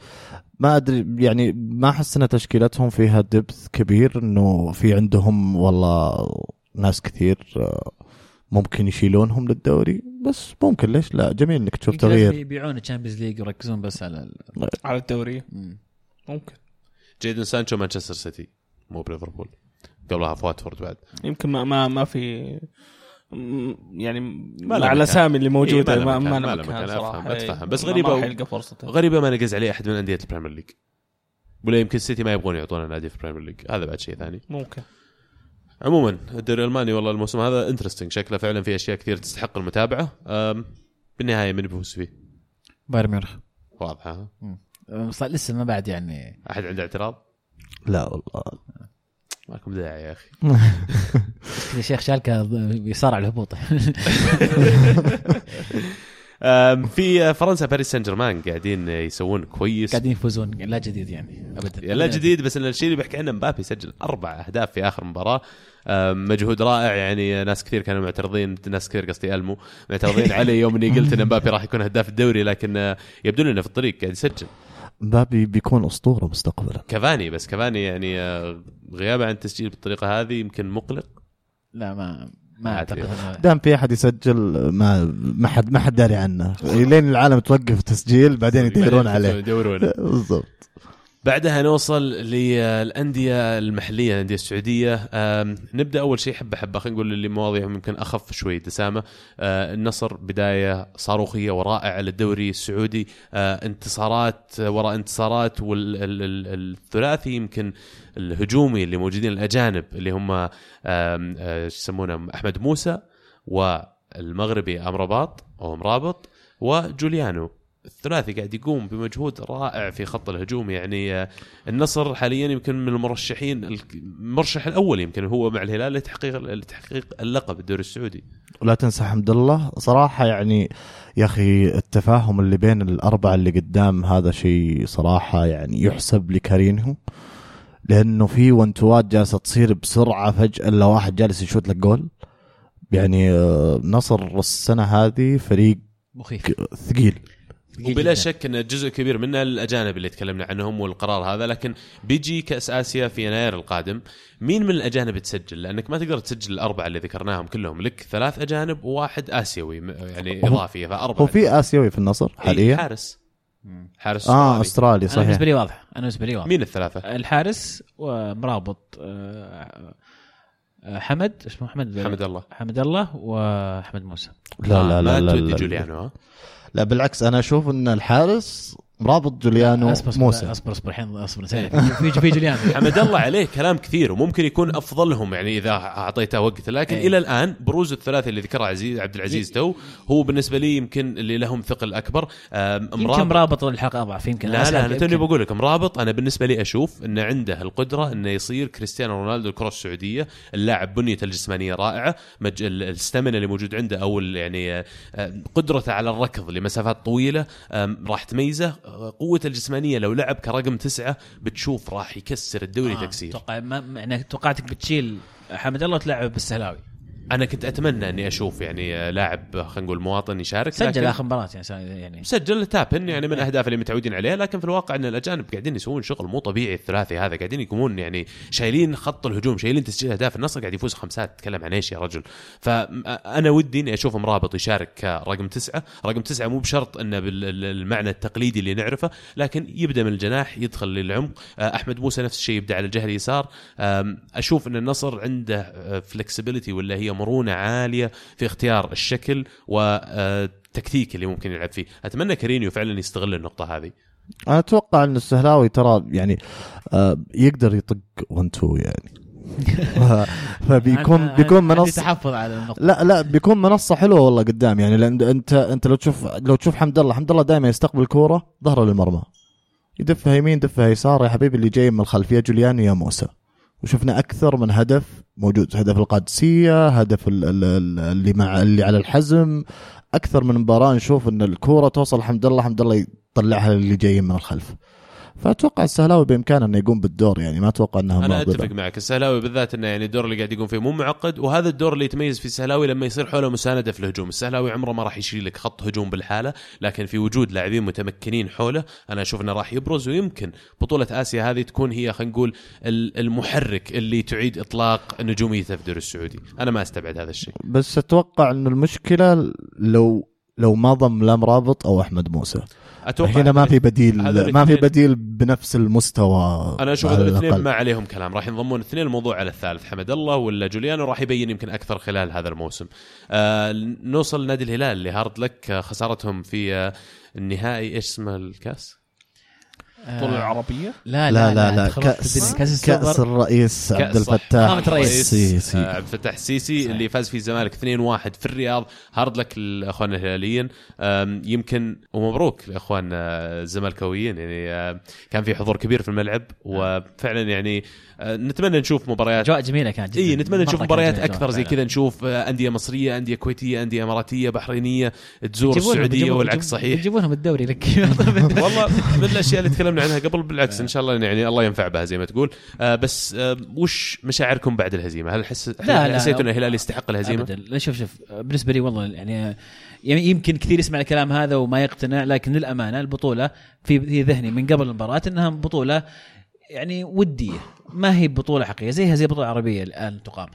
ما أدري يعني ما أحس إن تشكيلتهم فيها depth كبير إنه في عندهم والله ناس كثير آه، ممكن يشيلونهم للدوري. بس ممكن ليش لا؟ جميل إنك تشوف تغيير. يبيعون ال Champions League ويركزون بس على ال... على الدوري. مم. ممكن. جيدون سانشو مانشستر سيتي. مو بليفربول. قبلها في واتفورد بعد. يمكن ما ما ما في يعني ما مكان. الاسامي اللي موجوده إيه، ما ما ما له مكان أفهم، أتفهم. إيه. بس ما- غريبة ما و- راح يلقى فرصته غريبة ما نقز عليه أحد من أندية ال Premier League. ولا يمكن السيتي ما يبغون يعطونا نادي في ال Premier League. هذا بعد شيء ثاني. ممكن. عموما الدوري الألماني والله الموسم هذا interesting شكله فعلا في أشياء كثير تستحق المتابعة. أم، بالنهاية من بيفوز فيه؟ بايرن ميونخ. واضحة. ها لسه ما بعد يعني. أحد عنده اعتراض؟ لا والله. ماكم داعي يا أخي. كذا شيخ شالكه بيصارع الهبوط. في فرنسا باريس سان جيرمان قاعدين يسوون كويس. قاعدين يفوزون. لا جديد يعني ابدا. لا جديد بس إن الشيء اللي بحكي عنه مبابي سجل أربع أهداف في آخر مباراة. مجهود رائع يعني ناس كثير كانوا معترضين ناس كثير قصدي ألمو معترضين علي يوم اني قلت إن مبابي راح يكون هداف الدوري لكن يبدو انه في الطريق قاعد يسجل. مبابي بيكون أسطورة مستقبلا. كافاني بس كافاني يعني آه، غيابه عن التسجيل بالطريقة هذه يمكن مقلق. لا ما ما أعتقد دام في أحد يسجل ما ما حد ما حد داري عنه. لين العالم توقف تسجيل بعدين يدورون عليه. يدورون بالضبط. بعدها نوصل للأندية المحلية الأندية السعودية. نبدأ أول شيء حبة حبة خلينا نقول اللي مواضيعهم يمكن أخف شوي. دسامة آه، النصر بداية صاروخية ورائعة للدوري السعودي. آه، انتصارات وراء انتصارات والثلاثي يمكن الهجومي اللي موجودين الأجانب اللي هم آه، شو يسمونه أحمد موسى والمغربي امرباط أو مرابط وجوليانو. الثلاثي قاعد يقوم بمجهود رائع في خط الهجوم. يعني آه، النصر حاليا يمكن من المرشحين المرشح الأول يمكن هو مع الهلال لتحقيق لتحقيق اللقب الدوري السعودي. ولا تنسى حمد الله. صراحة يعني يا أخي التفاهم اللي بين الأربعة اللي قدام هذا شيء صراحة يعني يحسب لكارينهو لأنه في وانتوات جالسة تصير بسرعة فجأة إلا واحد جالس يشوت لك جول. يعني آه، نصر السنة هذه فريق مخيف. ثقيل. وبلا جداً. شك إن جزء كبير منه الأجانب اللي تكلمنا عنهم والقرار هذا لكن بيجي كأس آسيا في يناير القادم مين من الأجانب تسجل؟ لأنك ما تقدر تسجل الأربعة اللي ذكرناهم كلهم لك ثلاث أجانب وواحد آسيوي يعني إضافي فأربعة هو في آسيوي في النصر إيه، حاليا؟ حارس. حارس آه استرالي استرالي أنا صحيح. بالنسبة لي واضح أنا بالنسبة لي واضح. مين الثلاثة؟ الحارس ومرابط آه، آه، حمد اسمه حمد حمد الله. حمد الله واحمد موسى. لا لا آه، لا ما لا, تودي لا, جوليانو ها؟ لا بالعكس أنا أشوف إن الحارس مرابط جوليانو أصبر موسى أصبر أصبر الحين أصبر. في في جوليان حمد الله عليه كلام كثير وممكن يكون أفضلهم يعني إذا أعطيته وقت لكن إيه. إلى الآن بروز الثلاثي اللي ذكرها عزيز عبد العزيز تو هو بالنسبة لي يمكن اللي لهم ثقل أكبر آم، يمكن مرابط مرابط الحلقة أضعف يمكن لا لا أنا توني. بقول لك مرابط أنا بالنسبة لي أشوف انه عنده القدرة إنه يصير كريستيانو رونالدو الكرة السعودية اللاعب بنيته الجسمانية رائعة مج... ال- الستامina اللي موجود عنده أو ال- يعني آه، آه، قدرته على الركض لمسافات طويلة راح تميزه قوته الجسمانية لو لعب كرقم تسعة بتشوف راح يكسر الدوري آه، تكسير. أتوقع ما يعني توقعتك بتشيل حمد الله وتلعب بالسهلاوي. أنا كنت أتمنى إني أشوف يعني آه، لاعب خلينا نقول مواطن يشارك سجل آخر مباراة يعني يعني. سجل تابن يعني من الأهداف اللي متعودين عليها لكن في الواقع إن الأجانب قاعدين يسوون شغل مو طبيعي الثلاثي هذا قاعدين يقومون يعني شايلين خط الهجوم شايلين تسجيل أهداف النصر قاعد يفوز خمسات. تتكلم عن إيش يا رجل؟ فانا ودي إني أشوف مرابط يشارك كرقم تسعة. رقم تسعة مو بشرط إنه بالمعنى التقليدي اللي نعرفه لكن يبدأ من الجناح يدخل للعمق. آه، أحمد موسى نفس الشيء يبدأ على الجهة اليسار. أشوف إن النصر عنده فلكسبيتي ولا هي مرونه عالية في اختيار الشكل والتكتيك اللي ممكن يلعب فيه. أتمنى كارينيو فعلا يستغل النقطة هذه. أنا أتوقع أن السهلاوي ترى يعني آه يقدر يطق 1 2 يعني. فبيكون بيكون منصه تحفظ على النقطة. لا لا بيكون منصة حلوة والله قدام يعني لأن انت أنت لو تشوف لو تشوف حمد الله حمد الله دائما يستقبل كورة ظهره للمرمى. يدفها يمين دفها يسار يا حبيبي اللي جاي من الخلفية جوليانو يا موسى. وشفنا أكثر من هدف موجود هدف القادسية هدف ال- ال- ال- اللي مع اللي على الحزم. أكثر من مباراة نشوف إن الكورة توصل حمد الله حمد الله يطلعها للي جايين من الخلف. فأتوقع السهلاوي بإمكانه أنه يقوم بالدور يعني ما أتوقع أنها أنا. أتفق معك. السهلاوي بالذات إنه يعني الدور اللي قاعد يقوم فيه مو معقد وهذا الدور اللي يتميز فيه السهلاوي لما يصير حوله مساندة في الهجوم. السهلاوي عمره ما راح يشيل لك خط هجوم بالحالة لكن في وجود لاعبين متمكنين حوله أنا أشوف إنه راح يبرز ويمكن بطولة آسيا هذه تكون هي خلينا نقول ال- المحرك اللي تعيد إطلاق نجوميته في الدوري السعودي. أنا ما أستبعد هذا الشيء. بس أتوقع انه المشكلة لو لو ما ضم لا مرابط أو أحمد موسى. أتوقع هنا ما في بديل ما في بديل بنفس المستوى. أنا أشوف الاثنين. ما عليهم كلام. راح ينضمون اثنين الموضوع على الثالث. حمد الله ولا جوليانو راح يبين يمكن أكثر خلال هذا الموسم. آه نوصل نادي الهلال اللي hard luck آه، خسارتهم في آه النهائي إيش اسمه الكاس؟ البطوله العربيه لا لا لا لا كأس. كأس كأس السوبر. الرئيس عبد كأس. الفتاح. السيسي آه، عبد الفتاح السيسي اللي فاز فيه الزمالك 2-1 في الرياض. هارد لك الاخوان الهلاليين. يمكن ومبروك لأخواننا الزملكاويين. يعني آه، كان في حضور كبير في الملعب وفعلا يعني آه، نتمنى نشوف مباريات. أجواء جميلة كانت جداً. إي نتمنى نشوف مباريات أكثر زي. كذا. نشوف آه، أندية مصرية أندية كويتية أندية إماراتية بحرينية تزور السعودية والعكس صحيح. يجيبونهم الدوري لك. والله من الأشياء اللي تكلمنا عنها قبل بالعكس إن شاء الله يعني الله ينفع بها زي ما تقول آه بس آه وش مشاعركم بعد الهزيمة؟ هل حس لا، لا. حسيتوا إن الهلال يستحق الهزيمة؟ ابدا لا شوف شوف بالنسبة لي والله يعني يعني يمكن كثير يسمع الكلام هذا وما يقتنع لكن للأمانة البطولة في في ذهني من قبل المباراة إنها بطولة يعني ودية ما هي بطولة حقيقية زيها زي البطوله العربيه الآن تقام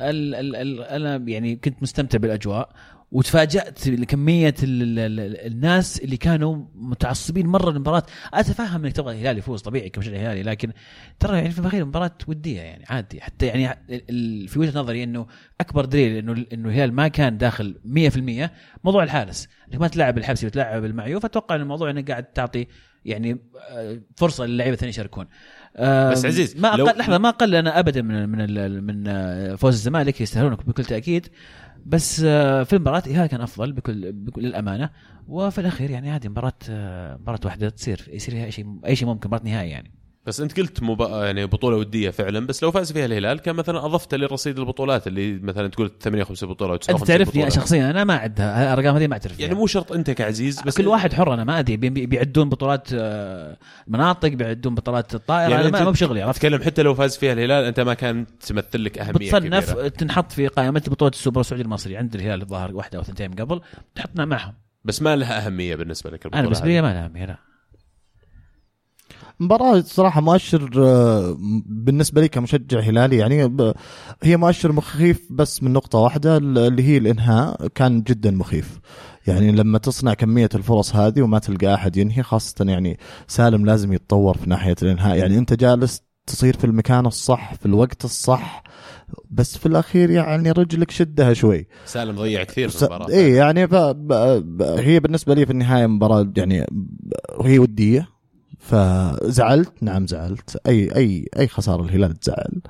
ال ال ال أنا يعني كنت مستمتع بالأجواء وتفاجأت ال- الناس اللي كانوا متعصبين مرة للمباراة. أتفهم إنك تبغى الهلال يفوز طبيعي كمشجع هلالي لكن ترى يعني في الأخير مباراه ودية يعني عادي حتى يعني في وجهة نظري إنه أكبر دليل إنه إنه الهلال ما كان داخل 100% موضوع الحارس. إنك ما تلعب الحبسي وتلعب المعيوف أتوقع إن الموضوع انك قاعد تعطي يعني آه، فرصة للعيبة الثانيين يشاركون. آه، بس عزيز، ما أقل لحظة ما قل أنا ابدا من من من آه، فوز الزمالك يستاهلون بكل تأكيد. بس آه، في المباراة الهلال كان أفضل بكل, بكل للامانه وفي الأخير يعني عادي مباراة آه، مباراة واحدة تصير يصير فيها شيء أي شيء ممكن مباراة نهائي يعني. بس انت قلت مبا... يعني بطولة ودية فعلا بس لو فاز فيها الهلال كان مثلا أضفت لرصيد البطولات اللي مثلا تقول 58 بطولة أو أنت 59 تعرفني بطولة. شخصيا أنا ما اعدها الارقام هذه ما أعترف يعني. مو شرط أنت كعزيز بس كل واحد حر أنا ما أدري بي- بي- بيعدون بطولات آه، مناطق بيعدون بطولات الطائرة يعني أنا ما بشغلي عرفت اتكلم حتى لو فاز فيها الهلال أنت ما كان تمثل لك أهمية بتصنف كبيرة تنحط في قائمة بطولة السوبر السعودي المصري عند الهلال الظاهر واحدة أو ثنتين قبل تحطنا معهم بس ما لها أهمية بالنسبة لك البطولة أنا بالنسبة. لي ما لها لا مباراة صراحة مؤشر آه، بالنسبة لي كمشجع هلالي يعني هي مؤشر مخيف بس من نقطة واحدة اللي هي الإنهاء كان جدا مخيف. يعني لما تصنع كمية الفرص هذه وما تلقى أحد ينهي خاصة يعني سالم لازم يتطور في ناحية الإنهاء. يعني أنت جالس تصير في المكان الصح في الوقت الصح بس في الأخير يعني رجلك شدها شوي. سالم ضيع كثير في المباراة. اي يعني ف... هي بالنسبة لي في النهاية مباراة يعني هي ودية. فزعلت نعم زعلت. أي أي أي خسارة الهلال تزعل.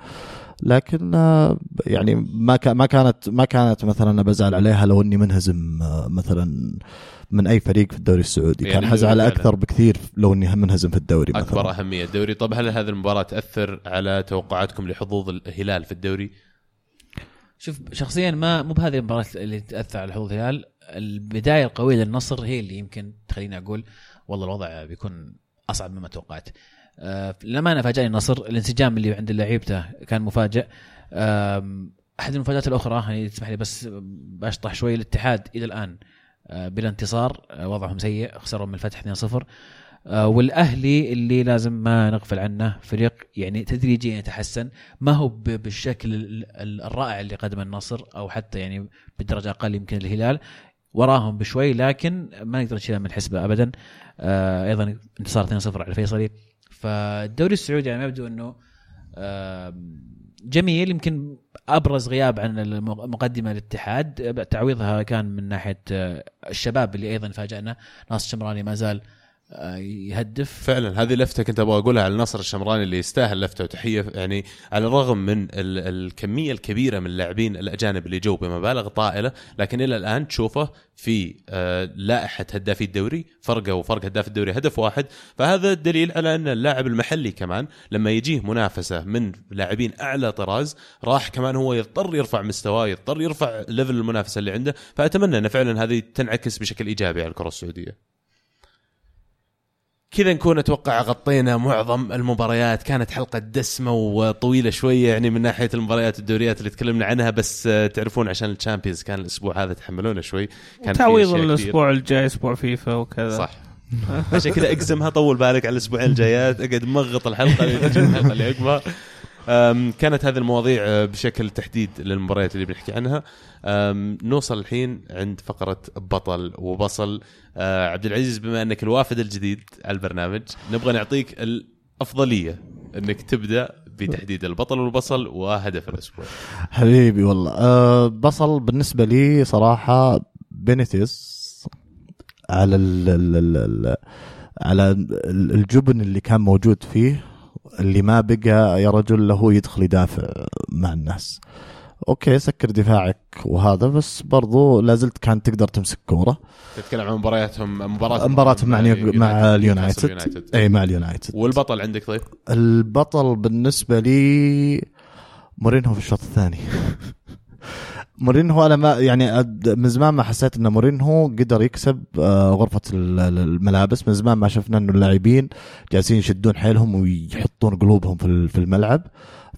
لكن آه، يعني ما كان ما كانت ما كانت مثلا بزعل عليها لو إني منهزم آه، مثلا من أي فريق في الدوري السعودي. يعني كان حزعل. أكثر بكثير لو إني منهزم في الدوري أكبر مثلا أهمية. الدوري طب هل هذه المباراة تأثر على توقعاتكم لحظوظ الهلال في الدوري؟ شوف شخصيا ما مو بهذه المباراة اللي تأثر على حظوظ الهلال. البداية القوية للنصر هي اللي يمكن تخليني أقول والله الوضع بيكون أصعب مما توقعت. آه، للامانه فاجأني النصر الانسجام اللي عند لعيبته كان مفاجئ. أحد المفاجآت الأخرى يعني تسمح لي بس بشطح شوي الاتحاد إلى الآن آه، بلا انتصار آه، وضعهم سيء خسروا من الفتح 2-0 آه، والأهلي اللي لازم ما نغفل عنه فريق يعني تدريجيا يتحسن. ما هو بالشكل ال- ال- الرائع اللي قدمه النصر أو حتى يعني بدرجة أقل يمكن الهلال. وراهم بشوي لكن ما نقدر نشيلها من الحسبه ابدا. آه أيضا انتصار 2-0 على الفيصلي. فالدوري السعودي يعني يبدو إنه آه جميل يمكن أبرز غياب عن المقدمة الاتحاد تعويضها كان من ناحية آه، الشباب اللي أيضا فاجأنا. ناصر الشمراني ما زال يهدف. فعلا هذه لفتة كنت أبغى أقولها على ناصر الشمراني اللي يستاهل لفتة وتحية. يعني على الرغم من ال- الكمية الكبيرة من اللاعبين الأجانب اللي جو بمبالغ طائلة لكن إلى الآن تشوفه في آه، لائحة هدافي الدوري فرقة وفرق هداف الدوري هدف واحد. فهذا دليل على أن اللاعب المحلي كمان لما يجيه منافسة من لاعبين أعلى طراز راح كمان هو يضطر يرفع مستواه يضطر يرفع level المنافسة اللي عنده. فأتمنى أن فعلا هذه تنعكس بشكل إيجابي على الكرة السعودية. كذا نكون أتوقع غطينا معظم المباريات. كانت حلقة دسمة وطويلة شوية يعني من ناحية المباريات الدوريات اللي تكلمنا عنها بس آه، تعرفون عشان ال Champions كان الأسبوع هذا تحملونا شوي. كان تعويض. الأسبوع الجاي أسبوع فيفا وكذا. صح. عشان كذا اقسمها طول بالك على الأسبوعين الجايات. أقعد مغط الحلقة اللي الحلقة اللي عقبها كانت هذه المواضيع آه، بشكل تحديد للمباريات اللي بنحكي عنها. نوصل الحين عند فقرة بطل وبصل. آه، عبد العزيز بما أنك الوافد الجديد على البرنامج نبغى نعطيك الأفضلية أنك تبدأ بتحديد البطل والبصل وهدف الأسبوع. حبيبي والله. أه بصل بالنسبة لي صراحة بينيتيز على ال ال ال ال على ال- الجبن اللي كان موجود فيه. اللي ما بقى يا رجل له يدخل يدافع مع الناس. أوكي سكر دفاعك وهذا بس برضو لازلت كان تقدر تمسك كورة. تتكلم عن مبارياتهم مباراه مباراتهم مع نيو- مع اليونايتد. اليونايتد أي مع اليونايتد. والبطل عندك طيب؟ البطل بالنسبة لي مورينهو في الشوط الثاني. مورينهو أنا ما يعني من زمان ما حسيت إن مورينهو قدر يكسب آه، ال- الملابس. من زمان ما شفنا إنه اللاعبين جالسين يشدون حيلهم ويحطون قلوبهم في ال- في الملعب.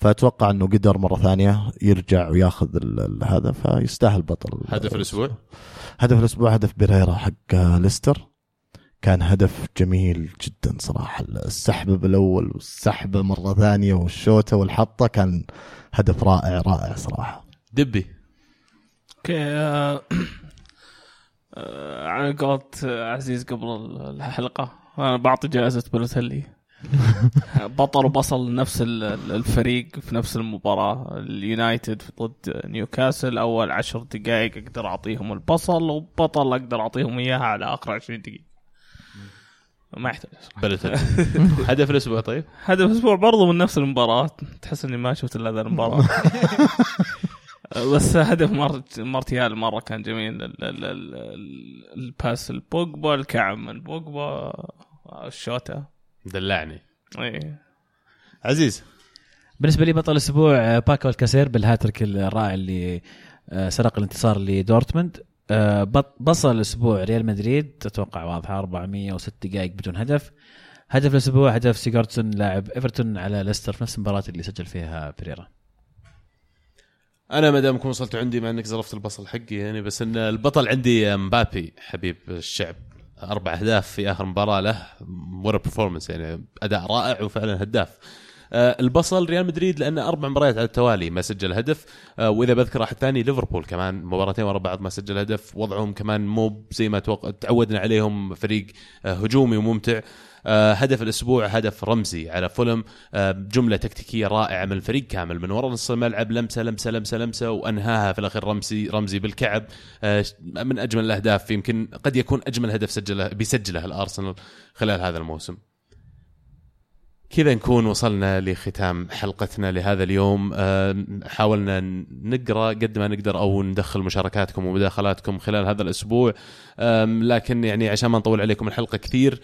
فأتوقع إنه قدر مرة ثانية يرجع وياخذ هذا فيستاهل بطل. هدف الأسبوع؟ هدف الأسبوع هدف بيريرا حق آه، ليستر. كان هدف جميل جدا صراحة. السحبه بالأول والسحبه مرة ثانية والشوتة والحطة كان هدف رائع رائع صراحة. دبي. أوكي آه، آه، على قولة عزيز قبل الحلقة أنا بعطي جائزة بالوتيلي. بطل وبصل نفس ال- الفريق في نفس المباراة. اليونايتد ضد نيوكاسل أول عشر دقائق أقدر أعطيهم البصل وبطل أقدر أعطيهم إياها على آخر عشرين دقيقة. ما يحتاج. هدف الأسبوع طيب؟ هدف الأسبوع برضو من نفس المباراة. تحس إني ما شفت إلا هذا المباراة. بس هدف مار... مارتيال مرة كان جميل. ال... ال... ال... ال- ال pass البوجبا الكعب من بوجبا الشوتة دلعني. إيه. عزيز. بالنسبة لي بطل الأسبوع آه، باكو الكاسير بالهاتريك الرائع اللي آه، سرق الانتصار لدورتموند. آه، بصل الأسبوع ريال مدريد أتوقع واضحة 406 دقائق بدون هدف. هدف الأسبوع هدف سيجارتسون لاعب إيفرتون على ليستر في نفس المباراة اللي سجل فيها بيريرا أنا ما دامكم وصلتوا عندي مع إنك زرفت البصل حقي يعني بس إن البطل عندي مبابي حبيب الشعب. أربع أهداف في آخر مباراة له. what a performance يعني أداء رائع وفعلا هداف. آه، البصل ريال مدريد لأنه أربع مباريات على التوالي ما سجل هدف. آه، وإذا بذكر أحد ثاني ليفربول كمان مباراتين ورا بعض ما سجل هدف. وضعهم كمان مو زي ما. تعودنا عليهم فريق آه، هجومي وممتع. هدف الأسبوع هدف رمزي على فولم. آه، جملة تكتيكية رائعة من الفريق كامل من وراء نص الملعب لمسة لمسة لمسة لمسة وأنهاها في الأخير رمزي رمزي بالكعب. آه، من أجمل الأهداف يمكن قد يكون أجمل هدف سجله بيسجله الأرسنال خلال هذا الموسم. كذا نكون وصلنا لختام حلقتنا لهذا اليوم. آه، حاولنا نقرأ قد ما نقدر أو ندخل مشاركاتكم ومداخلاتكم خلال هذا الأسبوع. لكن يعني عشان ما نطول عليكم الحلقة كثير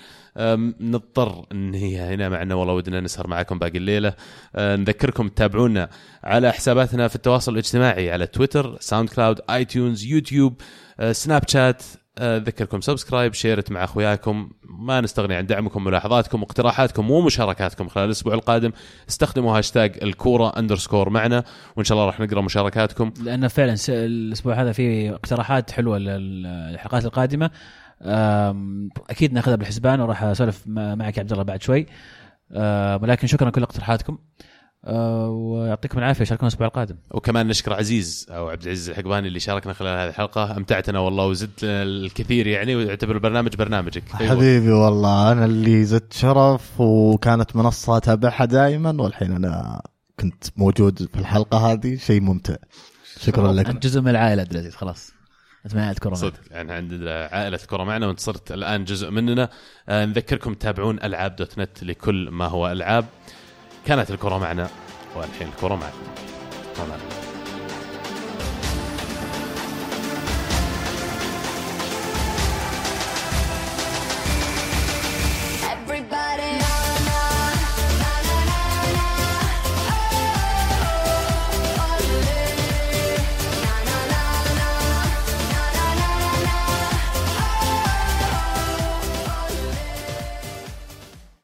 نضطر ننهيها هنا مع إنه والله ودنا نسهر معكم باقي الليلة. آه، نذكركم تتابعونا على حساباتنا في التواصل الاجتماعي على تويتر SoundCloud iTunes يوتيوب آه، سناب شات اذكركم subscribe share it مع أخوياكم. ما نستغني عن دعمكم ملاحظاتكم واقتراحاتكم ومشاركاتكم خلال الأسبوع القادم استخدموا هاشتاج الكورة underscore معنا وإن شاء الله راح نقرأ مشاركاتكم. لأنه فعلا الأسبوع هذا فيه اقتراحات حلوة للحلقات القادمة. أكيد ناخذها بالحسبان وراح أسولف معك عبد الله بعد شوي. ولكن شكرا لكل اقتراحاتكم. ويعطيكم العافية شاركونا الأسبوع القادم. وكمان نشكر عزيز أو عبد العزيز الحقباني اللي شاركنا خلال هذه الحلقة. أمتعتنا والله وزدت الكثير يعني ويعتبر البرنامج برنامجك. أيوة. حبيبي والله أنا اللي زدت شرف وكانت منصة اتابعها دائما والحين أنا كنت موجود في الحلقة هذه شيء ممتع. شكرا لك. أنت جزء من العائلة عبد العزيز خلاص. انت من عائلة كورونا صدق يعني عندنا عائلة كره معنا وانت صرت الآن جزء مننا. آه، نذكركم تتابعون ألعاب دوت نت لكل ما هو ألعاب. كانت الكرة معنا والحين الكرة معكم.